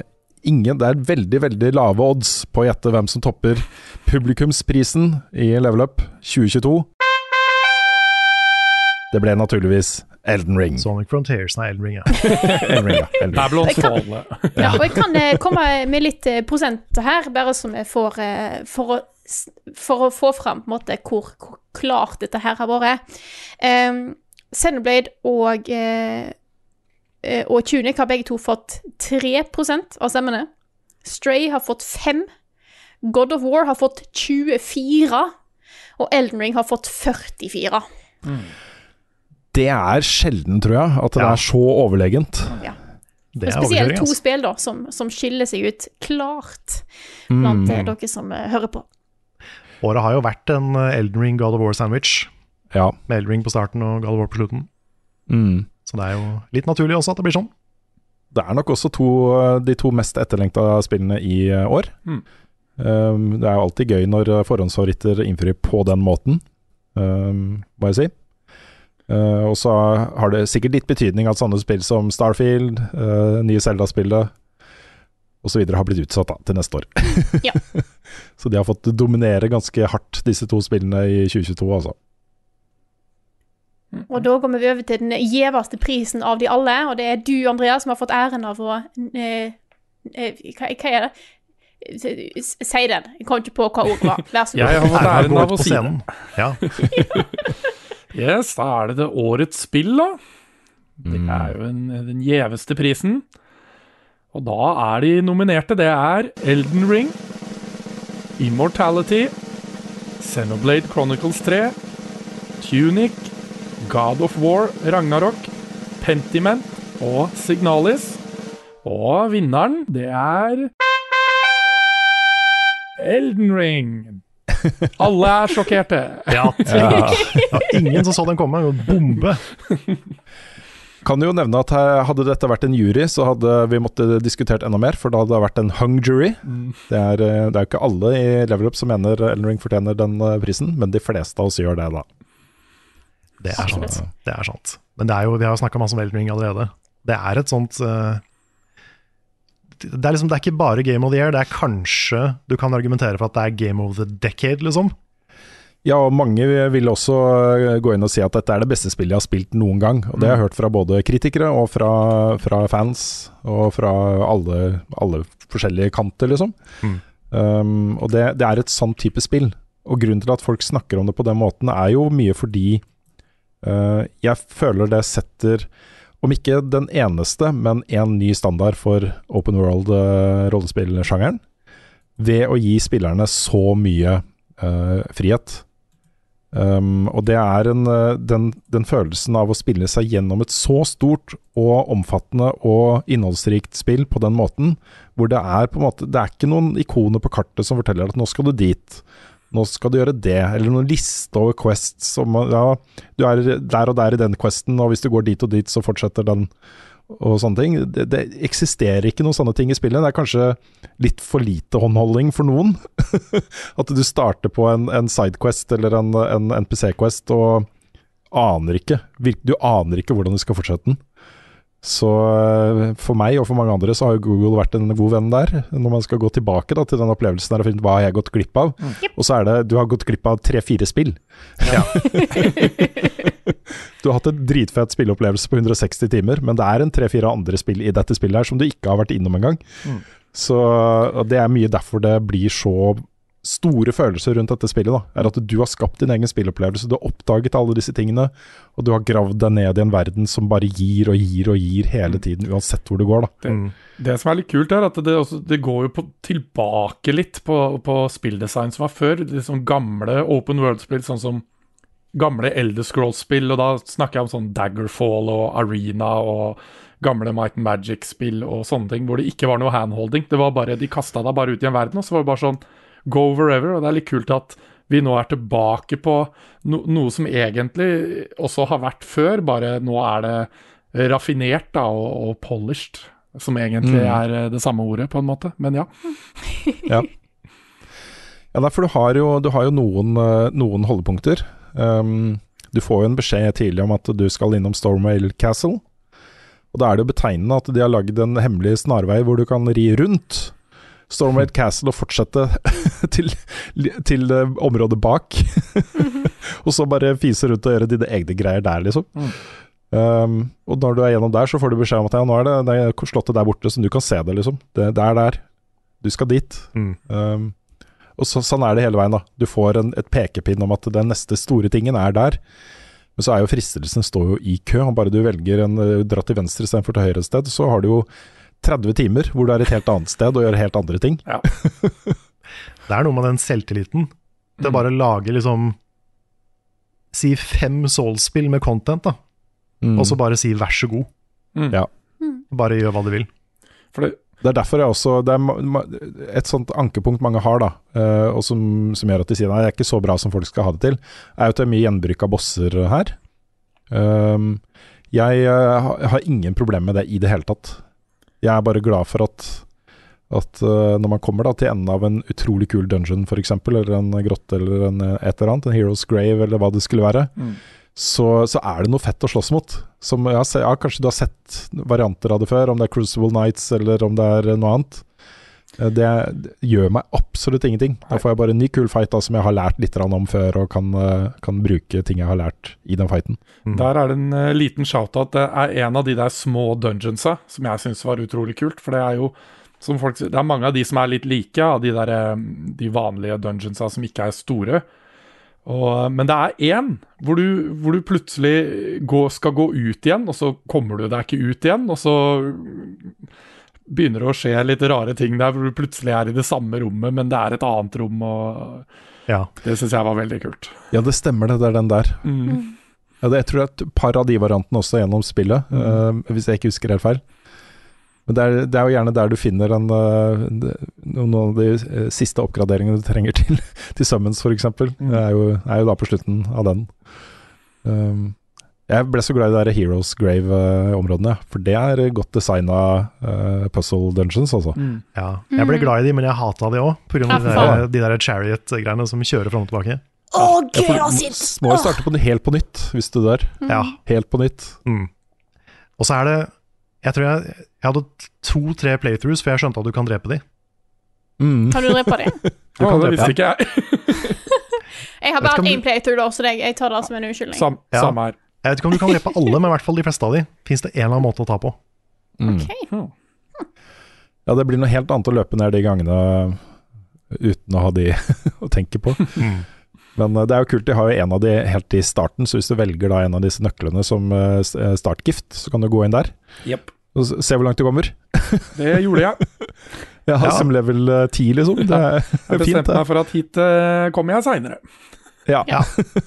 ingen Det er veldig, veldig lave odds på å gjette hvem som topper publikumsprisen i Level Up 2022. Det ble naturligvis Elden Ring. Sonic Frontiers, nei, Elden Ring, ja. Elden Ring, ja. Elden Ring. Babylons kan- Fall. Ja, og jeg kan eh, komme med litt eh, prosent her, bare som jeg får eh, for, å, for å få fram på en måte hvor, hvor klart dette her har vært. Um, Sendeblade og, eh, eh, og Tunic har begge to fått 3% av stemmene. Stray har fått 5. God of War har fått 24. Og Elden Ring har fått 44. Det er sjelden, tror jeg, at det Ja. er så overlegent. Ja. Det er Spesielt to altså. spill da, som, som skiller seg ut klart blant mm. dere som hører på. Året har jo vært en eh, Elden Ring God of War-sandwich, Ja. med Elden Ring på starten og God of War på slutten. Mm. Så det er jo litt naturlig også at det blir sånn. Det er nok også to, de to mest etterlengta spillene i eh, år. Mm. Um, det er jo alltid gøy når eh, forhåndsfavoritter innfrir på den måten, um, må jeg si. Uh, og så har det sikkert litt betydning at sånne spill som Starfield, uh, nye Zelda-spillet osv. har blitt utsatt da, til neste år. Ja. så de har fått dominere ganske hardt, disse to spillene i 2022, altså. Og da går vi over til den gjeveste prisen av de alle, og det er du, Andreas, som har fått æren av å eh, eh, hva, hva er det? Si den. Jeg kom ikke på hva ordet var. Vær så god. Jeg har fått æren av å si den. Ja. Yes, da er det det årets spill, da. Det er jo den gjeveste prisen. Og da er de nominerte. Det er Elden Ring, Immortality, Xenoblade Chronicles 3, Tunic, God of War, Ragnarok, Pentiment og Signalis. Og vinneren, det er Elden Ring. Alle er sjokkerte. Ja, ja. ingen som så den komme. En bombe. Kan jo nevne at hadde dette vært en jury, så hadde vi måttet diskutert enda mer, for da hadde det vært en hung jury. Det, er, eh, det er jo ikke alle i Level Up som mener Elden Ring fortjener den eh, prisen, men de fleste av oss gjør det, da. Det er sant. Det er sant. Men det er jo, vi har jo snakka masse om Elden Ring allerede. Det er et sånt uh, det, er liksom, det er ikke bare Game of the Year, det er kanskje du kan argumentere for at det er Game of the Decade, liksom. Ja, og mange vil også eh, gå inn og si at dette er det beste spillet jeg har spilt noen gang. Og det har jeg hørt fra både kritikere og fra, fra fans, og fra alle, alle forskjellige kanter, liksom. Mm. Um, og det, det er et sånn type spill. Og grunnen til at folk snakker om det på den måten, er jo mye fordi uh, jeg føler det setter om ikke den eneste, men en ny standard for open world-rollespillsjangeren. ved å gi spillerne så mye Uh, frihet. Um, og det er en, eh, den, den følelsen av å spille seg gjennom et så stort og omfattende og innholdsrikt spill på den måten, hvor det er på en måte Det er ikke noen ikoner på kartet som forteller at nå skal du dit, nå skal du gjøre det, eller noen liste over quests som ja, du er der og der i den questen, og hvis du går dit og dit, så fortsetter den, og sånne ting. Det, det eksisterer ikke noen sånne ting i spillet. Det er kanskje litt for lite håndholding for noen. At du starter på en, en sidequest eller en, en NPC-quest og aner ikke Du aner ikke hvordan du skal fortsette den. Så eh, for meg og for mange andre så har jo Google vært en god venn der, når man skal gå tilbake da, til den opplevelsen der og finne ut hva har jeg gått glipp av. Og så er det du har gått glipp av tre-fire spill. du har hatt en dritfet spilleopplevelse på 160 timer, men det er en tre-fire andre spill i dette spillet her som du ikke har vært innom engang. Så og det er mye derfor det blir så store følelser rundt dette spillet. da, er At du har skapt din egen spillopplevelse, du har oppdaget alle disse tingene, og du har gravd deg ned i en verden som bare gir og gir og gir hele tiden, uansett hvor du går. da. Det, det som er litt kult, er at det, også, det går jo på, tilbake litt på, på spilldesign som var før. Liksom gamle open world-spill, sånn som gamle Elder Scrolls-spill, og da snakker jeg om sånn Daggerfall og Arena og gamle Might and Magic-spill og sånne ting, hvor det ikke var noe handholding. Det var bare, De kasta deg bare ut i en verden, og så var det bare sånn go wherever. Og det er litt kult at vi nå er tilbake på no, noe som egentlig også har vært før, bare nå er det raffinert da, og, og polished. Som egentlig Mm. er eh, det samme ordet, på en måte. Men ja. Ja. Ja, nei, for du har jo, du har jo noen, eh, noen holdepunkter. Um, du får jo en beskjed tidlig om at du skal innom Stormwale Castle. Og da er det jo betegnende at de har lagd en hemmelig snarvei hvor du kan ri rundt Stormwale Castle og fortsette til, til eh, området bak. og så bare fise rundt og gjøre dine egne greier der, liksom. Um, og når du er gjennom der, så får du beskjed om at ja, nå er det, det er slottet der borte, så du kan se det, liksom. Det, det er der. Du skal dit. Mm. Um, og så, sånn er det hele veien. da Du får en, et pekepinn om at den neste store tingen er der. Men så er jo fristelsen står jo i kø. og Bare du velger en uh, dra til venstre istedenfor til høyre et sted, så har du jo 30 timer hvor du er et helt annet sted og gjør helt andre ting. Det er noe med den selvtilliten. Det er bare å lage liksom Si fem Souls-spill med content, da. Mm. Og så bare si vær så god. Mm. Ja. Bare gjør hva du vil. For det, Det er derfor jeg også Det er et sånt ankepunkt mange har, da, eh, og som, som gjør at de sier nei, det er ikke så bra som folk skal ha det til, er jo at det er mye gjenbruk av bosser her. Um, jeg eh, jeg har ingen problemer med det i det hele tatt. Jeg er bare glad for at at uh, når man kommer da til enden av en utrolig kul dungeon f.eks., eller en grotte eller en, eh, et eller annet, en Heroes Grave eller hva det skulle være, Mm. så, så er det noe fett å slåss mot. Som jeg har se, ja, Kanskje du har sett varianter av det før, om det er Crucible Nights eller om det er noe annet. Eh, Det, gjør meg absolutt ingenting. Da får jeg bare en ny kul fight da, som jeg har lært litt om før, og kan, kan bruke ting jeg har lært i den fighten. Der er det en uh, liten shout-out. Det er en av de der små dungeonsa som jeg syns var utrolig kult. For det er jo folk, Det er mange av de som er litt like, av de, der, eh, de vanlige dungeonsa som ikke er store. Og, men det er én hvor du, hvor du plutselig går, skal gå ut igjen, og så kommer du deg ikke ut igjen. Og så begynner det å skje litt rare ting der, hvor du plutselig er i det samme rommet, men det er et annet rom. og Ja. Det syns jeg var veldig kult. Ja, det stemmer det. Det er den der. Mm. Ja, det, jeg tror det er et par av de variantene også gjennom spillet, eh, hvis jeg ikke husker helt feil. Men det er, det er jo gjerne der du finner en, eh, noen av de eh, siste oppgraderingene du trenger til, til Summons, f.eks. Mm. Det er jo, er jo da på slutten av den. Um, jeg ble så glad i de der Heroes Grave-områdene, for det er godt designa uh, puzzle dungeons, altså. Mm. Ja. Jeg ble glad i de, men jeg hata de òg, pga. Ja, de, der- de der chariot-greiene som kjører fram og tilbake. Å, Ja, for må jo starte på helt på nytt, hvis du dør. Ja. Helt på nytt. Mm. Og så er det Jeg tror jeg, jeg hadde to-tre playthroughs før jeg skjønte at du kan drepe de. Mm. Kan du drepe dem? du kan det drepe. visste ikke jeg. Jeg har bare du- én playthrough, da, så det, jeg tar det som en unnskyldning. Sam, Ja. Samme her. Jeg vet ikke om du kan drepe alle, men i hvert fall de fleste av de fins det en eller annen måte å ta på. Mm. Ok. Ja, det blir noe helt annet å løpe ned de gangene uten å ha de å tenke på. Mm. Men eh, det er jo kult, de har jo en av de helt i starten, så hvis du velger da en av disse nøklene som eh, eh, startgift, så kan du gå inn der Jepp. Og se hvor langt du kommer. Det gjorde jeg. Ja, Ja. Som level eh, 10, liksom. Det er Jeg fint, bestemte det. meg for at hit eh, kommer jeg seinere. Ja, Ja.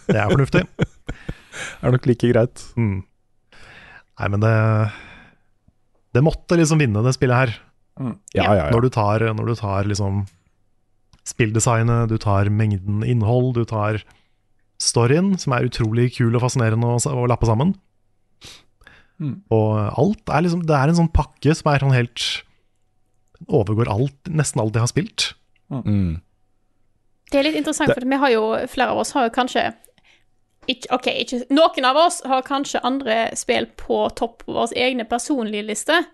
Det er fornuftig. det er nok like greit. Mm. Nei, men det Det måtte liksom vinne, det spillet her. Ja, ja, ja. Når du tar, når du tar liksom spilldesignet, du tar mengden innhold, du tar storyen, som er utrolig kul og fascinerende å, å lappe sammen. Mm. Og alt er liksom Det er en sånn pakke som er sånn helt Overgår alt, nesten alt jeg har spilt. Mm. Det er litt interessant, for vi har jo, flere av oss har jo kanskje ikke, OK, ikke Noen av oss har kanskje andre spill på topp på våre egne personlige lister,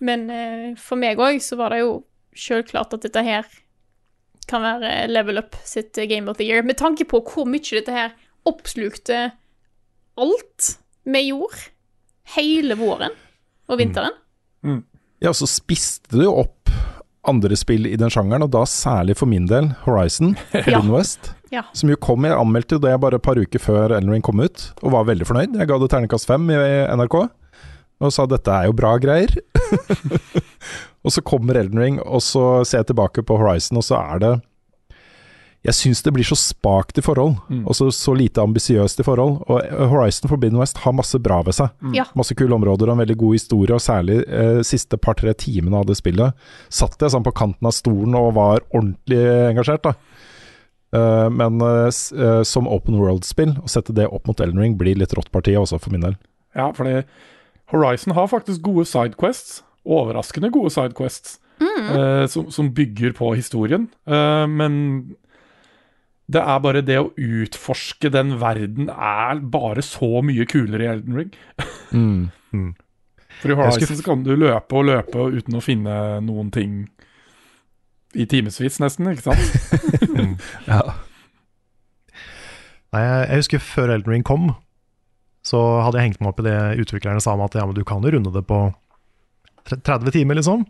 men eh, for meg òg så var det jo selvklart at dette her kan være Level Up sitt Game of the Year, med tanke på hvor mye dette her oppslukte alt vi gjorde hele våren og vinteren. Ja, så spiste du opp andre spill i den sjangeren, og da særlig for min del Horizon, Forbidden West. Ja. Som jo kom, jeg anmeldte jo det bare et par uker før Elden Ring kom ut, og var veldig fornøyd. Jeg ga det terningkast fem i NRK, og sa dette er jo bra greier. og så kommer Elden Ring, og så ser jeg tilbake på Horizon, og så er det Jeg syns det blir så spakt i forhold, Mm. og så, så lite ambisiøst i forhold. Og Horizon Forbidden West har masse bra ved seg. Ja. Masse kule områder og en veldig god historie, og særlig eh, siste par-tre timene av det spillet satt jeg sånn på kanten av stolen og var ordentlig engasjert, da. Uh, men uh, eh, som open world-spill, å sette det opp mot Elden Ring blir litt rått partiet også, for min del. Ja, fordi Horizon har faktisk gode sidequests. Overraskende gode sidequests. eh, som, som bygger på historien. Eh, men det er bare det å utforske den verden er bare så mye kulere i Elden Ring. Mm. For i Jeg Horizon skulle- så kan du løpe og løpe uten å finne noen ting i timevis, nesten, ikke sant? Ja. Nei, jeg, jeg husker før Elden Ring kom, så hadde jeg hengt meg opp i det utviklerne sa om at ja, men du kan jo runde det på 30 timer, liksom.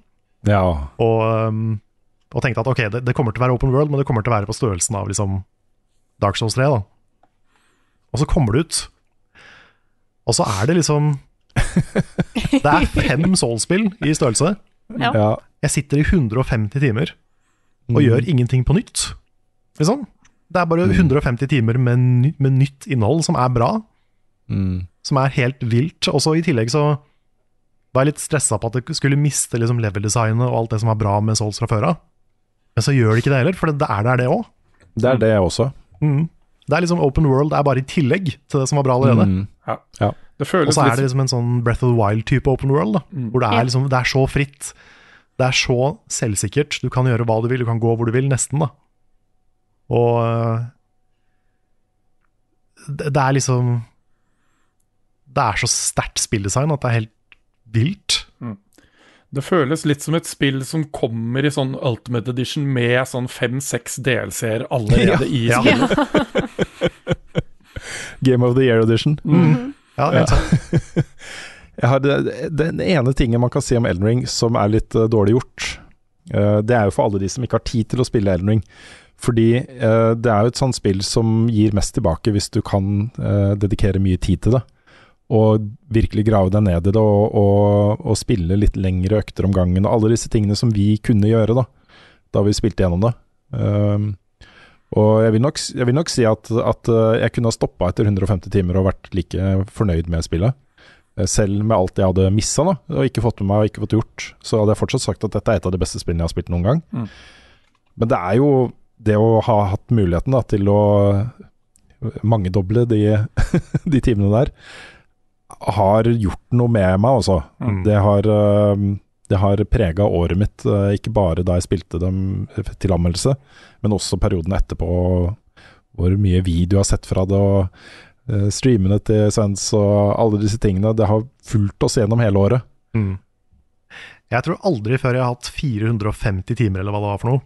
ja. Og, um, og tenkte at ok, det, det kommer til å være open world, men det kommer til å være på størrelsen av liksom Dark Souls 3. da. Og så kommer det ut, og så er det liksom Det er fem Souls-spill i størrelse. Ja. Jeg sitter i 150 timer og Mm. gjør ingenting på nytt. Liksom. Det er bare 150 timer med, ny, med nytt innhold som er bra, Mm. som er helt vilt. Og så i tillegg så var jeg litt stressa på at jeg skulle miste liksom level-designet og alt det som var bra med Souls fra før av. Men så gjør det ikke det heller, for det er der, det òg. Det er det også. Mm. Det er liksom open world, er bare i tillegg til det som var bra allerede. Mm. Det Og føles så er det liksom en sånn Breath of the Wild-type open world, da, Mm. hvor det er, liksom, det er så fritt. Det er så selvsikkert. Du kan gjøre hva du vil, du kan gå hvor du vil, nesten. da. Og øh, det, det er liksom Det er så sterkt spilldesign at det er helt vilt. Det føles litt som et spill som kommer i sånn Ultimate Edition med sånn fem-seks delseere allerede i Ja. spillet. Game of the Year Edition. Ja, helt sant. Jeg har det, den ene tingen man kan si om Elden Ring som er litt uh, dårlig gjort, uh, det er jo for alle de som ikke har tid til å spille Elden Ring. Fordi uh, det er jo et sånt spill som gir mest tilbake hvis du kan eh, dedikere mye tid til det. Og virkelig grave deg ned i det og, og, og spille litt lengre økter om gangen. Og alle disse tingene som vi kunne gjøre da, da vi spilte gjennom det. Um, og jeg vil, nok, jeg vil nok, si at, at eh, jeg kunne ha stoppa etter 150 timer og vært like fornøyd med spillet. Eh, selv med alt jeg hadde missa og ikke fått med meg og ikke fått gjort, så hadde jeg fortsatt sagt at dette er et av de beste spillene jeg har spilt noen gang. Mm. Men det er jo det å ha hatt muligheten da, til å mangedoble de, de timene der, har gjort noe med meg, altså. Mm. Det har, eh, det har prega året mitt, eh, ikke bare da jeg spilte dem til anmeldelse, men også perioden etterpå. Hvor mye video jeg har sett fra det, og uh, streamene til Svens og alle disse tingene. Det har fulgt oss gjennom hele året. Mm. Jeg tror aldri før jeg har hatt 450 timer, eller hva det var for noe,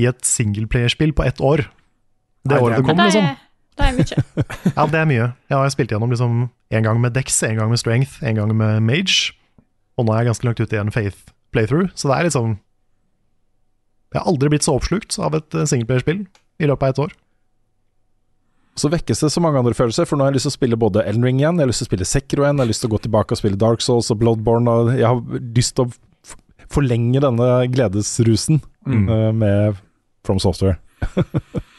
i et singleplayerspill på ett år. Det året det kom, liksom. Det er mye. ja, det er mye. Jeg har spilt gjennom liksom en gang med Dex, en gang med Strength, en gang med Mage. Og nå er jeg ganske langt ute i en Faith playthrough, så det er liksom Jeg har aldri blitt så oppslukt av et singelplayerspill singleplayerspill i løpet av et år. Så vekkes det så mange andre følelser, for nå har jeg lyst til å spille både Elden Ring igjen, jeg har lyst til å spille Sekro igjen, jeg har lyst til å gå tilbake og spille Dark Souls og Bloodborne, og jeg har lyst til å forlenge denne gledesrusen mm. uh, med From Software.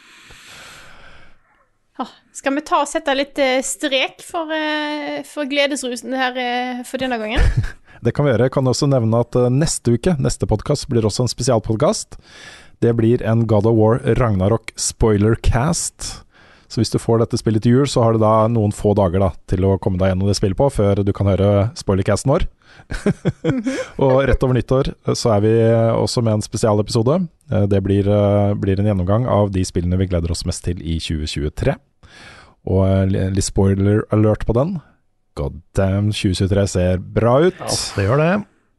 Skal vi ta og sette litt eh, strek for, eh, for gledesrusen her eh, for denne gangen? det kan vi gjøre. Jeg kan også nevne at neste uke, neste podkast, blir også en spesialpodkast. Det blir en God of War Ragnarok spoilercast. Så hvis du får dette spillet til jul, så har du da noen få dager da, til å komme deg gjennom det spillet på, før du kan høre spoilercasten vår. og rett over nyttår så er vi også med en spesialepisode. Det blir, blir en gjennomgang av de spillene vi gleder oss mest til i 2023. Og eh, litt spoiler alert på den. God damn, 2023 ser bra ut. Ja, det gjør det.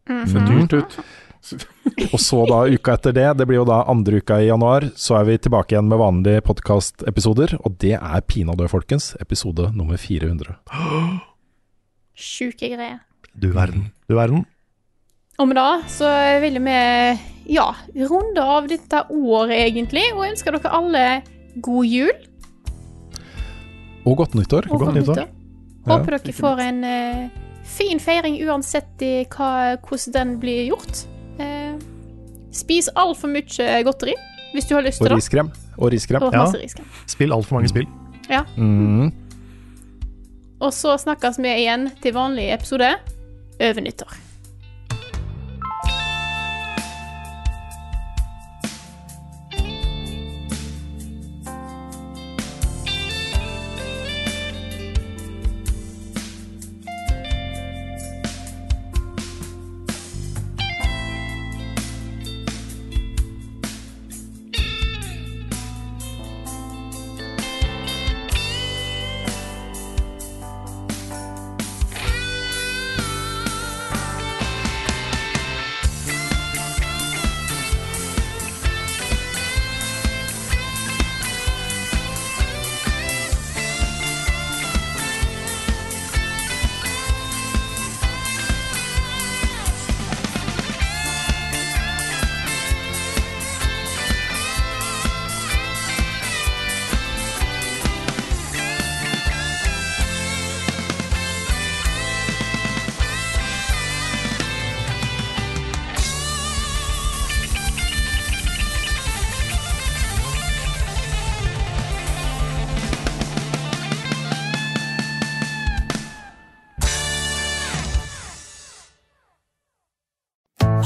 Mm -hmm. dyrt ut. og så da uka etter det, det blir jo da andre uka i januar, så er vi tilbake igjen med vanlige podkastepisoder. Og det er pinadø, folkens. Episode nummer 400. Sjuke greier. Du verden. Du verden. Og med det så vil vi ja, runde av dette året, egentlig, og ønsker dere alle god jul. Og godt nyttår. Og godt nyttår. Håper ja, dere får en uh, fin feiring uansett i hva, hvordan den blir gjort. Uh, spis altfor mye godteri hvis du har lyst til det. Og riskrem. Og riskrem. Og riskrem. Spill altfor mange spill. Ja. Mm. Og så snakkes vi igjen til vanlig episode over nyttår.